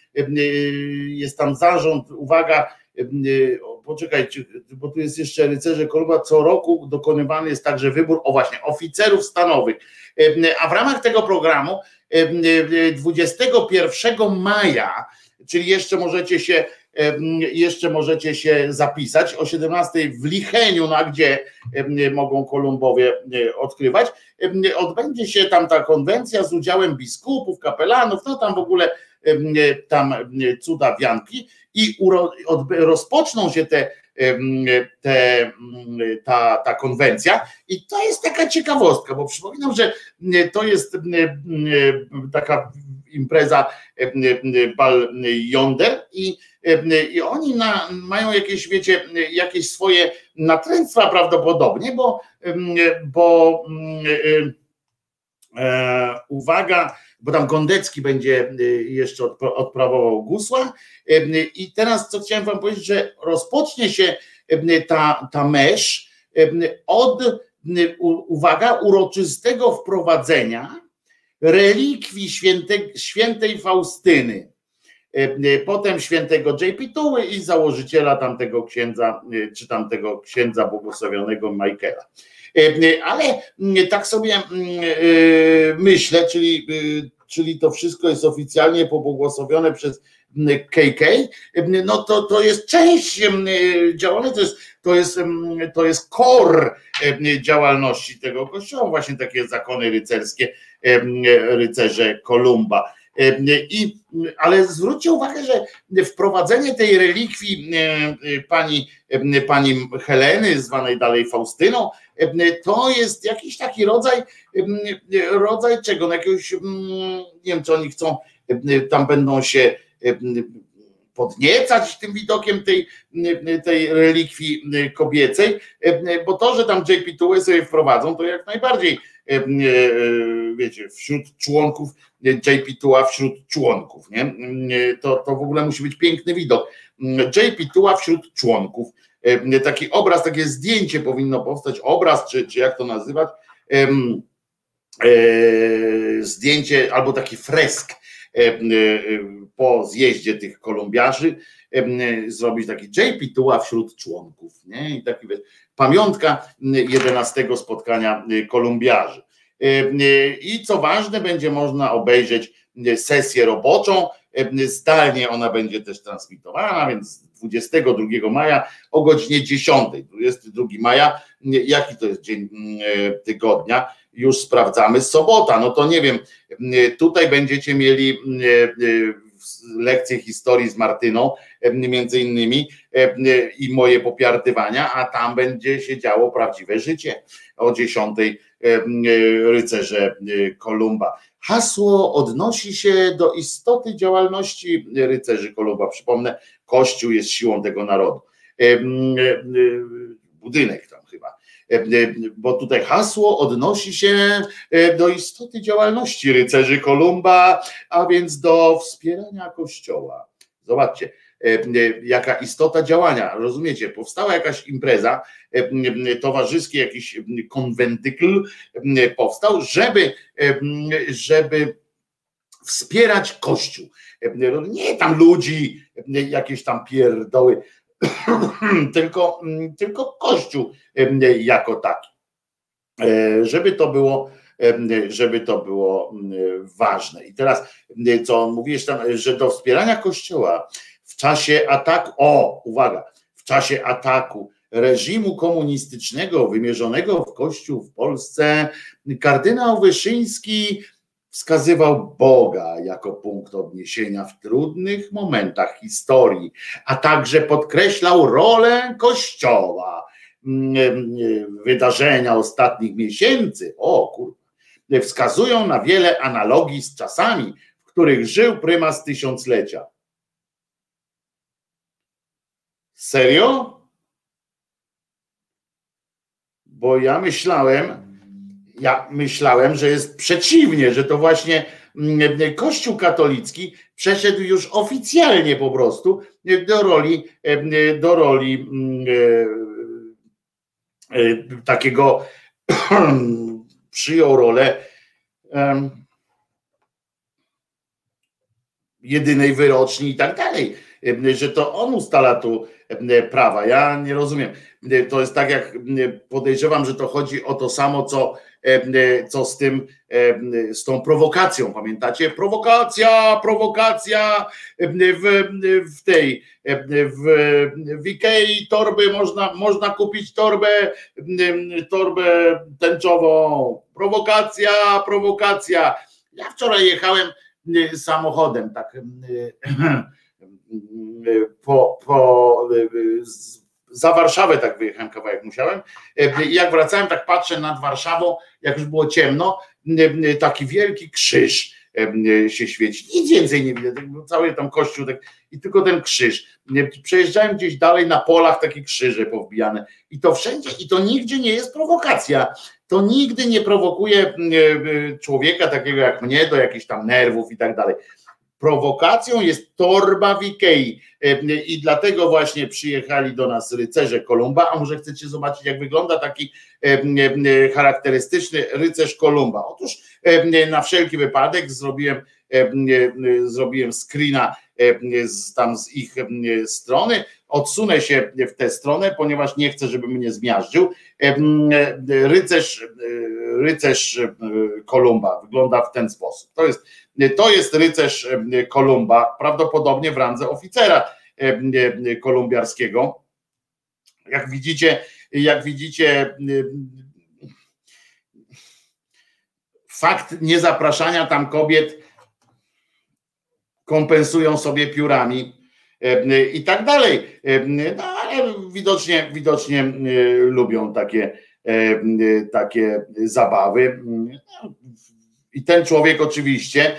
[SPEAKER 1] jest tam zarząd, uwaga, poczekajcie, bo tu jest jeszcze rycerze Kolumba, co roku dokonywany jest także wybór, o właśnie, oficerów stanowych. A w ramach tego programu 21 maja, czyli jeszcze możecie się jeszcze możecie się zapisać o 17 w Licheniu, na gdzie mogą Kolumbowie odkrywać. Odbędzie się tam ta konwencja z udziałem biskupów, kapelanów, no tam w ogóle tam cuda wianki i rozpoczną się te, te, ta, ta konwencja. I to jest taka ciekawostka, bo przypominam, że to jest taka impreza bal Yonder i, i oni na, mają jakieś, wiecie, jakieś swoje natręctwa prawdopodobnie, bo, bo e, uwaga, bo tam Gondecki będzie y, jeszcze odprawował gusła. I teraz co chciałem wam powiedzieć, że rozpocznie się ta, ta mesz od, uwaga, uroczystego wprowadzenia relikwii świętej, świętej Faustyny, potem świętego JP Tuły i założyciela tamtego księdza, y, czy tamtego księdza błogosławionego Michaela. E, ale mm, tak sobie mm, e, myślę, czyli, y, czyli to wszystko jest oficjalnie pobłogosławione przez KK, mm, no to, to jest część działalności, to jest, to jest, to jest core działalności tego kościoła, właśnie takie zakony rycerskie, rycerze Kolumba. I, ale zwróćcie uwagę, że wprowadzenie tej relikwii pani, pani Heleny, zwanej dalej Faustyną, to jest jakiś taki rodzaj, rodzaj czego, no jakiegoś, nie wiem, czy oni chcą, tam będą się podniecać tym widokiem tej, tej relikwii kobiecej, bo to, że tam JP Tuły sobie wprowadzą, to jak najbardziej wiecie, wśród członków JP Tuła wśród członków, nie? To, to w ogóle musi być piękny widok. JP Tuła wśród członków. Taki obraz, takie zdjęcie powinno powstać, obraz, czy, czy jak to nazywać, e, zdjęcie albo taki fresk e, po zjeździe tych kolumbiarzy, zrobić taki JP Tuła wśród członków, nie? I taki pamiątka 11 spotkania kolumbiarzy. I co ważne, będzie można obejrzeć sesję roboczą. Zdalnie ona będzie też transmitowana, więc 22 maja o godzinie 10. 22 maja, jaki to jest dzień tygodnia? Już sprawdzamy. Sobota, no to nie wiem. Tutaj będziecie mieli lekcje historii z Martyną, między innymi, i moje popiartywania, a tam będzie się działo prawdziwe życie o 10 rycerze Kolumba. Hasło odnosi się do istoty działalności rycerzy Kolumba. Przypomnę, Kościół jest siłą tego narodu. Budynek tam chyba. Bo tutaj hasło odnosi się do istoty działalności rycerzy Kolumba, a więc do wspierania Kościoła. Zobaczcie, E, jaka istota działania. Rozumiecie, powstała jakaś impreza, e, towarzyski jakiś konwentykl powstał, żeby, żeby wspierać Kościół. Nie tam ludzi, jakieś tam pierdoły, tylko, tylko Kościół jako taki. żeby to było żeby to było ważne. I teraz, co on mówi, że do wspierania Kościoła w czasie ataku, o, uwaga, w czasie ataku reżimu komunistycznego wymierzonego w Kościół w Polsce, kardynał Wyszyński wskazywał Boga jako punkt odniesienia w trudnych momentach historii, a także podkreślał rolę Kościoła. Wydarzenia ostatnich miesięcy, o kurwa, wskazują na wiele analogii z czasami, w których żył prymas tysiąclecia. Serio? Bo ja myślałem, ja myślałem, że jest przeciwnie, że to właśnie mm, Kościół katolicki przeszedł już oficjalnie po prostu do roli, do roli mm, e, e, takiego przyjął rolę jedynej wyroczni i tak dalej, że to on ustala tu prawa. Ja nie rozumiem. To jest tak, jak podejrzewam, że to chodzi o to samo, co, co z tym, z tą prowokacją. Pamiętacie? Prowokacja, prowokacja w, w tej, w, w Ikei torby można, można kupić torbę, torbę tęczową. Prowokacja, prowokacja. Ja wczoraj jechałem samochodem, tak po, po za Warszawę tak wyjechałem kawałek musiałem. I jak wracałem, tak patrzę nad Warszawą, jak już było ciemno, taki wielki krzyż się świeci. Nic więcej nie widzę, cały tam kościół tak, i tylko ten krzyż. Przejeżdżałem gdzieś dalej na polach takie krzyże powbijane i to wszędzie i to nigdzie nie jest prowokacja. To nigdy nie prowokuje człowieka takiego jak mnie do jakichś tam nerwów i tak dalej. Prowokacją jest torba w Ikei i dlatego właśnie przyjechali do nas rycerze Kolumba, a może chcecie zobaczyć jak wygląda taki charakterystyczny rycerz Kolumba. Otóż na wszelki wypadek zrobiłem, zrobiłem screena z, tam z ich strony, odsunę się w tę stronę, ponieważ nie chcę, żeby mnie zmiażdżył. Rycerz, rycerz Kolumba wygląda w ten sposób. To jest to jest rycerz Kolumba, prawdopodobnie w randze oficera kolumbiarskiego. Jak widzicie, jak widzicie, fakt niezapraszania tam kobiet kompensują sobie piórami i tak dalej. No ale widocznie, widocznie lubią takie, takie zabawy. I ten człowiek oczywiście,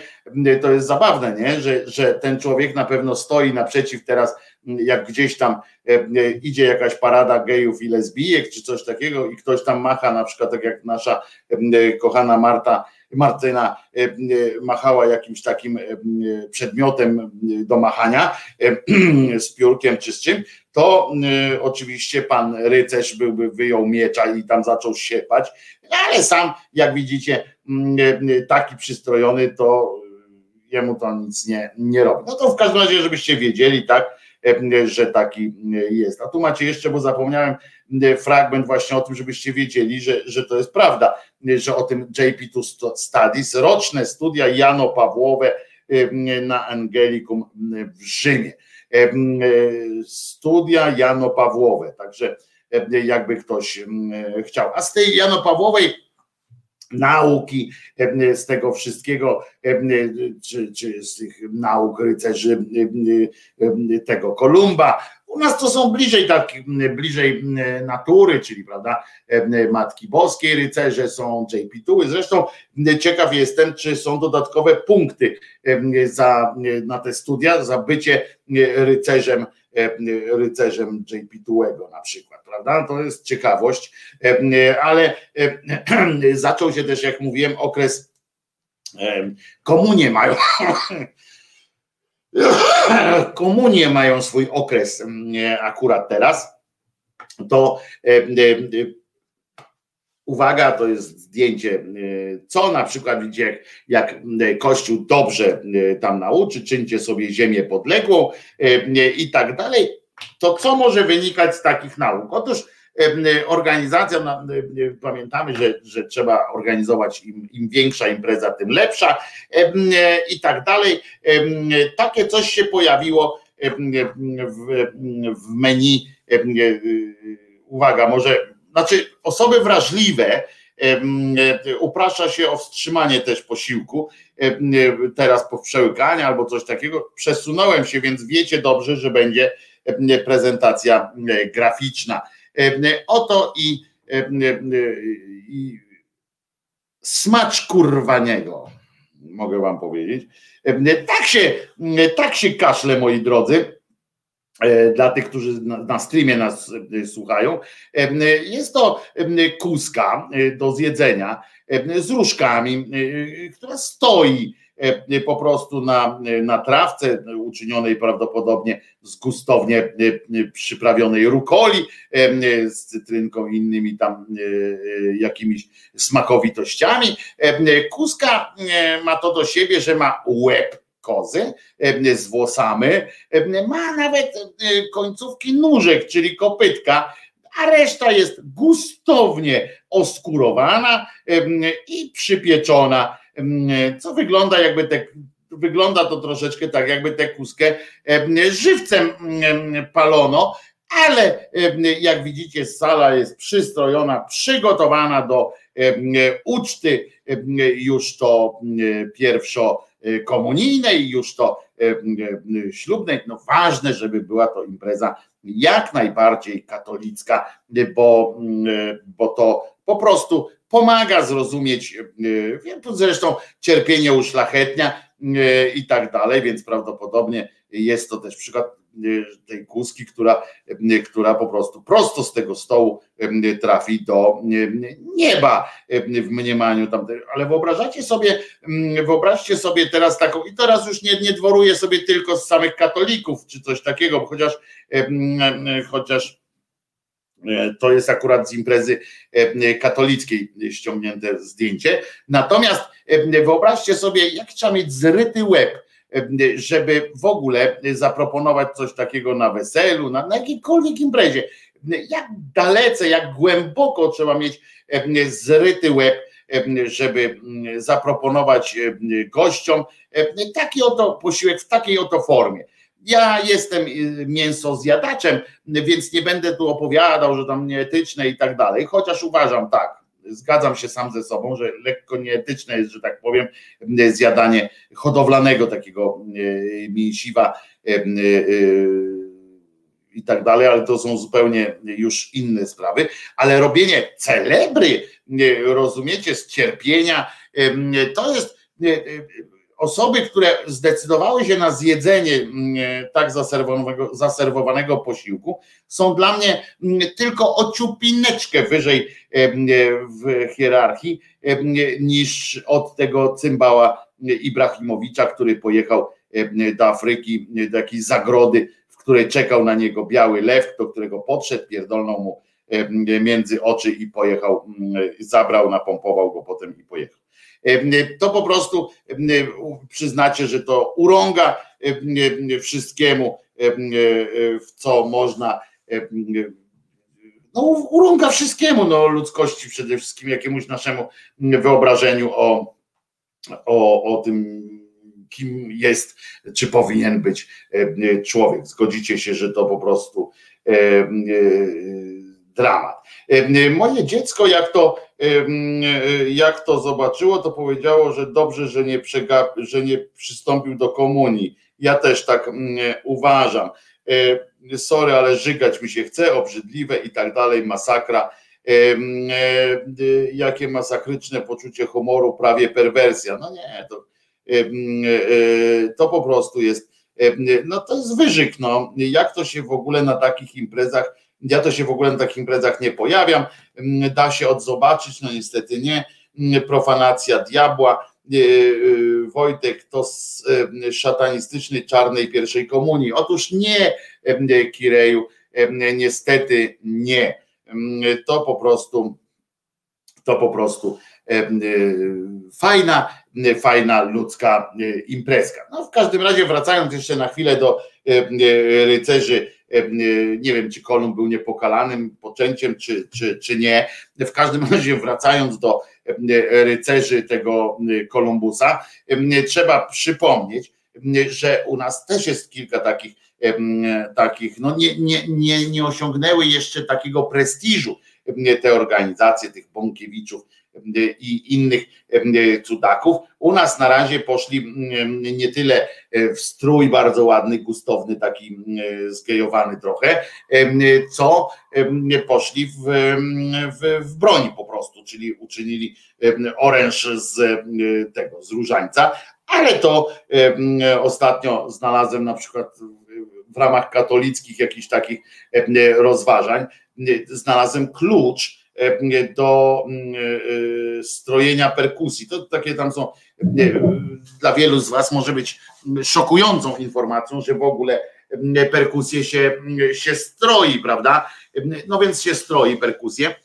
[SPEAKER 1] to jest zabawne, nie? Że, że ten człowiek na pewno stoi naprzeciw teraz, jak gdzieś tam e, idzie jakaś parada gejów i lesbijek, czy coś takiego, i ktoś tam macha, na przykład tak jak nasza e, kochana Marta, Martyna e, machała jakimś takim przedmiotem do machania z piórkiem czy z czym, to oczywiście pan rycerz byłby, wyjął miecza i tam zaczął siepać, ale sam, jak widzicie, Mm, taki przystrojony, to jemu to nic nie, nie robi. No to w każdym razie, żebyście wiedzieli, tak, że taki jest. A tu macie jeszcze, bo zapomniałem fragment właśnie o tym, żebyście wiedzieli, że, że to jest prawda, że o tym JP2 Studies, roczne studia Jano Pawłowe na Angelicum w Rzymie. Studia Jano Pawłowe, także jakby ktoś chciał. A z tej Jano Pawłowej nauki, z tego wszystkiego, czy, czy z tych nauk rycerzy tego Kolumba. U nas to są bliżej tak, bliżej natury, czyli prawda, Matki Boskiej rycerze są JP2. Zresztą ciekaw jestem, czy są dodatkowe punkty za, na te studia, za bycie rycerzem E, rycerzem JP2 na przykład, prawda? To jest ciekawość, e, ale e, zaczął się też, jak mówiłem, okres komunie mają komunie mają swój okres akurat teraz, to Uwaga, to jest zdjęcie, y, co na przykład widzicie, jak, jak Kościół dobrze y, tam nauczy, czyńcie sobie ziemię podległą y, i tak dalej. To co może wynikać z takich nauk? Otóż organizacja, pamiętamy, że, że trzeba organizować im, im większa impreza, tym lepsza i tak dalej. Takie coś się pojawiło w, w menu. Uwaga, może, znaczy osoby wrażliwe, uprasza się o wstrzymanie też posiłku, teraz po przełykaniu albo coś takiego. Przesunąłem się, więc wiecie dobrze, że będzie prezentacja graficzna. Oto i, i smacz kurwaniego, mogę wam powiedzieć. Tak się, tak się kaszle, moi drodzy E, dla tych, którzy na, streamie nas e, słuchają. E, jest to kuska do zjedzenia z różkami, która stoi po prostu na, na trawce uczynionej prawdopodobnie z gustownie przyprawionej rukoli, z cytrynką i innymi tam jakimiś smakowitościami. Kuska ma to do siebie, że ma łeb kozy z włosami, ma nawet końcówki nóżek, czyli kopytka, a reszta jest gustownie oskurowana i przypieczona, co wygląda jakby te wygląda to troszeczkę tak, jakby tę kuskę żywcem palono, ale jak widzicie, sala jest przystrojona, przygotowana do uczty już to pierwszo komunijnej, już to y, y, ślubnej. No ważne, żeby była to impreza jak najbardziej katolicka, bo, bo to po prostu pomaga zrozumieć, zresztą cierpienie uszlachetnia i tak dalej, więc prawdopodobnie jest to też przykład tej kuski, która, która po prostu prosto z tego stołu trafi do nieba w mniemaniu tamtego. Ale wyobrażacie sobie, wyobraźcie sobie teraz taką, i teraz już nie, nie dworuję sobie tylko z samych katolików czy coś takiego, chociaż chociaż e, to jest akurat z imprezy katolickiej ściągnięte zdjęcie. Natomiast wyobraźcie sobie, jak trzeba mieć zryty łeb, żeby w ogóle zaproponować coś takiego na weselu, na, na jakiejkolwiek imprezie. Jak dalece, jak głęboko trzeba mieć zryty łeb, żeby zaproponować gościom taki oto posiłek w takiej oto formie. Ja jestem mięso zjadaczem, więc nie będę tu opowiadał, że tam nieetyczne i tak dalej, chociaż uważam tak, zgadzam się sam ze sobą, że lekko nieetyczne jest, że tak powiem, zjadanie hodowlanego takiego e, mięsiwa e, e, i tak dalej, ale to są zupełnie już inne sprawy. Ale robienie celebry, rozumiecie, z cierpienia, to jest osoby, które zdecydowały się na zjedzenie mm, e, tak zaserwowanego, zaserwowanego posiłku, są dla mnie mm, tylko o ciupineczkę wyżej e, e, w hierarchii niż od tego cymbała Ibrahimowicza, który pojechał do Afryki, do jakiejś zagrody, w której czekał na niego biały lew, do którego podszedł, pierdolnął mu między oczy i pojechał, zabrał, napompował go potem i pojechał to po prostu przyznacie, że to urąga wszystkiemu, w co można no, urąga wszystkiemu, no, ludzkości przede wszystkim, jakiemuś naszemu wyobrażeniu o, o, o tym, kim jest, czy powinien być człowiek. Zgodzicie się, że to po prostu dramat. Moje dziecko, jak to, jak to zobaczyło, to powiedziało, że dobrze, że nie, przegap, że nie przystąpił do komunii. Ja też tak uważam. Sorry, ale żygać mi się chce, obrzydliwe i tak dalej, masakra. Jakie masakryczne poczucie humoru, prawie perwersja. No nie, to, to po prostu jest, no to jest wyżyk, no. Jak to się w ogóle na takich imprezach ja to się w ogóle na takich imprezach nie pojawiam. Mm, da się odzobaczyć, no niestety nie. Mm, profanacja diabła. E, e, Wojtek to z e, szatanistycznej czarnej pierwszej komunii. Otóż nie, Kireju, niestety nie. Mm, to po prostu, to po prostu fajna, fajna ludzka imprezka. No w każdym razie wracając jeszcze na chwilę do rycerzy nie wiem, czy Kolumb był niepokalanym poczęciem, czy, czy, czy nie. W każdym razie, wracając do rycerzy tego Kolumbusa, trzeba przypomnieć, że u nas też jest kilka takich, takich no nie, nie, nie, nie osiągnęły jeszcze takiego prestiżu te organizacje, tych Bąkiewiczów i innych cudaków. U nas na razie poszli nie tyle w strój bardzo ładny, gustowny, taki zgejowany trochę, co poszli w, w, w broń po prostu, czyli uczynili oręż z tego, z różańca, ale to ostatnio znalazłem na przykład w ramach katolickich jakichś takich rozważań, znalazłem klucz do strojenia perkusji. To takie tam są, dla wielu z Was może być szokującą informacją, że w ogóle perkusję się, się stroi, prawda? No więc się stroi perkusję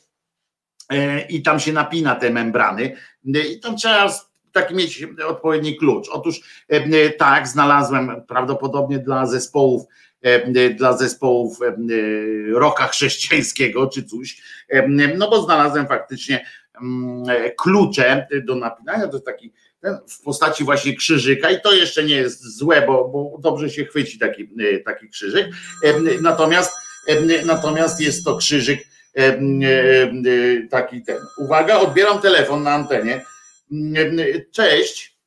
[SPEAKER 1] i tam się napina te membrany i tam trzeba taki mieć odpowiedni klucz. Otóż tak, znalazłem prawdopodobnie dla zespołów dla zespołów roka chrześcijańskiego czy coś, no bo znalazłem faktycznie klucze do napinania, to jest taki w postaci właśnie krzyżyka i to jeszcze nie jest złe, bo, bo dobrze się chwyci taki, taki krzyżyk, natomiast natomiast jest to krzyżyk taki ten. Uwaga, odbieram telefon na antenie. Cześć.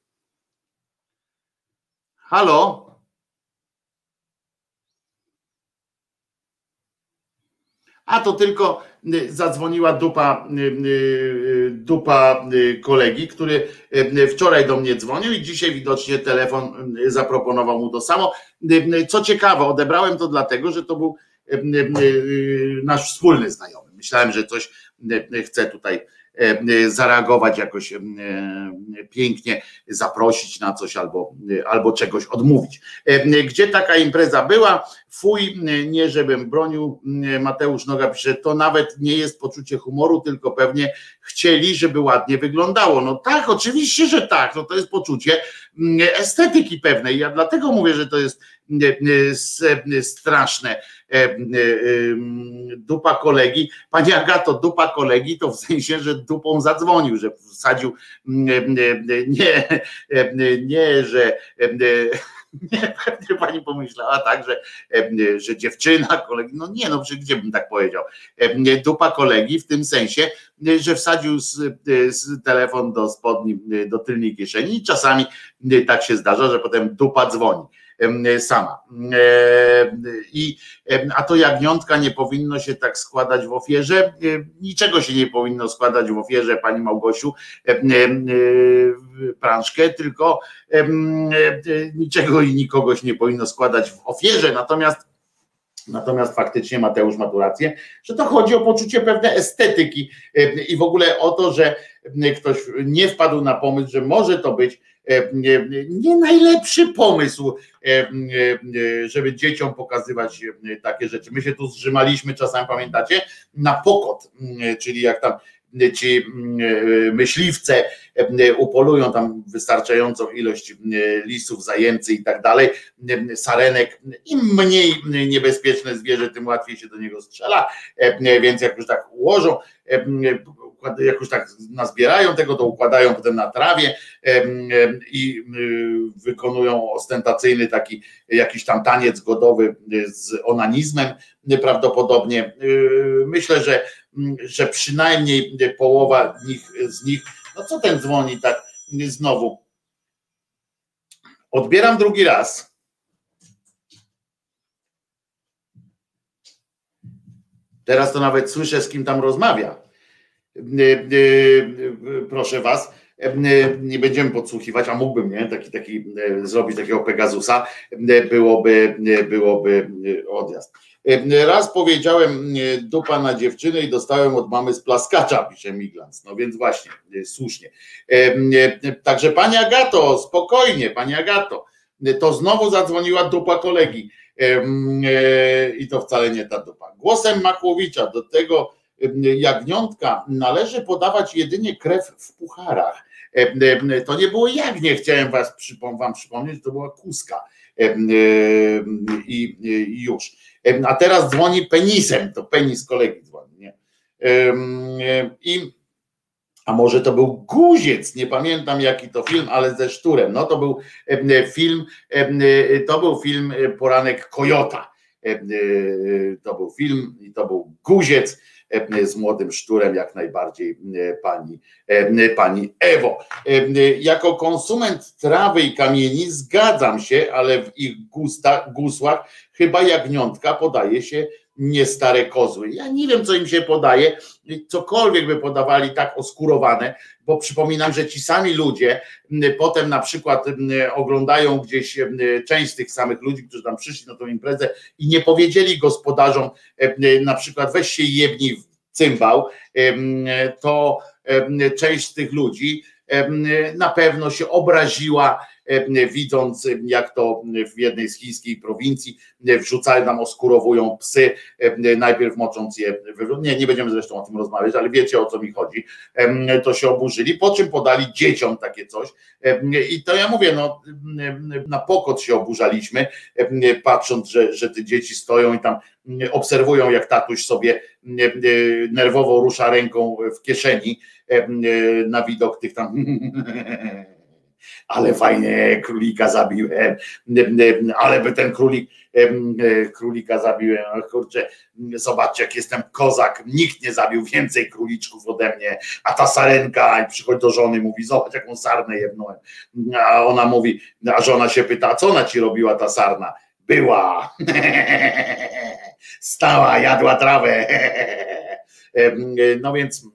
[SPEAKER 1] Halo? A to tylko y, zadzwoniła dupa, y, y, dupa kolegi, który wczoraj do mnie dzwonił i dzisiaj widocznie telefon zaproponował mu to samo. Co ciekawe, odebrałem to dlatego, że to był nasz wspólny znajomy. Myślałem, że coś chce tutaj zareagować jakoś pięknie, zaprosić na coś albo, albo czegoś odmówić. Gdzie taka impreza była? Fuj, nie żebym bronił, Mateusz Noga pisze, to nawet nie jest poczucie humoru, tylko pewnie chcieli, żeby ładnie wyglądało. No tak, oczywiście, że tak, no to jest poczucie estetyki pewnej. Ja dlatego mówię, że to jest straszne. Dupa kolegi, pani Agato, dupa kolegi to w sensie, że dupą zadzwonił, że wsadził nie, nie, że nie, pewnie pani pomyślała tak, że, że dziewczyna kolegi, no nie, no gdzie bym tak powiedział, dupa kolegi w tym sensie, że wsadził z, z telefon do spodni, do tylnej kieszeni i czasami tak się zdarza, że potem dupa dzwoni sama. I, a to jagniątka nie powinno się tak składać w ofierze. Niczego się nie powinno składać w ofierze, pani Małgosiu, prążkę, tylko niczego i nikogo się nie powinno składać w ofierze. Natomiast Natomiast faktycznie Mateusz ma tu rację, że to chodzi o poczucie pewnej estetyki i w ogóle o to, że ktoś nie wpadł na pomysł, że może to być E, nie najlepszy pomysł, e, e, żeby dzieciom pokazywać takie rzeczy. My się tu zrzymaliśmy czasami, pamiętacie, na pokot, czyli jak tam ci myśliwce upolują tam wystarczającą ilość lisów, zajęcy i tak dalej, sarenek, im mniej niebezpieczne zwierzę, tym łatwiej się do niego strzela, więc jak już tak ułożą, jak już tak nazbierają tego, to układają potem na trawie i wykonują ostentacyjny taki jakiś tam taniec godowy z onanizmem prawdopodobnie. Myślę, że, że przynajmniej połowa nich, z nich, no co ten dzwoni tak znowu? Odbieram drugi raz. Teraz to nawet słyszę, z kim tam rozmawia. E, e, proszę was, nie będziemy podsłuchiwać, a mógłbym nie, taki, taki zrobić takiego Pegasusa, byłoby, byłoby odjazd. Raz powiedziałem dupa na dziewczynę i dostałem od mamy z plaskacza, pisze Miglans. No więc właśnie, słusznie. Także pani Agato, spokojnie, pani Agato, to znowu zadzwoniła dupa kolegi. I to wcale nie ta dupa. Głosem Makłowicza do tego jagniątka należy podawać jedynie krew w pucharach. To nie było jak nie chciałem was wam przypomnieć, to była kuska i, i już. A teraz dzwoni penisem, to penis kolegi dzwoni. Nie? I a może to był Guziec, nie pamiętam jaki to film, ale ze szturem. No to był film, to był film Poranek Kojota. To był film i to był Guziec z młodym szturem, jak najbardziej pani, pani Ewo. Jako konsument trawy i kamieni zgadzam się, ale w ich gusta, gusłach chyba jagniątka podaje się nie stare kozły. Ja nie wiem, co im się podaje, cokolwiek by podawali tak oskurowane, bo przypominam, że ci sami ludzie potem na przykład oglądają gdzieś część z tych samych ludzi, którzy tam przyszli na tą imprezę i nie powiedzieli gospodarzom na przykład weź się jebnij w cymbał, to część z tych ludzi na pewno się obraziła widząc jak to w jednej z chińskich prowincji wrzucają nam, oskurowują psy, e, najpierw mocząc je, nie, nie będziemy zresztą o tym rozmawiać, ale wiecie o co mi chodzi, to się oburzyli, po czym podali dzieciom takie coś. I to ja mówię, no na pokot się oburzaliśmy, patrząc, że, że te dzieci stoją i tam obserwują jak tatuś sobie nerwowo rusza ręką w kieszeni na widok tych tam ale fajnie królika zabiłem, ale by ten królik, królika zabiłem, kurczę, zobaczcie jak jestem kozak, nikt nie zabił więcej króliczków ode mnie, a ta sarenka, przychodzi do żony, mówi, zobacz jaką sarnę jednąłem, a ona mówi, a żona się pyta, co ona ci robiła ta sarna? Była, stała, jadła trawę, no więc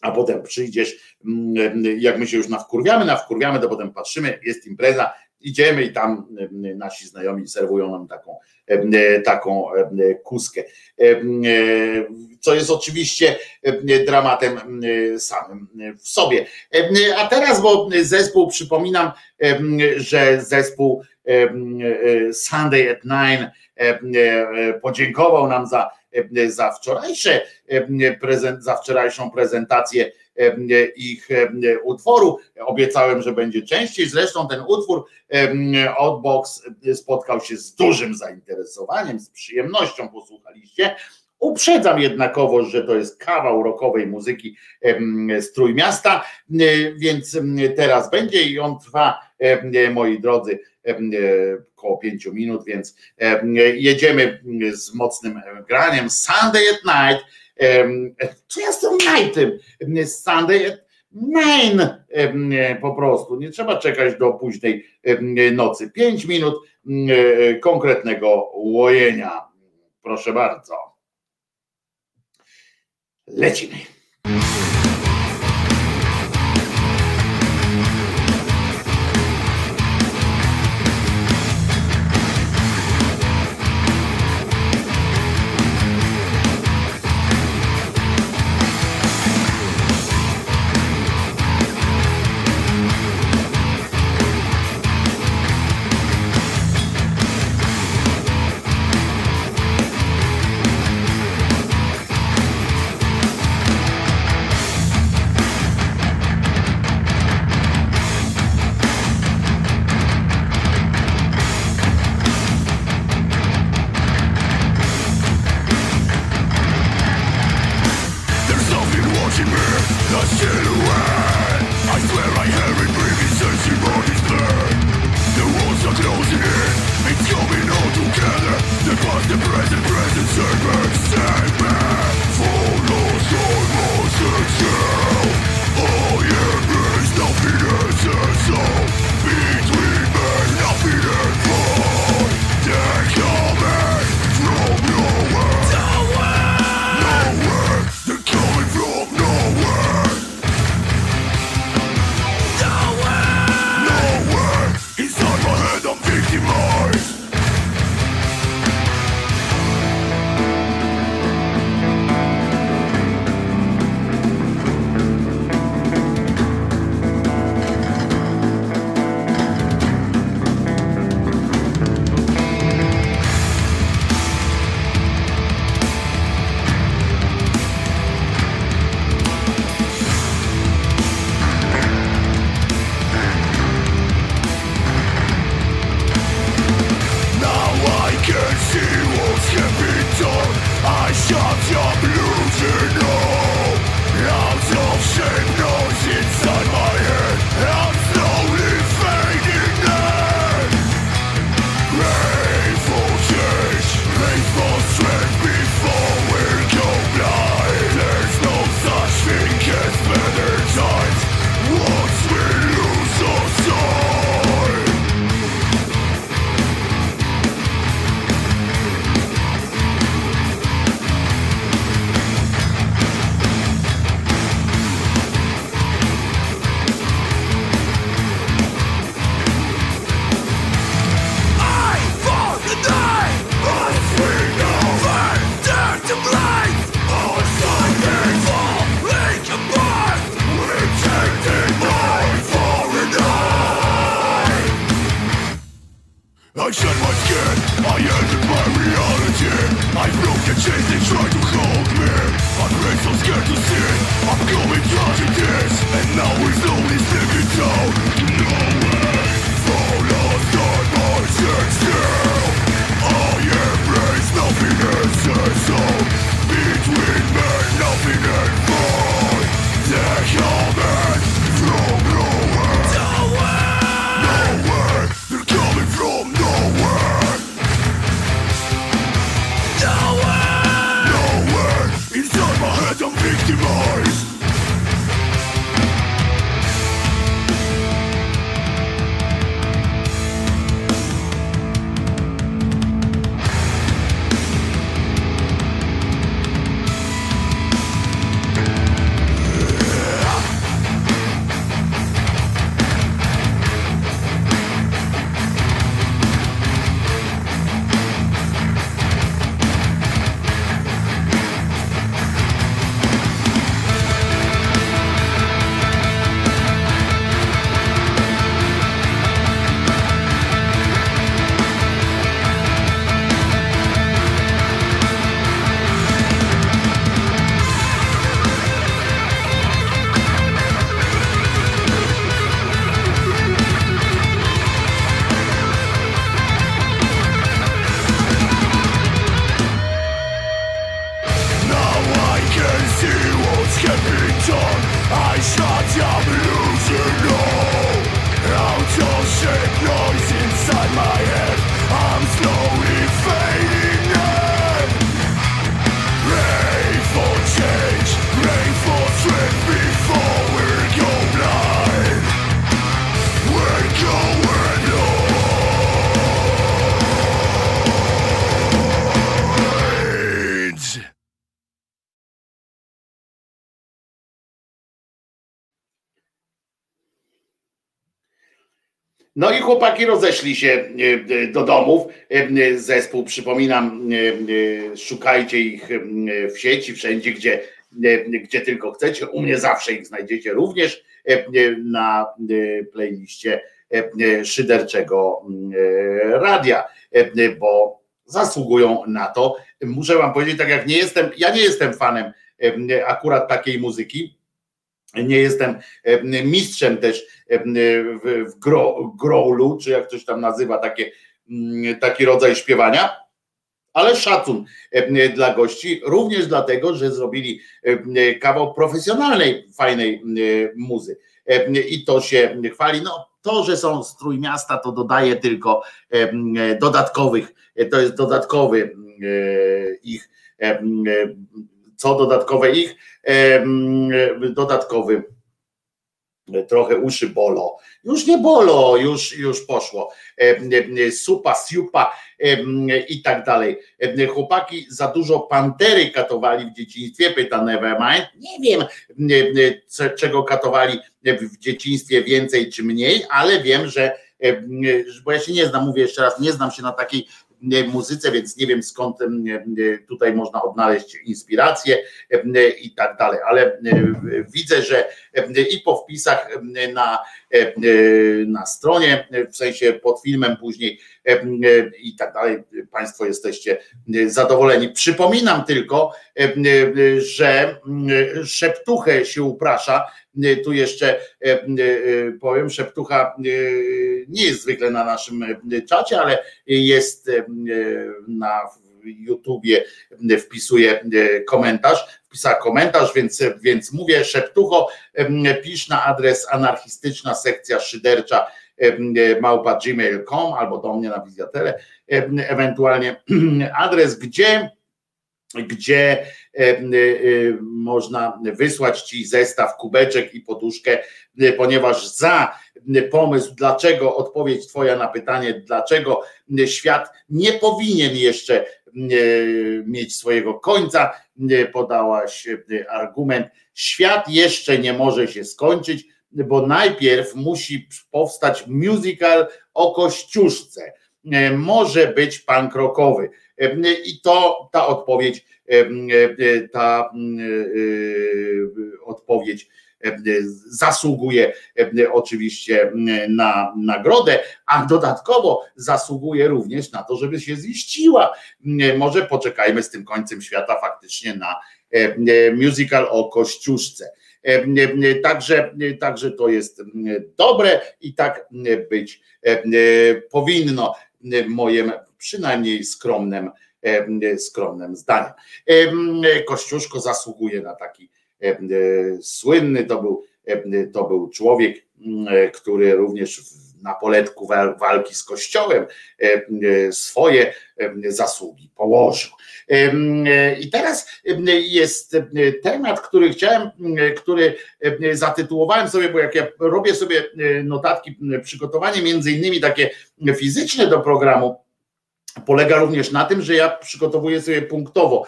[SPEAKER 1] a potem przyjdziesz, mm, jak my się już nawkurwiamy, nawkurwiamy, to potem patrzymy, jest impreza, idziemy i tam mm, nasi znajomi serwują nam taką, taką kuskę, co jest oczywiście dramatem samym w sobie. A teraz, bo zespół, przypominam, że zespół Sunday at Nine podziękował nam za za wczorajsze prezent, za wczorajszą prezentację ich utworu. Obiecałem, że będzie częściej. Zresztą ten utwór Outbox spotkał się z dużym zainteresowaniem, z przyjemnością posłuchaliście. Uprzedzam jednakowoż, że to jest kawał rokowej muzyki Strój Miasta, więc teraz będzie i on trwa, moi drodzy, około pięciu minut, więc jedziemy z mocnym graniem. Sunday at night. Co ja z tym nightem? Sunday at nine po prostu. Nie trzeba czekać do późnej nocy. Pięć minut konkretnego łojenia. Proszę bardzo. Lecimy. Chłopaki rozeszli się e, e, do domów. E, Zespół, przypominam, szukajcie ich w sieci, wszędzie, gdzie, gdzie tylko chcecie. U mnie zawsze ich znajdziecie również na playliście szyderczego radia, bo zasługują na to. Muszę wam powiedzieć, tak jak nie jestem, ja nie jestem fanem akurat takiej muzyki, nie jestem mistrzem też w, w gro, growlu, czy jak ktoś tam nazywa takie, mm, taki rodzaj śpiewania, ale szacun dla gości, również dlatego, że zrobili kawał profesjonalnej, fajnej muzy. I to się chwali. No, to, że są z Trójmiasta, to dodaje tylko dodatkowych, to jest dodatkowy ich, co dodatkowe ich, dodatkowy trochę uszy bolo. Już nie bolo, już, już poszło. Supa, siupa i tak dalej. Chłopaki za dużo pantery katowali w dzieciństwie, pyta Nevermind. Nie wiem, czego katowali w dzieciństwie więcej czy mniej, ale wiem, że bo ja się nie znam, mówię jeszcze raz, nie znam się na takiej e, muzyce, więc nie wiem skąd tutaj można odnaleźć inspirację i tak dalej, ale widzę, że i po wpisach na, na stronie, w sensie pod filmem później i tak dalej, Państwo jesteście zadowoleni. Przypominam tylko, że szeptuchę się uprasza, tu jeszcze em, powiem, szeptucha nie jest zwykle na naszym czacie, ale jest na YouTubie wpisuje komentarz, wpisała komentarz, więc, więc mówię szeptucho, pisz na adres anarchistyczna sekcja szydercza małpa gmail.com albo do mnie na wizjatele, ewentualnie adres, gdzie gdzie em, y, można wysłać ci zestaw, kubeczek i poduszkę, ponieważ za pomysł, dlaczego odpowiedź Twoja na pytanie, dlaczego świat nie powinien jeszcze mieć swojego końca, podałaś argument. Świat jeszcze nie może się skończyć, bo najpierw musi powstać musical o Kościuszce. E, Może być punk rockowy. E, I to ta odpowiedź, e, ta odpowiedź zasługuje oczywiście na nagrodę, a dodatkowo zasługuje również na to, żeby się ziściła. Może poczekajmy z tym końcem świata faktycznie na musical o Kościuszce. Także, także to jest dobre i tak być powinno, moim przynajmniej skromnym, skromnym zdaniem. Kościuszko zasługuje na taki słynny, to był, to był człowiek, który również na poletku walki z Kościołem swoje zasługi położył. I teraz jest temat, który chciałem, który zatytułowałem sobie, bo jak ja robię sobie notatki, przygotowanie między innymi takie fizyczne do programu, polega również na tym, że ja przygotowuję sobie punktowo.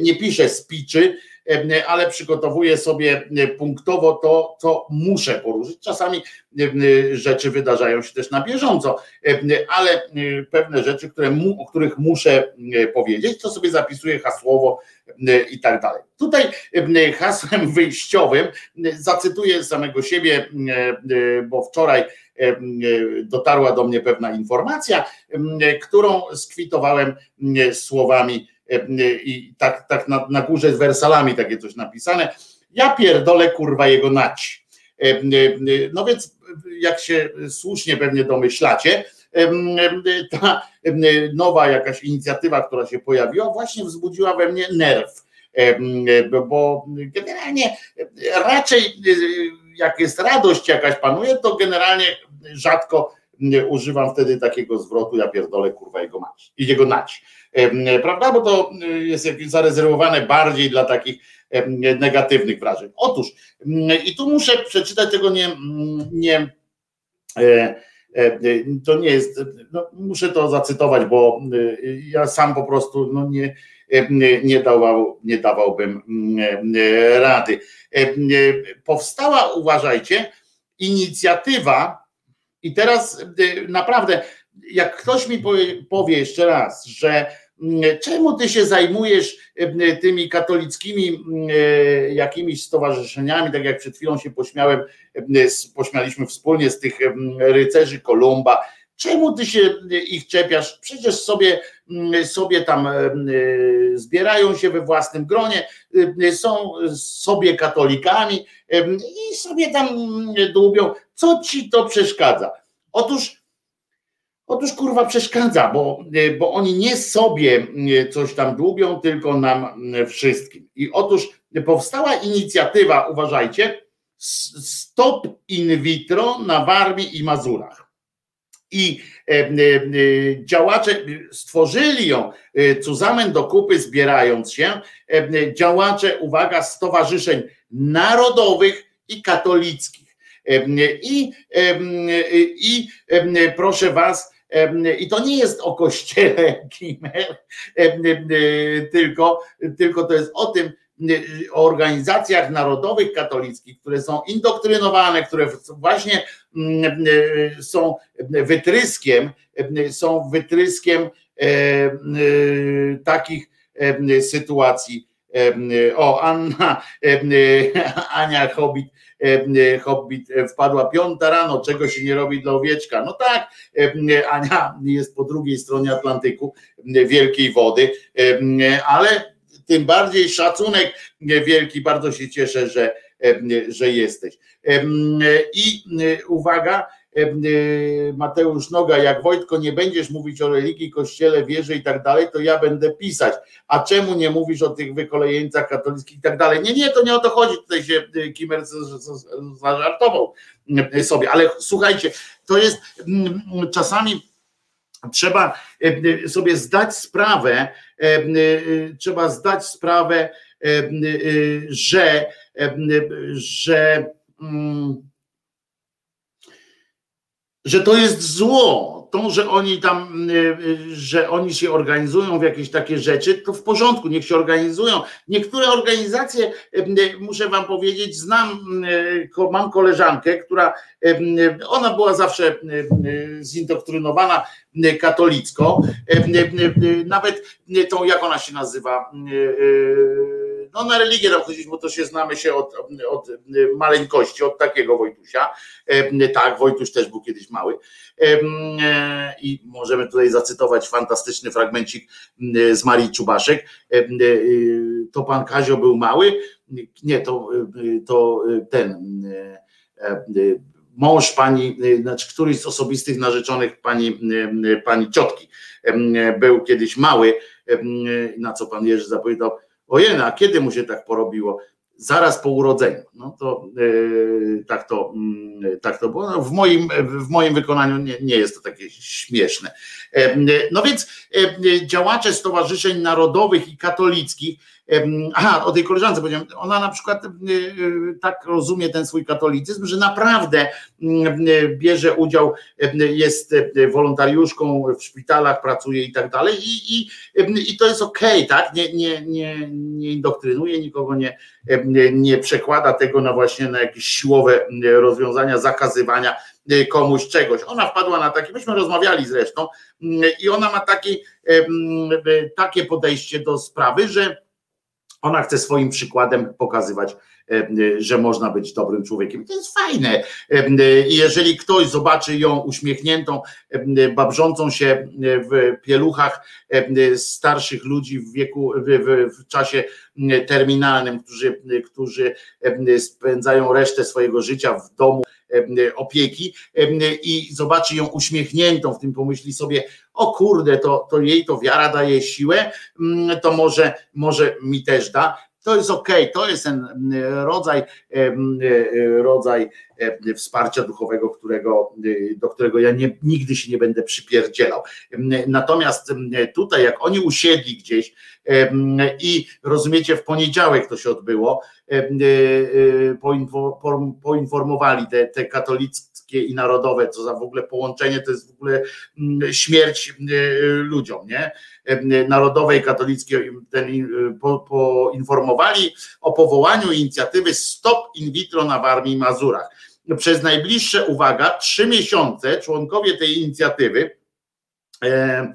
[SPEAKER 1] Nie piszę spiczy, ale przygotowuję sobie punktowo to, co muszę poruszyć. Czasami rzeczy wydarzają się też na bieżąco, ale pewne rzeczy, które, o których muszę powiedzieć, to sobie zapisuję hasłowo i tak dalej. Tutaj hasłem wyjściowym zacytuję samego siebie, bo wczoraj dotarła do mnie pewna informacja, którą skwitowałem słowami i tak, tak na, na górze z wersalami takie coś napisane. Ja pierdolę kurwa jego nać. No więc jak się słusznie pewnie domyślacie, ta nowa jakaś inicjatywa, która się pojawiła, właśnie wzbudziła we mnie nerw. Bo generalnie raczej jak jest radość jakaś panuje, to generalnie rzadko używam wtedy takiego zwrotu, ja pierdolę kurwa jego mać jego prawda? Bo to y, jest zarezerwowane bardziej dla takich negatywnych wrażeń. Otóż, i tu muszę przeczytać tego nie, nie e, e, to nie jest, no, muszę to zacytować, bo y, ja sam po prostu no, nie, nie, dawał, nie dawałbym rady. Powstała, uważajcie, inicjatywa, i teraz y, naprawdę, jak ktoś mi powie, powie jeszcze raz, że Czemu ty się zajmujesz e, tymi katolickimi e, jakimiś stowarzyszeniami, tak jak przed chwilą się pośmiałem, e, pośmialiśmy wspólnie z tych rycerzy Kolumba. Czemu ty się ich czepiasz? Przecież sobie, sobie tam zbierają się we własnym gronie, są sobie katolikami i sobie tam dłubią. Co ci to przeszkadza? Otóż Otóż kurwa przeszkadza, bo, e, bo oni nie sobie e, coś tam dłubią, tylko nam e, wszystkim. I otóż powstała inicjatywa, uważajcie, Stop in vitro na Warmii i Mazurach. I działacze stworzyli ją zusammen do kupy, zbierając się, działacze, uwaga, stowarzyszeń narodowych i katolickich. I, i proszę Was, i to nie jest o kościele Kimer, tylko, tylko to jest o tym, o organizacjach narodowych katolickich, które są indoktrynowane, które właśnie są wytryskiem, są wytryskiem takich sytuacji. O, Anna, Ania Hobbit E, Hobbit e, wpadła piąta rano, czego się nie robi dla owieczka. No tak, e, Ania jest po drugiej stronie Atlantyku, wielkiej wody, ale tym bardziej szacunek wielki, bardzo się cieszę, że, że jesteś. I uwaga, Mateusz Noga, jak Wojtko nie będziesz mówić o religii, kościele, wierze i tak dalej, to ja będę pisać. A czemu nie mówisz o tych wykolejeńcach katolickich i tak dalej? Nie, nie, to nie o to chodzi. Tutaj się y, Kimer zażartował y, sobie, ale słuchajcie, to jest mm, czasami trzeba sobie zdać sprawę, trzeba zdać sprawę, że, że mm, że to jest zło. To, że oni tam, y, y, że oni się organizują w jakieś takie rzeczy, to w porządku, niech się organizują. Niektóre organizacje, y, muszę wam powiedzieć, znam, mam koleżankę, która, ona była zawsze zindoktrynowana katolicko, nawet tą, jak ona się nazywa, no na religię nam chodzić, bo to się znamy się od, od maleńkości, od takiego Wojtusia. Tak, Wojtuś też był kiedyś mały. I możemy tutaj zacytować fantastyczny fragmencik z Marii Czubaszek. To pan Kazio był mały. Nie, to, to ten mąż pani, znaczy któryś z osobistych narzeczonych pani, pani ciotki był kiedyś mały, na co pan Jerzy zapowiedział, ojena, a kiedy mu się tak porobiło? Zaraz po urodzeniu. No to e, tak to, mm, tak to było. No w, moim, w moim wykonaniu nie, nie jest to takie śmieszne. No więc działacze stowarzyszeń narodowych i katolickich Aha, o tej koleżance powiedziałem, ona na przykład tak rozumie ten swój katolicyzm, że naprawdę bierze udział, jest wolontariuszką w szpitalach, pracuje i tak dalej i, i, i to jest okej, okay, tak? Nie, nie, nie, nie indoktrynuje nikogo, nie, nie przekłada tego na właśnie na jakieś siłowe rozwiązania, zakazywania komuś czegoś. Ona wpadła na takie, myśmy rozmawiali zresztą i ona ma taki, takie podejście do sprawy, że ona chce swoim przykładem pokazywać, e, e, że można być dobrym człowiekiem. To jest fajne. E, jeżeli ktoś zobaczy ją uśmiechniętą, babrzącą się w pieluchach starszych ludzi w wieku, w, w czasie terminalnym, którzy, którzy spędzają resztę swojego życia w domu opieki i zobaczy ją uśmiechniętą w tym, pomyśli sobie, o kurde, to, to jej to wiara daje siłę, mm, to może, może mi też da. To jest ok, to jest ten mm, rodzaj, e, rodzaj wsparcia duchowego, którego, do którego ja nie, nigdy się nie będę przypierdzielał. Natomiast tutaj, jak oni usiedli gdzieś i rozumiecie, w poniedziałek to się odbyło, poinformowali te, te katolickie i narodowe, co za w ogóle połączenie, to jest w ogóle śmierć ludziom, nie? Narodowej Katolickiej ten, po, poinformowali o powołaniu inicjatywy Stop in vitro na Warmii i Mazurach. Przez najbliższe, uwaga, trzy miesiące członkowie tej inicjatywy e,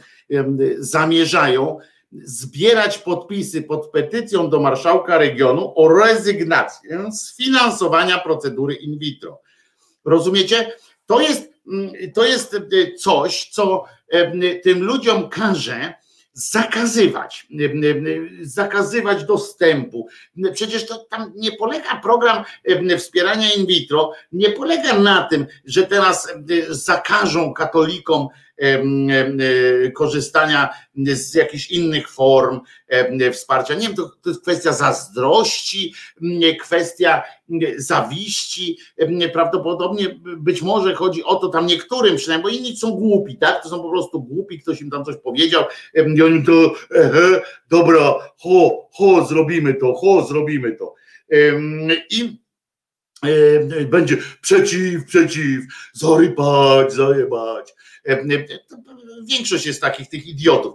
[SPEAKER 1] zamierzają zbierać podpisy pod petycją do marszałka regionu o rezygnację z finansowania procedury in vitro. Rozumiecie? To jest, to jest coś, co tym ludziom każe zakazywać, zakazywać dostępu. Przecież to tam nie polega program wspierania in vitro, nie polega na tym, że teraz zakażą katolikom korzystania z jakichś innych form wsparcia. Nie wiem, to, to jest kwestia zazdrości, kwestia zawiści. Prawdopodobnie być może chodzi o to tam niektórym przynajmniej, bo inni są głupi, tak? To są po prostu głupi, ktoś im tam coś powiedział i oni to ehe, dobra, ho, ho, zrobimy to, ho, zrobimy to. I będzie przeciw, przeciw, zarypać, zajebać. Większość jest takich tych idiotów,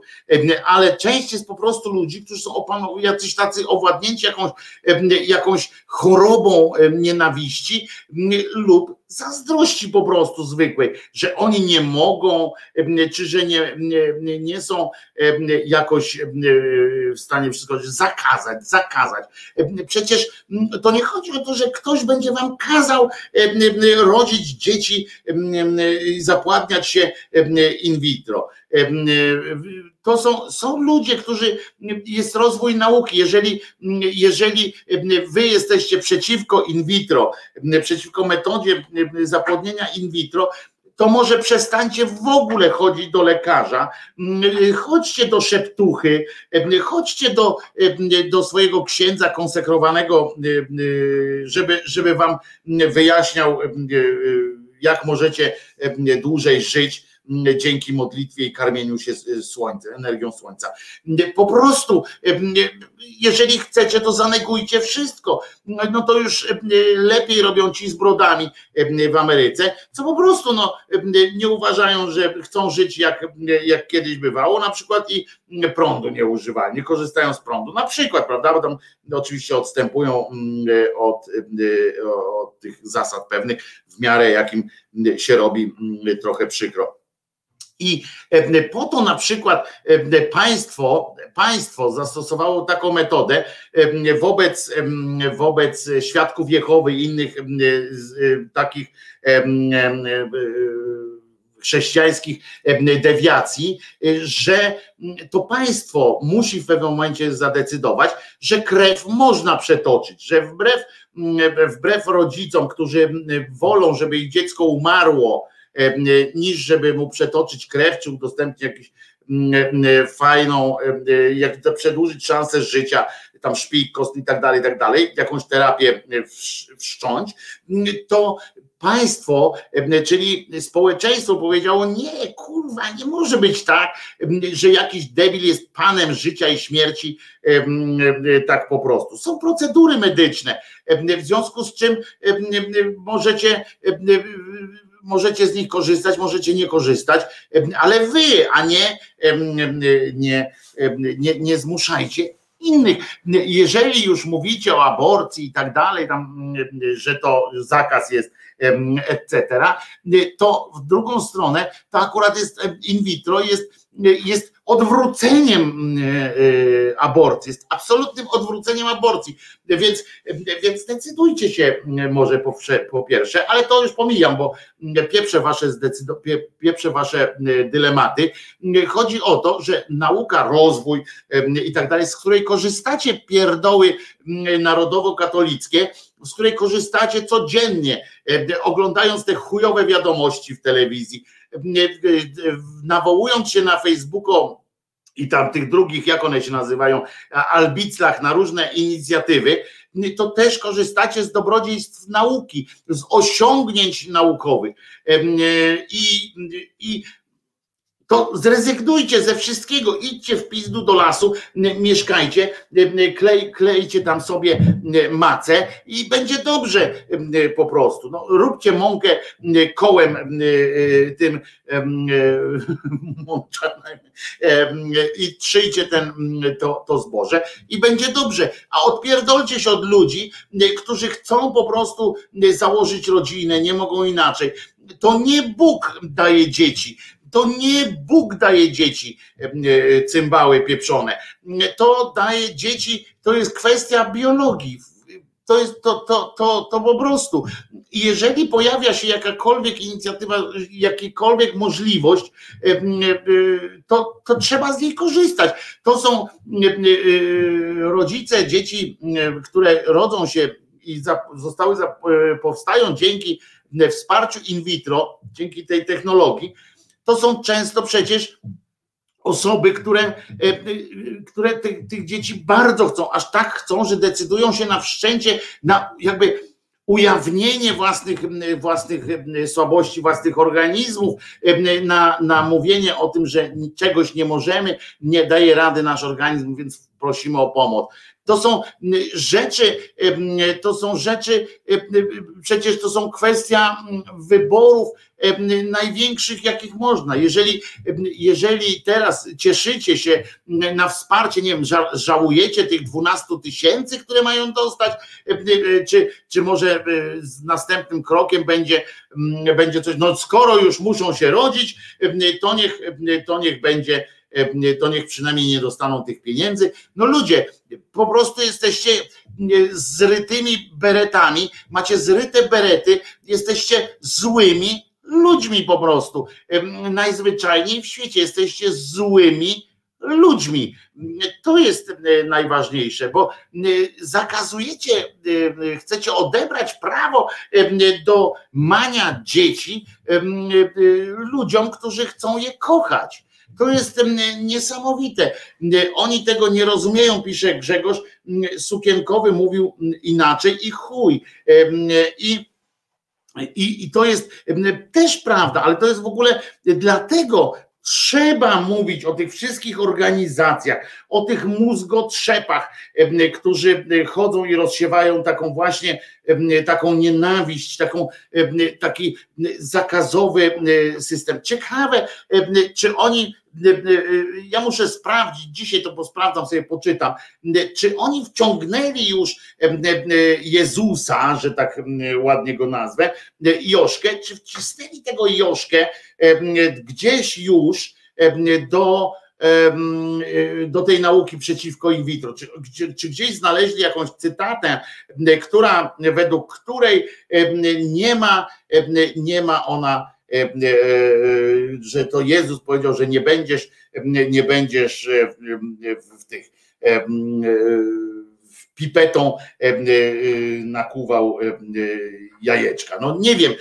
[SPEAKER 1] ale część jest po prostu ludzi, którzy są opanowani, jacyś tacy owładnięci jakąś, jakąś chorobą nienawiści lub zazdrości po prostu zwykłej, że oni nie mogą, czy że nie, nie, nie są jakoś w stanie wszystko zakazać, zakazać. Przecież to nie chodzi o to, że ktoś będzie wam kazał rodzić dzieci i zapładniać się in vitro to są, są ludzie, którzy jest rozwój nauki. Jeżeli, jeżeli wy jesteście przeciwko in vitro, przeciwko metodzie zapłodnienia in vitro, to może przestańcie w ogóle chodzić do lekarza, chodźcie do szeptuchy, chodźcie do, do swojego księdza konsekrowanego, żeby, żeby wam wyjaśniał, jak możecie dłużej żyć dzięki modlitwie i karmieniu się słońca, energią słońca. Po prostu, jeżeli chcecie, to zanegujcie wszystko. No to już lepiej robią ci z brodami w Ameryce, co po prostu no, nie uważają, że chcą żyć jak, jak kiedyś bywało, na przykład i prądu nie używają, nie korzystają z prądu. Na przykład, prawda, bo tam oczywiście odstępują od, od tych zasad pewnych w miarę jakim się robi trochę przykro. I po to na przykład państwo, państwo zastosowało taką metodę wobec, wobec świadków Jehowy i innych takich chrześcijańskich dewiacji, że to państwo musi w pewnym momencie zadecydować, że krew można przetoczyć, że wbrew, wbrew rodzicom, którzy wolą, żeby ich dziecko umarło, niż żeby mu przetoczyć krew, czy udostępnić jakąś fajną, jak przedłużyć szansę życia, tam szpik kost i tak dalej, i tak dalej, jakąś terapię wszcząć, to państwo, czyli społeczeństwo powiedziało, nie, kurwa, nie może być tak, że jakiś debil jest panem życia i śmierci tak po prostu. Są procedury medyczne, w związku z czym możecie możecie z nich korzystać, możecie nie korzystać, ale wy, a nie, nie, nie, nie zmuszajcie innych. Jeżeli już mówicie o aborcji i tak dalej, tam, że to zakaz jest, etc., to w drugą stronę to akurat jest in vitro, jest, jest odwróceniem e, aborcji, jest absolutnym odwróceniem aborcji. Więc, więc decydujcie się może po, po pierwsze, ale to już pomijam, bo pieprze wasze, pieprze wasze dylematy. Chodzi o to, że nauka, rozwój i tak dalej, z której korzystacie pierdoły narodowo-katolickie, z której korzystacie codziennie, oglądając te chujowe wiadomości w telewizji, nawołując się na Facebooku i tam tych drugich, jak one się nazywają, albiclach na różne inicjatywy, to też korzystacie z dobrodziejstw nauki, z osiągnięć naukowych. I, i to zrezygnujcie ze wszystkiego, idźcie w pizdu do lasu, mieszkajcie, klej, klejcie tam sobie macę i będzie dobrze po prostu. No, róbcie mąkę kołem tym i trzyjcie ten, to, to zboże i będzie dobrze. A odpierdolcie się od ludzi, którzy chcą po prostu założyć rodzinę, nie mogą inaczej. To nie Bóg daje dzieci to nie Bóg daje dzieci e, cymbały pieprzone. To daje dzieci, to jest kwestia biologii. To jest to, to, to, to po prostu. Jeżeli pojawia się jakakolwiek inicjatywa, jakakolwiek możliwość, e, e, to, to trzeba z niej korzystać. To są rodzice dzieci, które rodzą się i zostały, powstają dzięki wsparciu in vitro, dzięki tej technologii, to są często przecież osoby, które, e, e, które tych, tych dzieci bardzo chcą, aż tak chcą, że decydują się na wszczęcie, na jakby ujawnienie własnych, własnych słabości, własnych organizmów, na, na mówienie o tym, że czegoś nie możemy, nie daje rady nasz organizm, więc prosimy o pomoc. To są rzeczy, to są rzeczy, przecież to są kwestia wyborów największych, jakich można. Jeżeli, jeżeli teraz cieszycie się na wsparcie, nie wiem, żałujecie tych 12 tysięcy, które mają dostać, czy, czy może z następnym krokiem będzie, będzie coś, no skoro już muszą się rodzić, to niech, to niech będzie E, to niech przynajmniej nie dostaną tych pieniędzy. No ludzie, po prostu jesteście e, zrytymi beretami, macie zryte berety, jesteście złymi ludźmi po prostu. E, najzwyczajniej w świecie jesteście złymi ludźmi. To jest najważniejsze, bo zakazujecie, chcecie odebrać prawo do mania dzieci ludziom, którzy chcą je kochać. To jest niesamowite. Oni tego nie rozumieją, pisze Grzegorz. Sukienkowy mówił inaczej i chuj. I i, I to jest też prawda, ale to jest w ogóle dlatego trzeba mówić o tych wszystkich organizacjach, o tych mózgotrzepach, którzy chodzą i rozsiewają taką właśnie taką nienawiść, taką, taki zakazowy system. Ciekawe, czy oni ja muszę sprawdzić, dzisiaj to posprawdzam sobie, poczytam, czy oni wciągnęli już Jezusa, że tak ładnie go nazwę, Joszkę, czy wcisnęli tego Joszkę gdzieś już do do tej nauki przeciwko in vitro? Czy, czy, gdzieś znaleźli jakąś cytatę, która, według której nie ma, nie ma ona, że to Jezus powiedział, że nie będziesz, nie będziesz w tych pipetą nakuwał jajeczka. No nie wiem,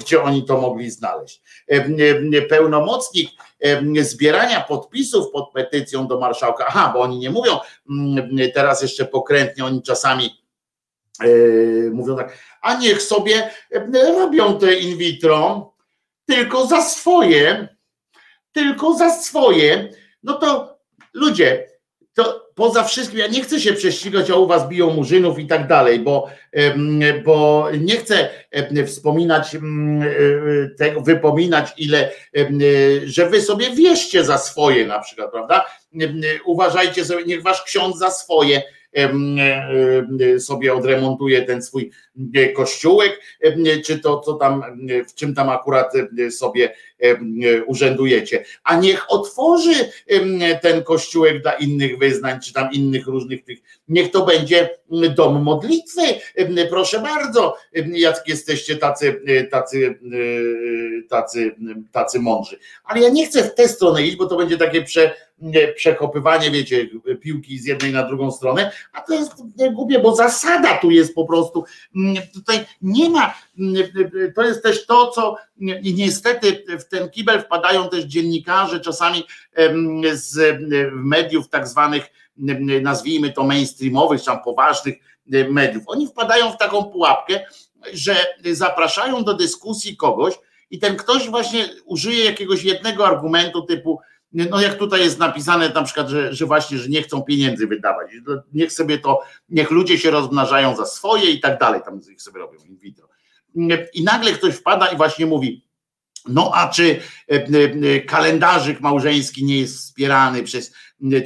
[SPEAKER 1] gdzie oni to mogli znaleźć. Pełnomocnik zbierania podpisów pod petycją do marszałka. Aha, bo oni nie mówią mm, teraz jeszcze pokrętnie, oni czasami e, mówią tak, a niech sobie robią te in vitro tylko za swoje, tylko za swoje. No to ludzie, to poza wszystkim, ja nie chcę się prześcigać, a u was biją murzynów i tak dalej, bo, bo nie chcę wspominać tego, wypominać ile, że wy sobie wierzcie za swoje na przykład, prawda? Uważajcie sobie, niech wasz ksiądz za swoje sobie odremontuje ten swój kościółek, czy to co tam, w czym tam akurat sobie urzędujecie, a niech otworzy ten kościółek dla innych wyznań, czy tam innych różnych tych, niech to będzie dom modlitwy, proszę bardzo, jak jesteście tacy, tacy, tacy, tacy mądrzy. Ale ja nie chcę w tę stronę iść, bo to będzie takie prze, przekopywanie, wiecie, piłki z jednej na drugą stronę, a to jest głupie, bo zasada tu jest po prostu, tutaj nie ma, to jest też to, co i niestety w ten kibel wpadają też dziennikarze, czasami z mediów tak zwanych, nazwijmy to mainstreamowych, czy tam poważnych mediów. Oni wpadają w taką pułapkę, że zapraszają do dyskusji kogoś i ten ktoś właśnie użyje jakiegoś jednego argumentu typu, no jak tutaj jest napisane na przykład, że, że właśnie, że nie chcą pieniędzy wydawać, niech sobie to, niech ludzie się rozmnażają za swoje i tak dalej, tam ich sobie robią in vitro. I nagle ktoś wpada i właśnie mówi, no a czy kalendarzyk małżeński nie jest wspierany przez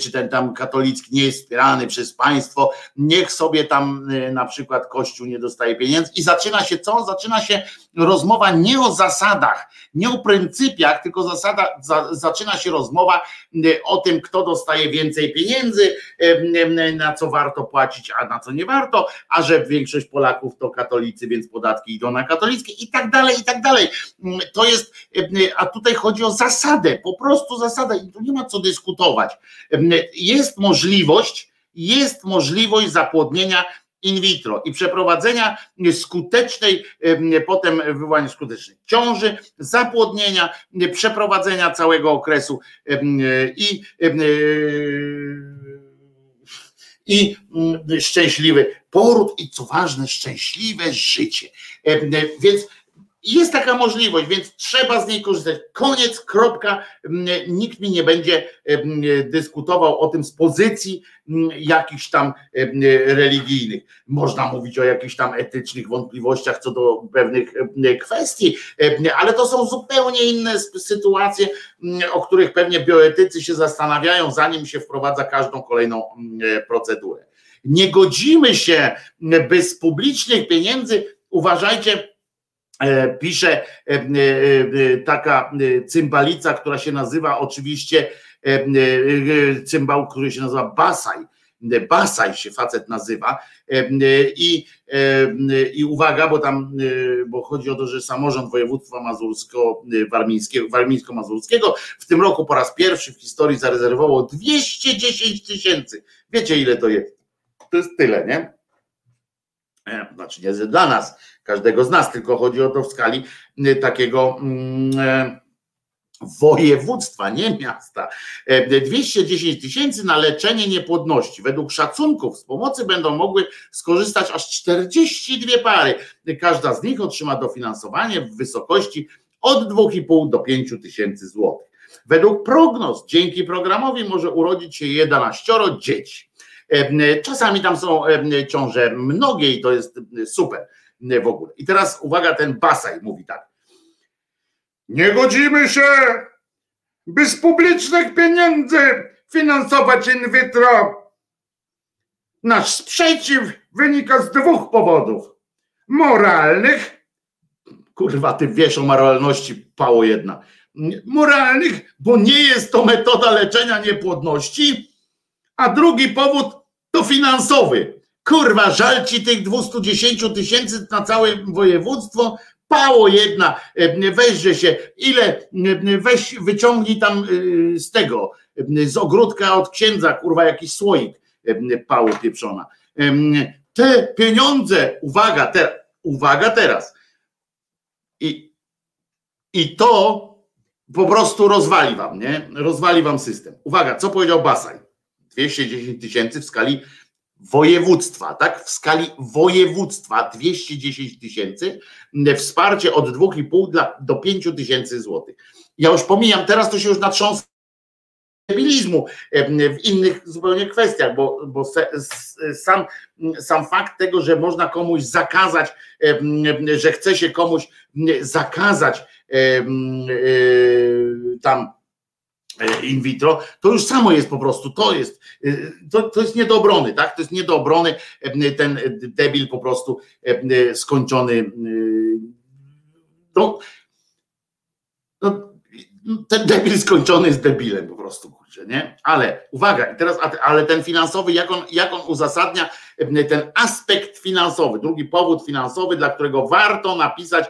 [SPEAKER 1] czy ten tam katolicki nie jest wspierany przez państwo, niech sobie tam na przykład Kościół nie dostaje pieniędzy i zaczyna się co? Zaczyna się rozmowa nie o zasadach, nie o pryncypiach, tylko zasada, za, zaczyna się rozmowa o tym, kto dostaje więcej pieniędzy, na co warto płacić, a na co nie warto, a że większość Polaków to katolicy, więc podatki idą na katolickie i tak dalej, i tak dalej. To jest, a tutaj chodzi o zasadę, po prostu zasadę i tu nie ma co dyskutować jest możliwość, jest możliwość zapłodnienia in vitro i przeprowadzenia skutecznej, potem wywołania skutecznej ciąży, zapłodnienia, przeprowadzenia całego okresu i, i szczęśliwy poród i co ważne, szczęśliwe życie. Więc jest taka możliwość, więc trzeba z niej korzystać. Koniec, kropka. Nikt mi nie będzie dyskutował o tym z pozycji jakichś tam religijnych. Można mówić o jakichś tam etycznych wątpliwościach co do pewnych kwestii, ale to są zupełnie inne sytuacje, o których pewnie bioetycy się zastanawiają, zanim się wprowadza każdą kolejną procedurę. Nie godzimy się, by z publicznych pieniędzy, uważajcie, pisze e, e, taka cymbalica, która się nazywa oczywiście cymbał, który się nazywa Basaj. Basaj się facet nazywa i, i uwaga, bo tam bo chodzi o to, że samorząd województwa mazursko-warmińskiego, warmińsko-mazurskiego w tym roku po raz pierwszy w historii zarezerwował 210 tysięcy. Wiecie ile to jest? To jest tyle, nie? Znaczy nie dla nas, każdego z nas, tylko chodzi o to w skali y, takiego mm, e, województwa, nie miasta. 210 e, tysięcy na leczenie niepłodności. Według szacunków z pomocy będą mogły skorzystać aż 42 pary. Każda z nich otrzyma dofinansowanie w wysokości od 2,5 do 5 tysięcy złotych. Według prognoz dzięki programowi może urodzić się 11 dzieci. Czasami tam są ciąże mnogie i to jest super w ogóle. I teraz uwaga, ten Basaj mówi tak. Nie godzimy się, by z publicznych pieniędzy finansować in vitro. Nasz sprzeciw wynika z dwóch powodów. Moralnych, kurwa, ty wiesz o moralności, pało jedna. Moralnych, bo nie jest to metoda leczenia niepłodności, a drugi powód to finansowy. Kurwa, żal ci tych 210 tysięcy na całe województwo, pało jedna, weźże się, ile, weź, wyciągnij tam y, z tego, z ogródka od księdza, kurwa, jakiś słoik, pało pieprzona. Te pieniądze, uwaga, te, uwaga teraz, i, i to po prostu rozwali wam, nie? Rozwali wam system. Uwaga, co powiedział Basaj? 210 tysięcy w skali województwa, tak? W skali województwa 210 tysięcy, wsparcie od 2,5 do 5 tysięcy złotych. Ja już pomijam, teraz to się już debilizmu w innych zupełnie kwestiach, bo, bo sam, sam fakt tego, że można komuś zakazać, że chce się komuś zakazać tam E, in vitro, to już samo jest po prostu, to jest, e, to, to jest nie do obrony, tak? To jest nie do obrony, e, ten debil po prostu skończony. No, no, ten debil skończony jest debilem po prostu, kurczę, nie? Ale uwaga, teraz, ale ten finansowy, jak on, jak on uzasadnia ten aspekt finansowy, drugi powód finansowy, dla którego warto napisać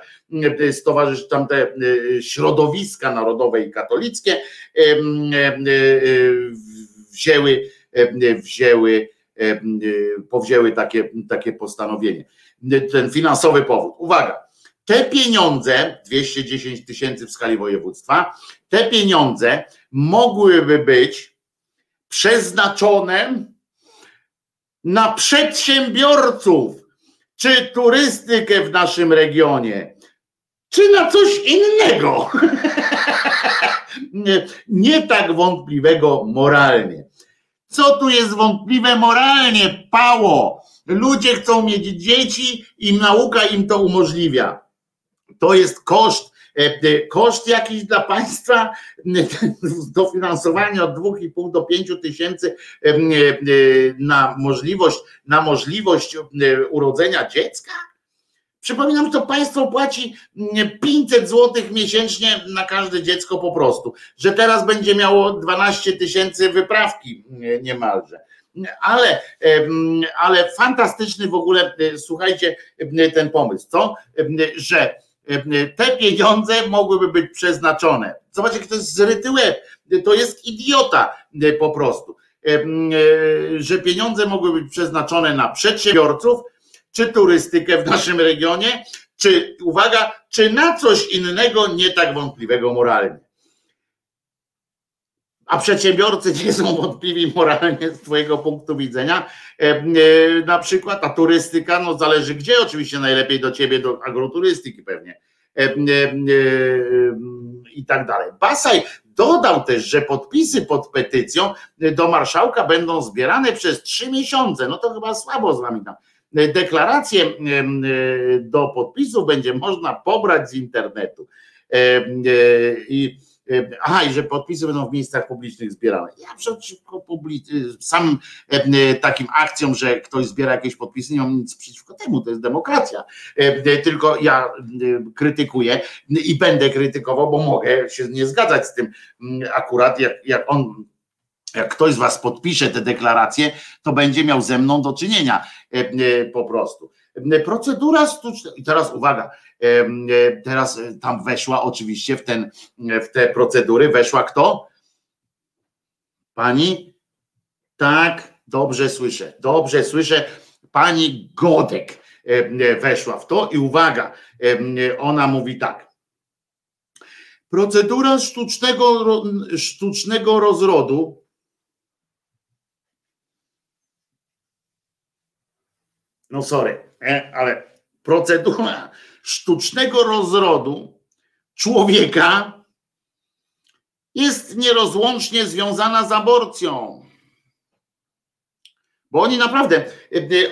[SPEAKER 1] stowarzysz tam te środowiska narodowe i katolickie wzięły, wzięły, powzięły takie, takie postanowienie. Ten finansowy powód. Uwaga, te pieniądze, 210 tysięcy w skali województwa, te pieniądze mogłyby być przeznaczone na przedsiębiorców czy turystykę w naszym regionie, czy na coś innego. nie, nie tak wątpliwego moralnie. Co tu jest wątpliwe moralnie? Pało. Ludzie chcą mieć dzieci i nauka im to umożliwia to jest koszt, koszt jakiś dla państwa, dofinansowanie od 2,5 do 5 tysięcy e, na możliwość, na możliwość urodzenia dziecka? Przypominam, że to państwo płaci 500 zł miesięcznie na każde dziecko po prostu, że teraz będzie miało 12 tysięcy wyprawki niemalże. Ale, ale fantastyczny w ogóle, słuchajcie, ten pomysł, co? Że te pieniądze mogłyby być przeznaczone. Zobaczcie, to jest zryty łeb. To jest idiota e, po prostu. E, e, że pieniądze mogły być przeznaczone na przedsiębiorców, czy turystykę w naszym regionie, czy, uwaga, czy na coś innego nie tak wątpliwego moralnie. A przedsiębiorcy nie są wątpliwi moralnie z Twojego punktu widzenia. Na przykład, a turystyka, no zależy gdzie, oczywiście najlepiej do ciebie, do agroturystyki pewnie i tak dalej. Basaj dodał też, że podpisy pod petycją do marszałka będą zbierane przez trzy miesiące. No to chyba słabo z wami tam. Deklaracje do podpisów będzie można pobrać z internetu. I Aha, i że podpisy będą w miejscach publicznych zbierane. Ja przeciwko samym takim akcjom, że ktoś zbiera jakieś podpisy, nie mam nic przeciwko temu, to jest demokracja. Tylko ja krytykuję i będę krytykował, bo mogę się nie zgadzać z tym akurat, jak, jak on jak ktoś z Was podpisze te deklaracje, to będzie miał ze mną do czynienia po prostu. Procedura sztuczna, i teraz uwaga, teraz tam weszła oczywiście w, ten, w te procedury, weszła kto? Pani? Tak, dobrze słyszę, dobrze słyszę. Pani Godek weszła w to i uwaga, ona mówi tak. Procedura sztucznego, sztucznego rozrodu no sorry, ale procedura sztucznego rozrodu człowieka jest nierozłącznie związana z aborcją. Bo oni naprawdę,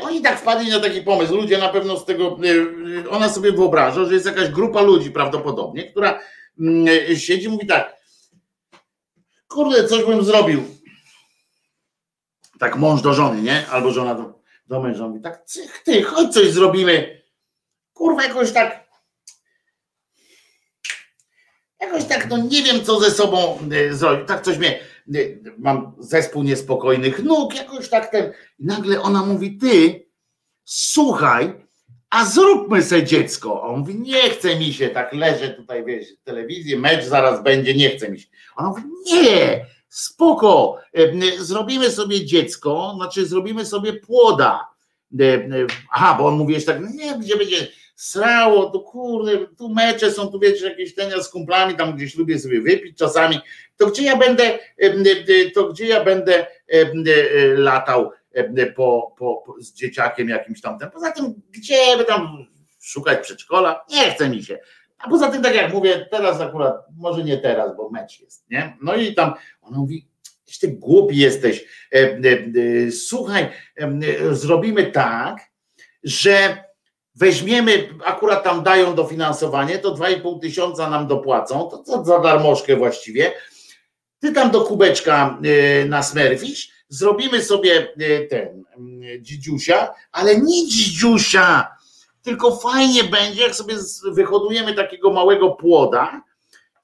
[SPEAKER 1] oni tak wpadli na taki pomysł, ludzie na pewno z tego, ona sobie wyobraża, że jest jakaś grupa ludzi prawdopodobnie, która mm, siedzi i mówi tak, kurde, coś bym zrobił. Tak mąż do żony, nie? Albo żona do, do męża mówi, tak, ty, chodź coś zrobimy. Kurwa, jakoś tak, jakoś tak, no nie wiem, co ze sobą zrobić. Tak coś mnie, mam zespół niespokojnych nóg, jakoś tak ten. I nagle ona mówi, ty, słuchaj, a zróbmy se dziecko. A on mówi, nie chce mi się, tak leżę tutaj, wiesz, telewizję, mecz zaraz będzie, nie chce mi się. Ona mówi, nie, spoko, zrobimy sobie dziecko, znaczy zrobimy sobie płoda. Aha, bo on mówi jeszcze tak, nie, gdzie będzie srało, to kurde, tu mecze są, tu wiecie, jakieś tenia z kumplami, tam gdzieś lubię sobie wypić czasami, to gdzie ja będę, to gdzie ja będę latał po, po, z dzieciakiem jakimś tamtym. Poza tym, gdzie by tam szukać przedszkola? Nie chce mi się. A poza tym, tak jak mówię, teraz akurat, może nie teraz, bo mecz jest, nie? No i tam ona mówi, ty głupi jesteś. Słuchaj, zrobimy tak, że weźmiemy, akurat tam dają dofinansowanie, to 2,5 tysiąca nam dopłacą, to, za darmożkę właściwie. Ty tam do kubeczka nasmerwisz, zrobimy sobie ten dzidziusia, ale nie dzidziusia, tylko fajnie będzie, jak sobie wyhodujemy takiego małego płoda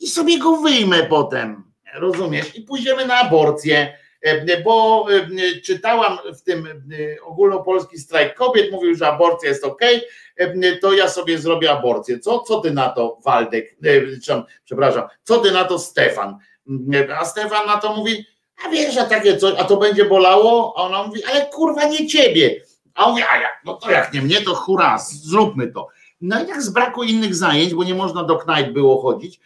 [SPEAKER 1] i sobie go wyjmę potem, rozumiesz? I pójdziemy na aborcję, bo czytałam w tym ogólnopolski strajk kobiet, mówił, że aborcja jest ok, to ja sobie zrobię aborcję. Co, co ty na to, Waldek? Przepraszam, co ty na to, Stefan? A Stefan na to mówi, a wiesz, a takie coś, a to będzie bolało? A ona mówi, ale kurwa nie ciebie. A on mówi, a jak, no to jak nie mnie, to hurra, zróbmy to. No i jak z braku innych zajęć, bo nie można do knajp było chodzić,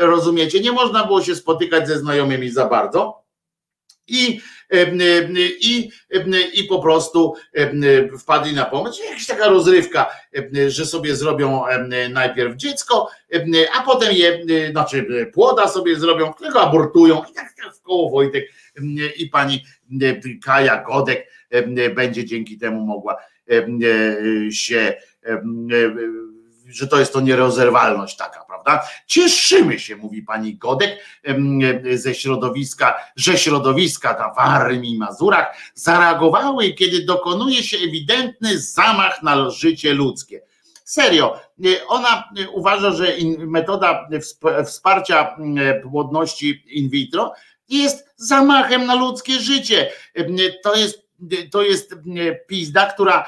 [SPEAKER 1] rozumiecie, nie można było się spotykać ze znajomymi za bardzo, i, i, i po prostu wpadli na pomysł, jakaś taka rozrywka, że sobie zrobią najpierw dziecko, a potem je, znaczy płoda sobie zrobią, którego abortują. I tak, tak w koło Wojtek i pani Kaja Godek będzie dzięki temu mogła się że to jest to nierozerwalność taka, prawda? Cieszymy się, mówi pani Godek ze środowiska, że środowiska na Warmii i Mazurach zareagowały, kiedy dokonuje się ewidentny zamach na życie ludzkie. Serio, ona uważa, że metoda wsparcia płodności in vitro jest zamachem na ludzkie życie. To jest to jest pizda, która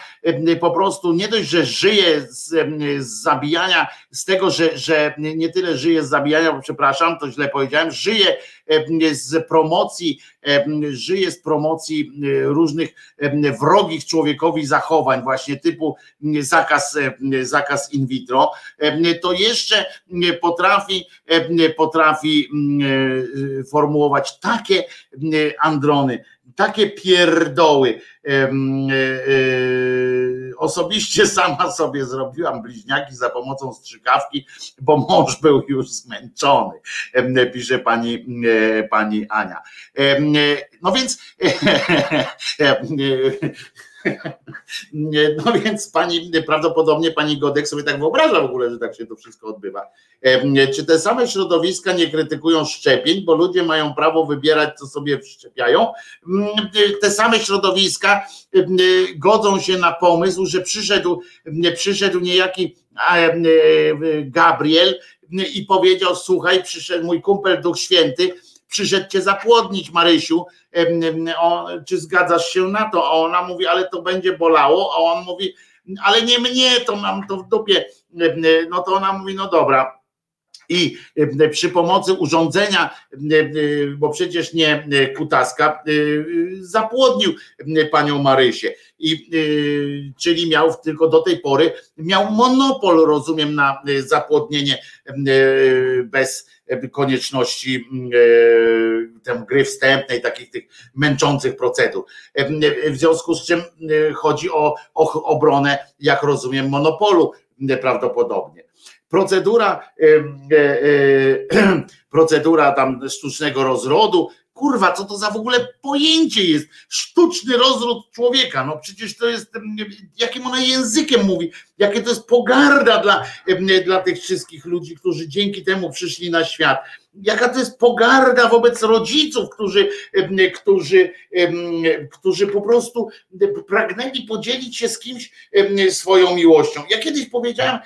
[SPEAKER 1] po prostu nie dość, że żyje z, z zabijania, z tego, że, że nie tyle żyje z zabijania, bo przepraszam, to źle powiedziałem, żyje z promocji, żyje z promocji różnych wrogich człowiekowi zachowań, właśnie typu zakaz, zakaz in vitro, to jeszcze potrafi, potrafi formułować takie androny, takie pierdoły. E, e, osobiście sama sobie zrobiłam bliźniaki za pomocą strzykawki, bo mąż był już zmęczony, pisze pani, e, pani Ania. No więc No więc pani, prawdopodobnie pani Godek sobie tak wyobraża w ogóle, że tak się to wszystko odbywa. Czy te same środowiska nie krytykują szczepień, bo ludzie mają prawo wybierać, co sobie wszczepiają? Te same środowiska godzą się na pomysł, że przyszedł, przyszedł niejaki Gabriel i powiedział: Słuchaj, przyszedł mój kumpel Duch Święty przyszedł cię zapłodnić, Marysiu, czy zgadzasz się na to? A ona mówi, ale to będzie bolało, a on mówi, ale nie mnie, to mam to w dupie. No to ona mówi, no dobra, i przy pomocy urządzenia, bo przecież nie kutaska, zapłodnił panią Marysię. I, czyli miał tylko do tej pory, miał monopol, rozumiem, na zapłodnienie bez konieczności tam gry wstępnej, takich tych męczących procedur. W związku z czym chodzi o, o obronę, jak rozumiem, monopolu prawdopodobnie. Procedura, e, e, procedura tam sztucznego rozrodu kurwa, co to za w ogóle pojęcie jest? Sztuczny rozród człowieka. No przecież to jest, jakim ona językiem mówi, jakie to jest pogarda dla, dla tych wszystkich ludzi, którzy dzięki temu przyszli na świat. Jaka to jest pogarda wobec rodziców, którzy, którzy, którzy po prostu pragnęli podzielić się z kimś swoją miłością. Ja kiedyś powiedziałem,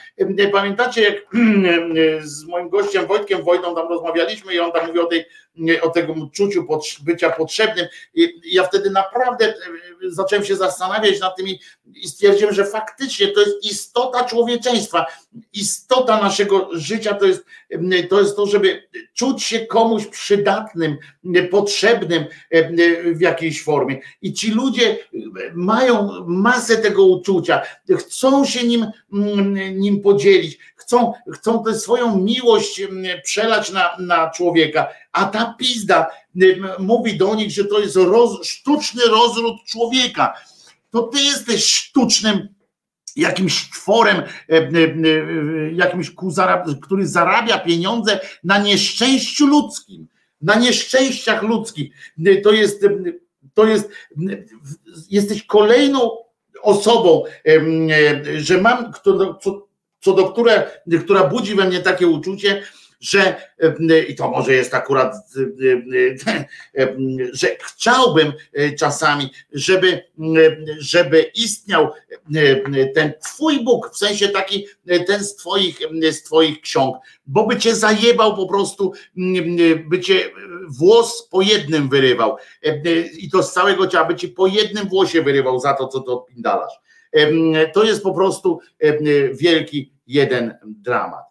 [SPEAKER 1] pamiętacie, jak z moim gościem Wojtkiem Wojtą tam rozmawialiśmy i on tam mówił o, tej, o tego czuciu bycia potrzebnym. Ja wtedy naprawdę zacząłem się zastanawiać nad tymi i stwierdziłem, że faktycznie to jest istota człowieczeństwa, istota naszego życia to jest to, jest to żeby czuć się komuś przydatnym, potrzebnym w jakiejś formie. I ci ludzie mają masę tego uczucia, chcą się nim, nim podzielić, chcą, chcą tę swoją miłość przelać na, na człowieka, a ta pizda mówi do nich, że to jest roz, sztuczny rozród człowieka. To ty jesteś sztucznym jakimś tworem, e, e, e, jakimś, który zarabia pieniądze na nieszczęściu ludzkim, na nieszczęściach ludzkich. To jest, to jest, jesteś kolejną osobą, że mam, co, co do które, która budzi we mnie takie uczucie, że i to może jest akurat, że chciałbym czasami, żeby, żeby istniał ten twój Bóg, w sensie taki ten z twoich, z twoich ksiąg, bo by cię zajebał po prostu, by cię włos po jednym wyrywał i to z całego ciała, by ci po jednym włosie wyrywał za to, co to odpindalasz. To jest po prostu wielki jeden dramat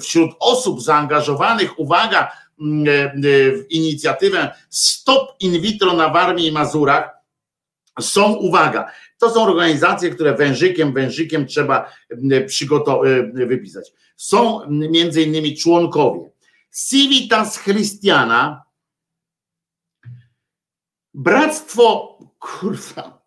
[SPEAKER 1] wśród osób zaangażowanych, uwaga, w inicjatywę Stop in vitro na Warmii i Mazurach są, uwaga, to są organizacje, które wężykiem, wężykiem trzeba wypisać. Są między innymi członkowie Civitas Christiana, Bractwo, kurwa,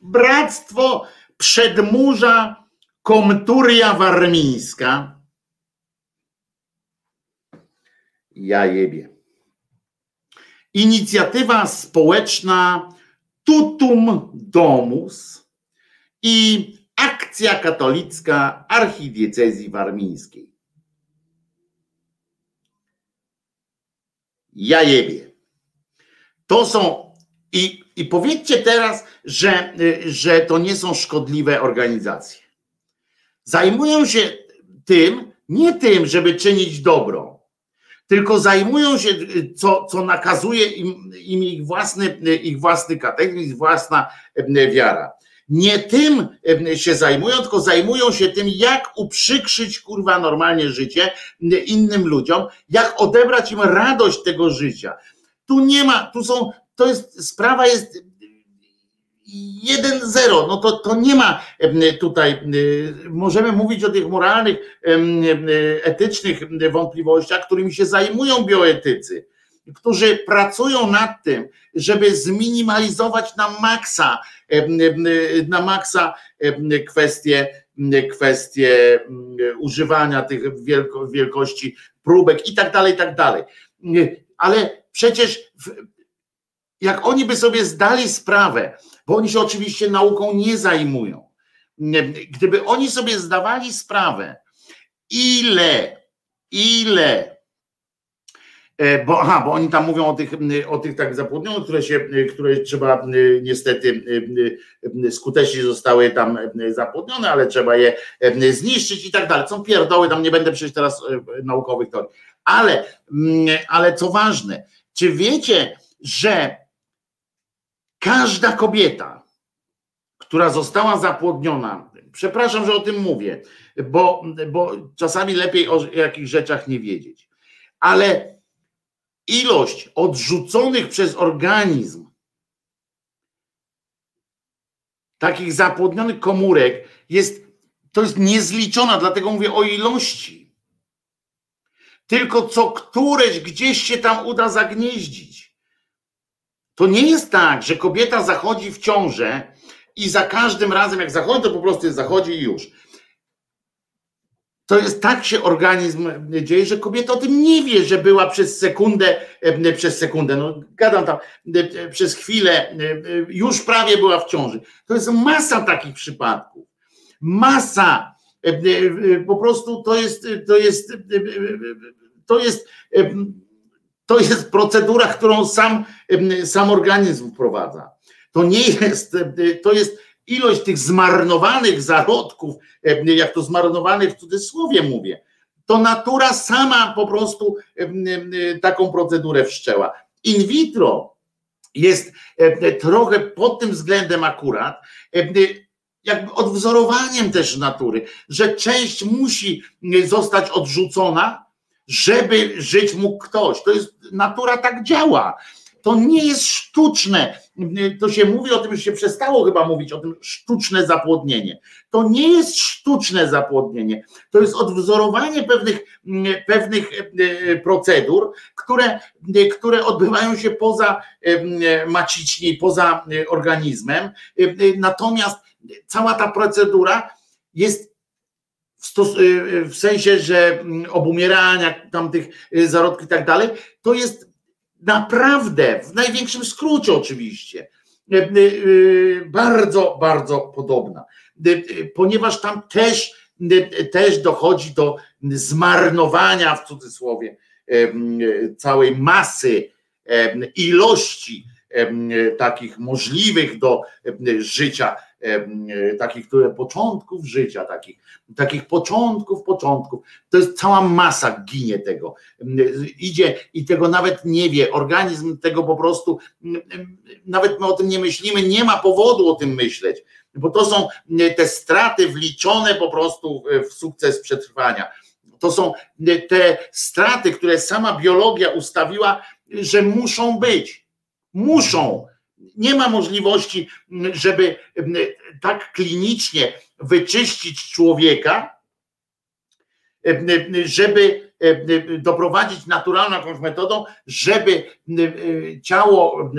[SPEAKER 1] Bractwo przedmurza komturia warmińska. Ja jebie. Inicjatywa społeczna Tutum Domus i akcja katolicka archidiecezji warmińskiej. Ja jebie. To są i, i powiedzcie teraz, że, że to nie są szkodliwe organizacje. Zajmują się tym, nie tym, żeby czynić dobro, tylko zajmują się, co, co nakazuje im, im ich, własny, ich własny katechizm, własna wiara. Nie tym się zajmują, tylko zajmują się tym, jak uprzykrzyć kurwa normalnie życie innym ludziom, jak odebrać im radość tego życia. Tu nie ma, tu są, to jest, sprawa jest 1-0, no to, to nie ma tutaj, możemy mówić o tych moralnych, etycznych wątpliwościach, którymi się zajmują bioetycy, którzy pracują nad tym, żeby zminimalizować na maksa, na maksa kwestie, kwestie używania tych wielkości próbek i tak dalej, i tak dalej. Ale przecież jak oni by sobie zdali sprawę, bo oni się oczywiście nauką nie zajmują. Gdyby oni sobie zdawali sprawę, ile, ile, e, bo, aha, bo oni tam mówią o tych, o tych tak zapłodnionych, które się, które trzeba niestety skutecznie zostały tam zapłodnione, ale trzeba je zniszczyć i tak dalej. Są pierdoły, tam nie będę przejść teraz e, naukowych teorii. Ale, ale co ważne, czy wiecie, że Każda kobieta, która została zapłodniona, przepraszam, że o tym mówię, bo, bo czasami lepiej o jakich rzeczach nie wiedzieć, ale ilość odrzuconych przez organizm takich zapłodnionych komórek jest, to jest niezliczona, dlatego mówię o ilości. Tylko co któreś gdzieś się tam uda zagnieździć. To nie jest tak, że kobieta zachodzi w ciążę i za każdym razem, jak zachodzi, to po prostu zachodzi i już. to jest tak się organizm dzieje, że kobieta o tym nie wie, że była przez sekundę, przez sekundę, no gadam tam, przez chwilę, już prawie była w ciąży. To jest masa takich przypadków. Masa. Po prostu to jest, to jest, to jest, to jest procedura, którą sam, sam organizm wprowadza. To nie jest, to jest ilość tych zmarnowanych zarodków, jak to zmarnowanych w cudzysłowie mówię, to natura sama po prostu taką procedurę wszczęła. In vitro jest trochę pod tym względem akurat, jakby odwzorowaniem też natury, że część musi zostać odrzucona, żeby żyć mógł ktoś. To jest natura tak działa. To nie jest sztuczne. To się mówi o tym, że się przestało chyba mówić o tym sztuczne zapłodnienie. To nie jest sztuczne zapłodnienie. To jest odwzorowanie pewnych, pewnych e, procedur, które, które odbywają się poza e, macicznie, poza e, organizmem. Natomiast cała ta procedura jest w, stos- w, sensie, że obumierania tamtych zarodków i tak dalej, to jest naprawdę, w największym skrócie oczywiście, bardzo, bardzo podobna, ponieważ tam też, też dochodzi do zmarnowania w cudzysłowie całej masy ilości takich możliwych do życia takich które, początków życia, takich, takich początków, początków. To jest cała masa ginie tego. Idzie i tego nawet nie wie. Organizm tego po prostu, nawet my o tym nie myślimy, nie ma powodu o tym myśleć, bo to są te straty wliczone po prostu w sukces przetrwania. To są te straty, które sama biologia ustawiła, że muszą być. Muszą nie ma możliwości, żeby tak klinicznie wyczyścić człowieka, żeby doprowadzić naturalną jakąś metodą, żeby ciało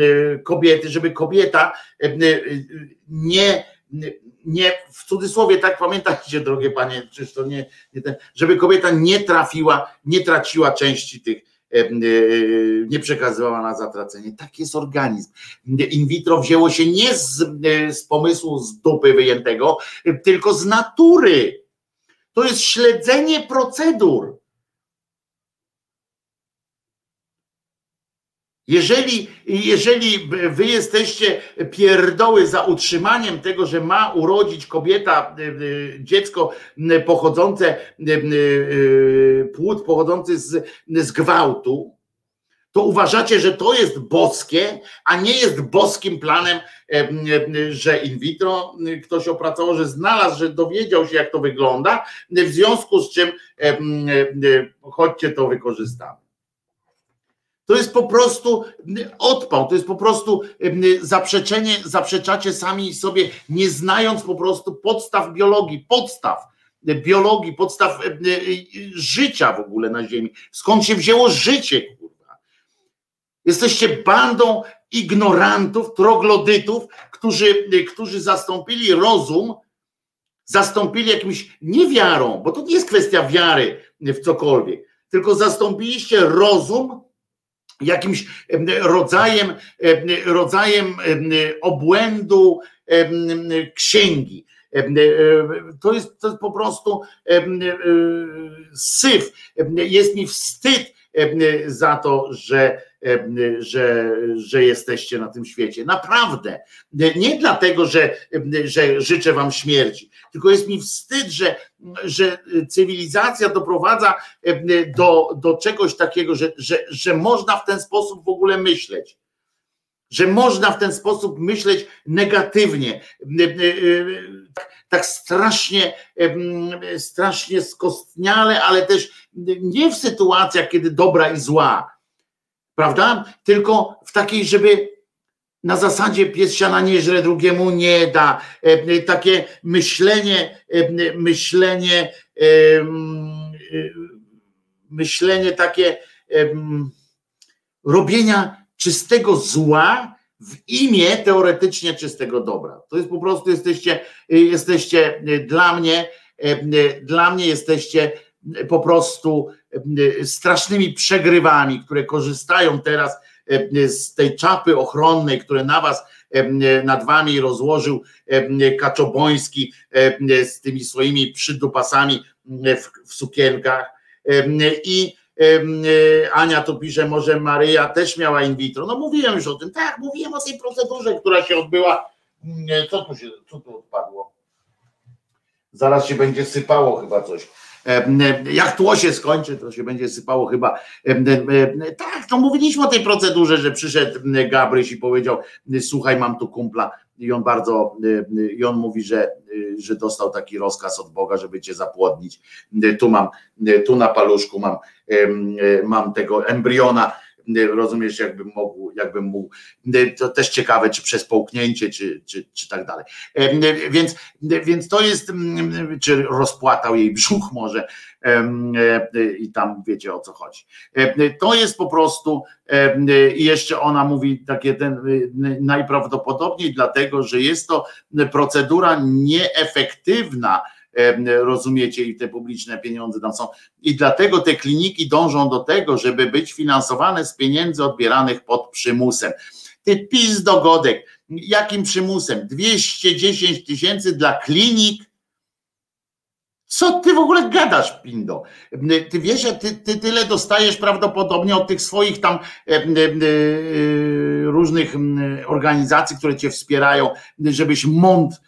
[SPEAKER 1] kobiety, żeby kobieta nie, nie w cudzysłowie, tak pamiętajcie, drogie panie, czyż to nie, nie ten, żeby kobieta nie trafiła, nie traciła części tych nie przekazywała na zatracenie. Tak jest organizm. In vitro wzięło się nie z, e, z pomysłu z dupy wyjętego, tylko z natury. To jest śledzenie procedur. Jeżeli, jeżeli wy jesteście pierdoły za utrzymaniem tego, że ma urodzić kobieta y, y, dziecko pochodzące, y, płód pochodzący z, z gwałtu, to uważacie, że to jest boskie, a nie jest boskim planem, że in vitro ktoś opracował, że znalazł, że dowiedział się, jak to wygląda, w związku z czym chodźcie to wykorzystamy. To jest po prostu odpał, to jest po prostu zaprzeczenie, zaprzeczacie sami sobie, nie znając po prostu podstaw biologii, podstaw biologii, podstaw życia w ogóle na Ziemi. Skąd się wzięło życie, kurwa? Jesteście bandą ignorantów, troglodytów, którzy, którzy zastąpili rozum, zastąpili jakimś niewiarą, bo to nie jest kwestia wiary w cokolwiek, tylko zastąpiliście rozum jakimś rodzajem, rodzajem obłędu księgi. To jest, to jest po prostu syf. Jest mi wstyd za to, że, że, że jesteście na tym świecie. Naprawdę. Nie dlatego, że, że życzę wam śmierci, tylko jest mi wstyd, że, że cywilizacja doprowadza do, do czegoś takiego, że, że, że można w ten sposób w ogóle myśleć. Że można w ten sposób myśleć negatywnie, tak strasznie, strasznie skostniale, ale też nie w sytuacjach, kiedy dobra i zła, prawda? Tylko w takiej, żeby na zasadzie pies siana nie drugiemu nie da. E, takie myślenie, e, myślenie, e, myślenie takie robienia czystego zła w imię teoretycznie czystego dobra. To jest po prostu jesteście, jesteście dla mnie Dla mnie jesteście po prostu strasznymi przegrywami, które korzystają teraz z tej czapy ochronnej, które na was, nad wami rozłożył Kaczoboński z tymi swoimi przydupasami w, w sukienkach i Ania tu pisze, może Maryja też miała in vitro. No mówiłem już o tym, tak, mówiłem o tej procedurze, która się odbyła. Co tu się, co tu odpadło? Zaraz się będzie sypało chyba coś. Jak tło się skończy, to się będzie sypało chyba. Tak, to mówiliśmy o tej procedurze, że przyszedł Gabryś i powiedział: Słuchaj, mam tu kumpla. I on bardzo, i on mówi, że, że dostał taki rozkaz od Boga, żeby cię zapłodnić. Tu mam, tu na paluszku mam, mam tego embriona rozumiesz, jakbym mógł, jakbym mógł, to też ciekawe, czy przez połknięcie, czy, czy, czy tak dalej. Więc, więc to jest, czy rozpłatał jej brzuch może i tam wiecie o co chodzi. To jest po prostu, i jeszcze ona mówi takie ten, najprawdopodobniej dlatego, że jest to procedura nieefektywna, rozumiecie, i te publiczne pieniądze tam są. I dlatego te kliniki dążą do tego, żeby być finansowane z pieniędzy odbieranych pod przymusem. Ty pis dogodek, jakim przymusem? 210 tysięcy dla klinik? Co ty w ogóle gadasz, Pindo? Ty wiesz, że ty, ty tyle dostajesz prawdopodobnie od tych swoich tam e, e, różnych organizacji, które cię wspierają, żebyś mąd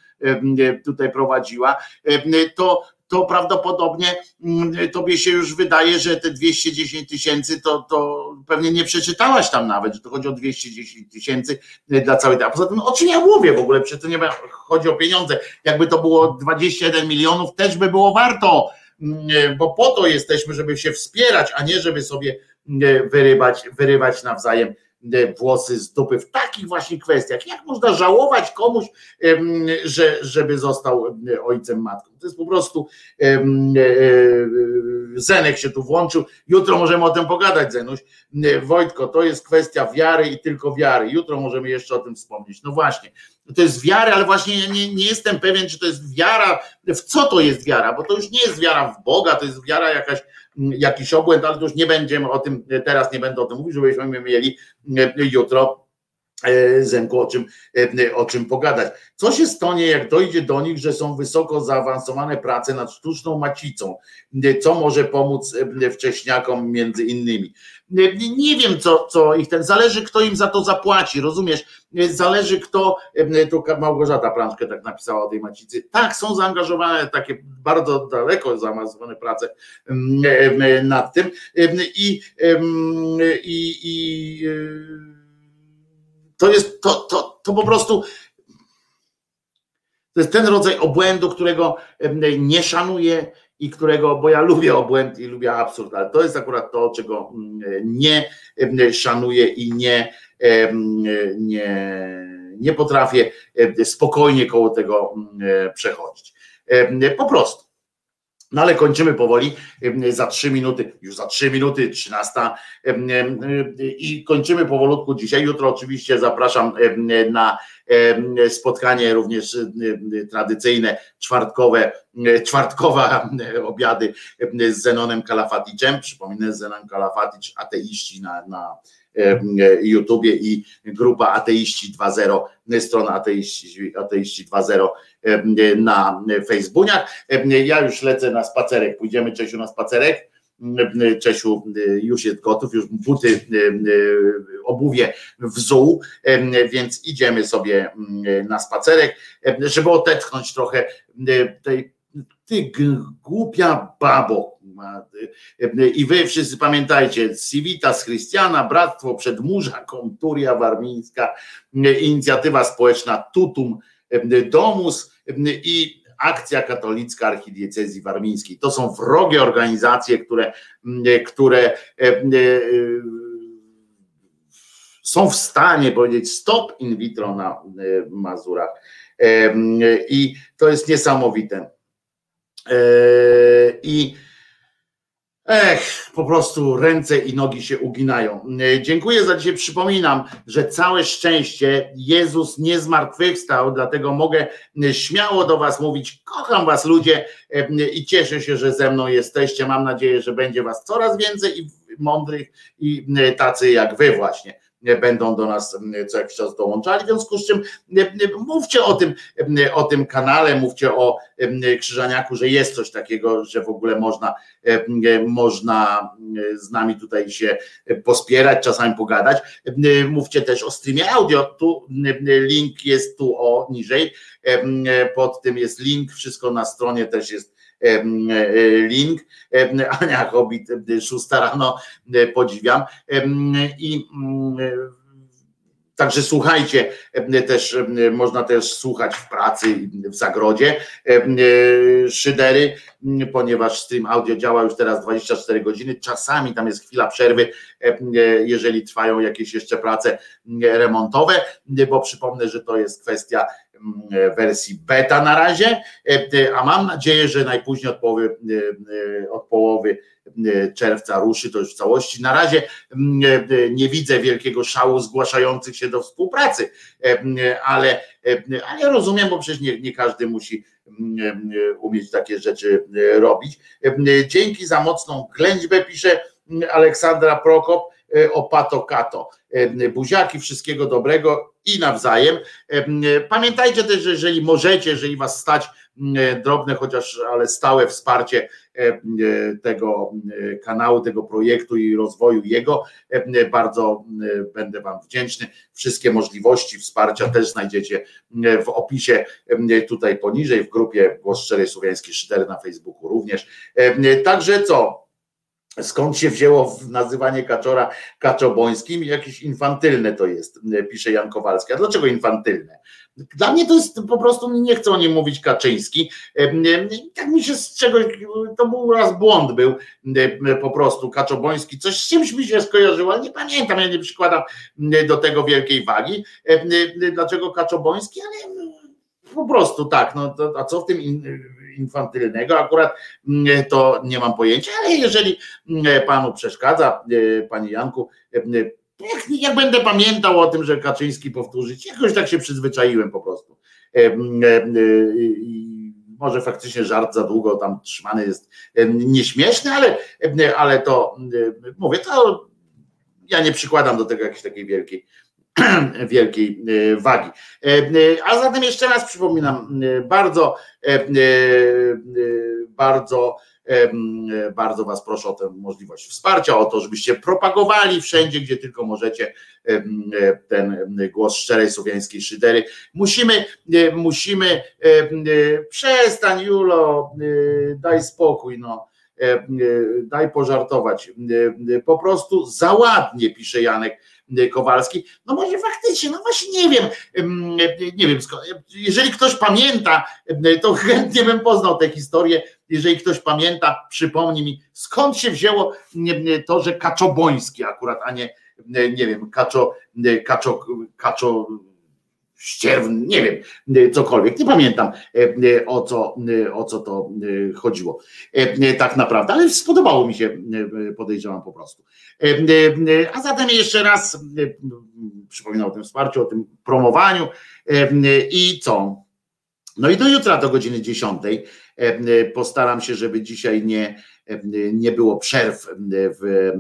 [SPEAKER 1] tutaj prowadziła, to, to prawdopodobnie mm, tobie się już wydaje, że te 210 tysięcy to, to pewnie nie przeczytałaś tam nawet, że to chodzi o 210 tysięcy dla całej. A poza tym, o czym ja mówię w ogóle? Przecież to nie chodzi o pieniądze. Jakby to było 21 milionów, też by było warto, mm, bo po to jesteśmy, żeby się wspierać, a nie żeby sobie mm, wyrywać, wyrywać nawzajem E, włosy z dupy w takich właśnie kwestiach. Jak można żałować komuś, że, żeby został ojcem, matką? To jest po prostu e, e, Zenek się tu włączył. Jutro możemy o tym pogadać, Zenuś. Wojtko, to jest kwestia wiary i tylko wiary. Jutro możemy jeszcze o tym wspomnieć. No właśnie, to jest wiara, ale właśnie ja nie, nie jestem pewien, czy to jest wiara, w co to jest wiara, bo to już nie jest wiara w Boga, to jest wiara jakaś jakiś obłęd, ale to już nie będziemy o tym, teraz nie będę o tym mówił, żebyśmy mieli e, jutro e, Zenku, o czym, e, o czym pogadać. Co się stanie, jak dojdzie do nich, że są wysoko zaawansowane prace nad sztuczną macicą? Co może pomóc wcześniakom między innymi? Nie wiem, co, co ich ten, zależy kto im za to zapłaci, rozumiesz? Zależy kto, tu Małgorzata Prążkę tak napisała o tej macicy. Tak, są zaangażowane takie bardzo daleko zaawansowane prace nad tym i, i, i to jest, to, to, to po prostu to jest ten rodzaj obłędu, którego nie szanuję i którego, bo ja lubię obłęd i lubię absurd, ale to jest akurat to, czego mm, nie szanuję i nie, nie, nie potrafię spokojnie koło tego przechodzić. Po prostu. No ale kończymy powoli za trzy minuty, już za trzy minuty, trzynasta i kończymy powolutku dzisiaj. Jutro oczywiście zapraszam na spotkanie również tradycyjne, czwartkowe, czwartkowe obiady z Zenonem Kalafaticzem. Przypominam, Zenon Kalafaticz, ateiści na, na YouTubie i grupa Ateiści 2.0, strona Ateiści, ateiści 2.0 na Facebookach. Ja już lecę na spacerek, pójdziemy Czesiu na spacerek. Czesiu już jest gotów, już buty, obuwie wzuł, więc idziemy sobie na spacerek, żeby odetchnąć trochę tej ty głupia babo. I wy wszyscy pamiętajcie, Civitas Christiana, Bractwo Przedmurza, Konturia Warmińska, Inicjatywa Społeczna Tutum Domus i Akcja Katolicka Archidiecezji Warmińskiej. To są wrogie organizacje, które, które są w stanie powiedzieć stop in vitro na Mazurach. I to jest niesamowite. I Ech, po prostu ręce i nogi się uginają. E, dziękuję za dzisiaj. Przypominam, że całe szczęście Jezus nie zmartwychwstał, dlatego mogę e, śmiało do Was mówić. Kocham Was, ludzie, i cieszę się, że ze mną jesteście. Mam nadzieję, że będzie Was coraz więcej i mądrych, i tacy jak Wy, właśnie będą do nas co jakiś czas dołączali, w związku z czym mówcie o tym, o tym kanale, mówcie o Krzyżaniaku, że jest coś takiego, że w ogóle można, można z nami tutaj się pospierać, czasami pogadać. Mówcie też o streamie audio, tu link jest tu o niżej, pod tym jest link, wszystko na stronie też jest link. Ania Hobbit, 6 rano, podziwiam. I Także słuchajcie, też można też słuchać w pracy, w zagrodzie szydery, ponieważ stream audio działa już teraz 24 godziny. Czasami tam jest chwila przerwy, jeżeli trwają jakieś jeszcze prace remontowe, bo przypomnę, że to jest kwestia wersji beta na razie, a mam nadzieję, że najpóźniej od połowy, od połowy czerwca ruszy to już w całości. Na razie nie widzę wielkiego szału zgłaszających się do współpracy, ale, ale rozumiem, bo przecież nie, nie każdy musi umieć takie rzeczy robić. Dzięki za mocną ględźbę, pisze Aleksandra Prokop o Pato Kato. Buziaki, wszystkiego dobrego i nawzajem. Pamiętajcie też, że jeżeli możecie, jeżeli was stać drobne, chociaż ale stałe wsparcie tego kanału, tego projektu i rozwoju jego, bardzo będę Wam wdzięczny. Wszystkie możliwości wsparcia też znajdziecie w opisie tutaj poniżej, w grupie Głos Szczerej Słowiańskiej Szydery na Facebooku również. Także co? Skąd się wzięło nazywanie kaczora kaczobońskim? Jakieś infantylne to jest, pisze Jan Kowalski. A dlaczego infantylne? Dla mnie to jest po prostu, nie chcą o nim mówić Kaczyński. Tak mi się z czegoś, to był raz błąd był po prostu Kaczoboński, coś z czymś mi się skojarzyło, ale nie pamiętam, ja nie przykładam do tego wielkiej wagi. Dlaczego Kaczoboński, ale po prostu tak, no to, a co w tym infantylnego. Akurat mm, to nie mam pojęcia, ale jeżeli mm, panu przeszkadza, e, panie Janku, e, jak, jak będę pamiętał o tym, że Kaczyński powtórzyć, jakoś tak się przyzwyczaiłem po prostu. E, może faktycznie żart za długo tam trzymany jest nieśmieszny, ale, ale to mówię, to ja nie przykładam do tego jakiejś takiej wielkiej wielkiej e, wagi. E, e, a zatem jeszcze raz przypominam, bardzo, bardzo, bardzo Was proszę o tę możliwość wsparcia, o to, żebyście propagowali wszędzie, gdzie tylko możecie ten głos szczerej słowiańskiej szydery. Musimy, musimy, przestań Julo, daj spokój, no daj pożartować. Po prostu za ładnie, pisze Janek Kowalski. No może faktycznie, no właśnie nie wiem, nie wiem, jeżeli ktoś pamięta, to chętnie bym poznał tę historię. Jeżeli ktoś pamięta, przypomni mi, skąd się wzięło to, że Kaczoboński akurat, a nie, nie wiem, Kaczo, Kaczo, Kaczo ścierwny, nie wiem, cokolwiek, nie pamiętam o co, o co to chodziło tak naprawdę, ale spodobało mi się, podejrzewam po prostu. A zatem jeszcze raz przypominam o tym wsparciu, o tym promowaniu i co? No i do jutra do godziny 10 postaram się, żeby dzisiaj nie, nie było przerw w,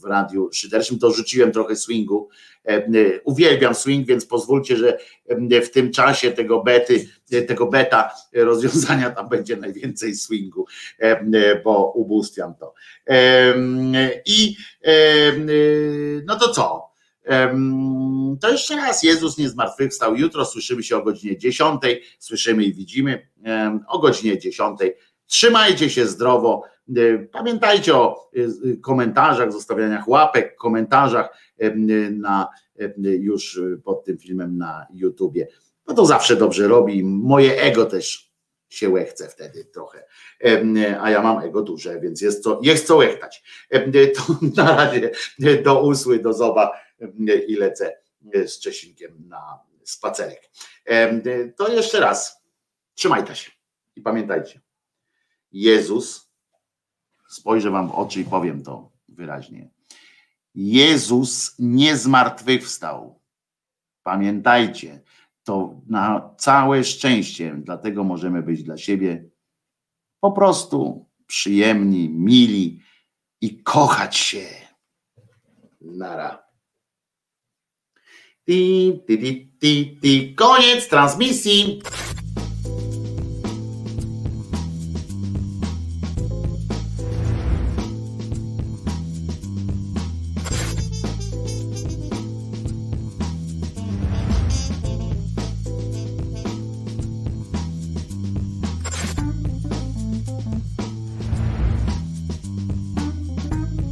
[SPEAKER 1] w radiu szyderczym, to rzuciłem trochę swingu. Uwielbiam swing, więc pozwólcie, że w tym czasie tego bety, tego beta rozwiązania tam będzie najwięcej swingu, bo ubóstwiam to. I no to co? To jeszcze raz, Jezus nie zmartwychwstał. Jutro słyszymy się o godzinie 10, słyszymy i widzimy o godzinie 10. Trzymajcie się zdrowo. Pamiętajcie o komentarzach, zostawianiach łapek, komentarzach na, już pod tym filmem na YouTubie. No to zawsze dobrze robi. Moje ego też się łechce wtedy trochę. A ja mam ego duże, więc jest co, jest co łechtać. To na razie do usły, do zoba i lecę z Czesinkiem na spacerek. To jeszcze raz. Trzymajcie się i pamiętajcie. Jezus spojrzę wam w oczy i powiem to wyraźnie. Jezus nie zmartwychwstał. Pamiętajcie, to na całe szczęście, dlatego możemy być dla siebie po prostu przyjemni, mili i kochać się. Nara. Ti, ti, ti, ti, ti. Koniec transmisji.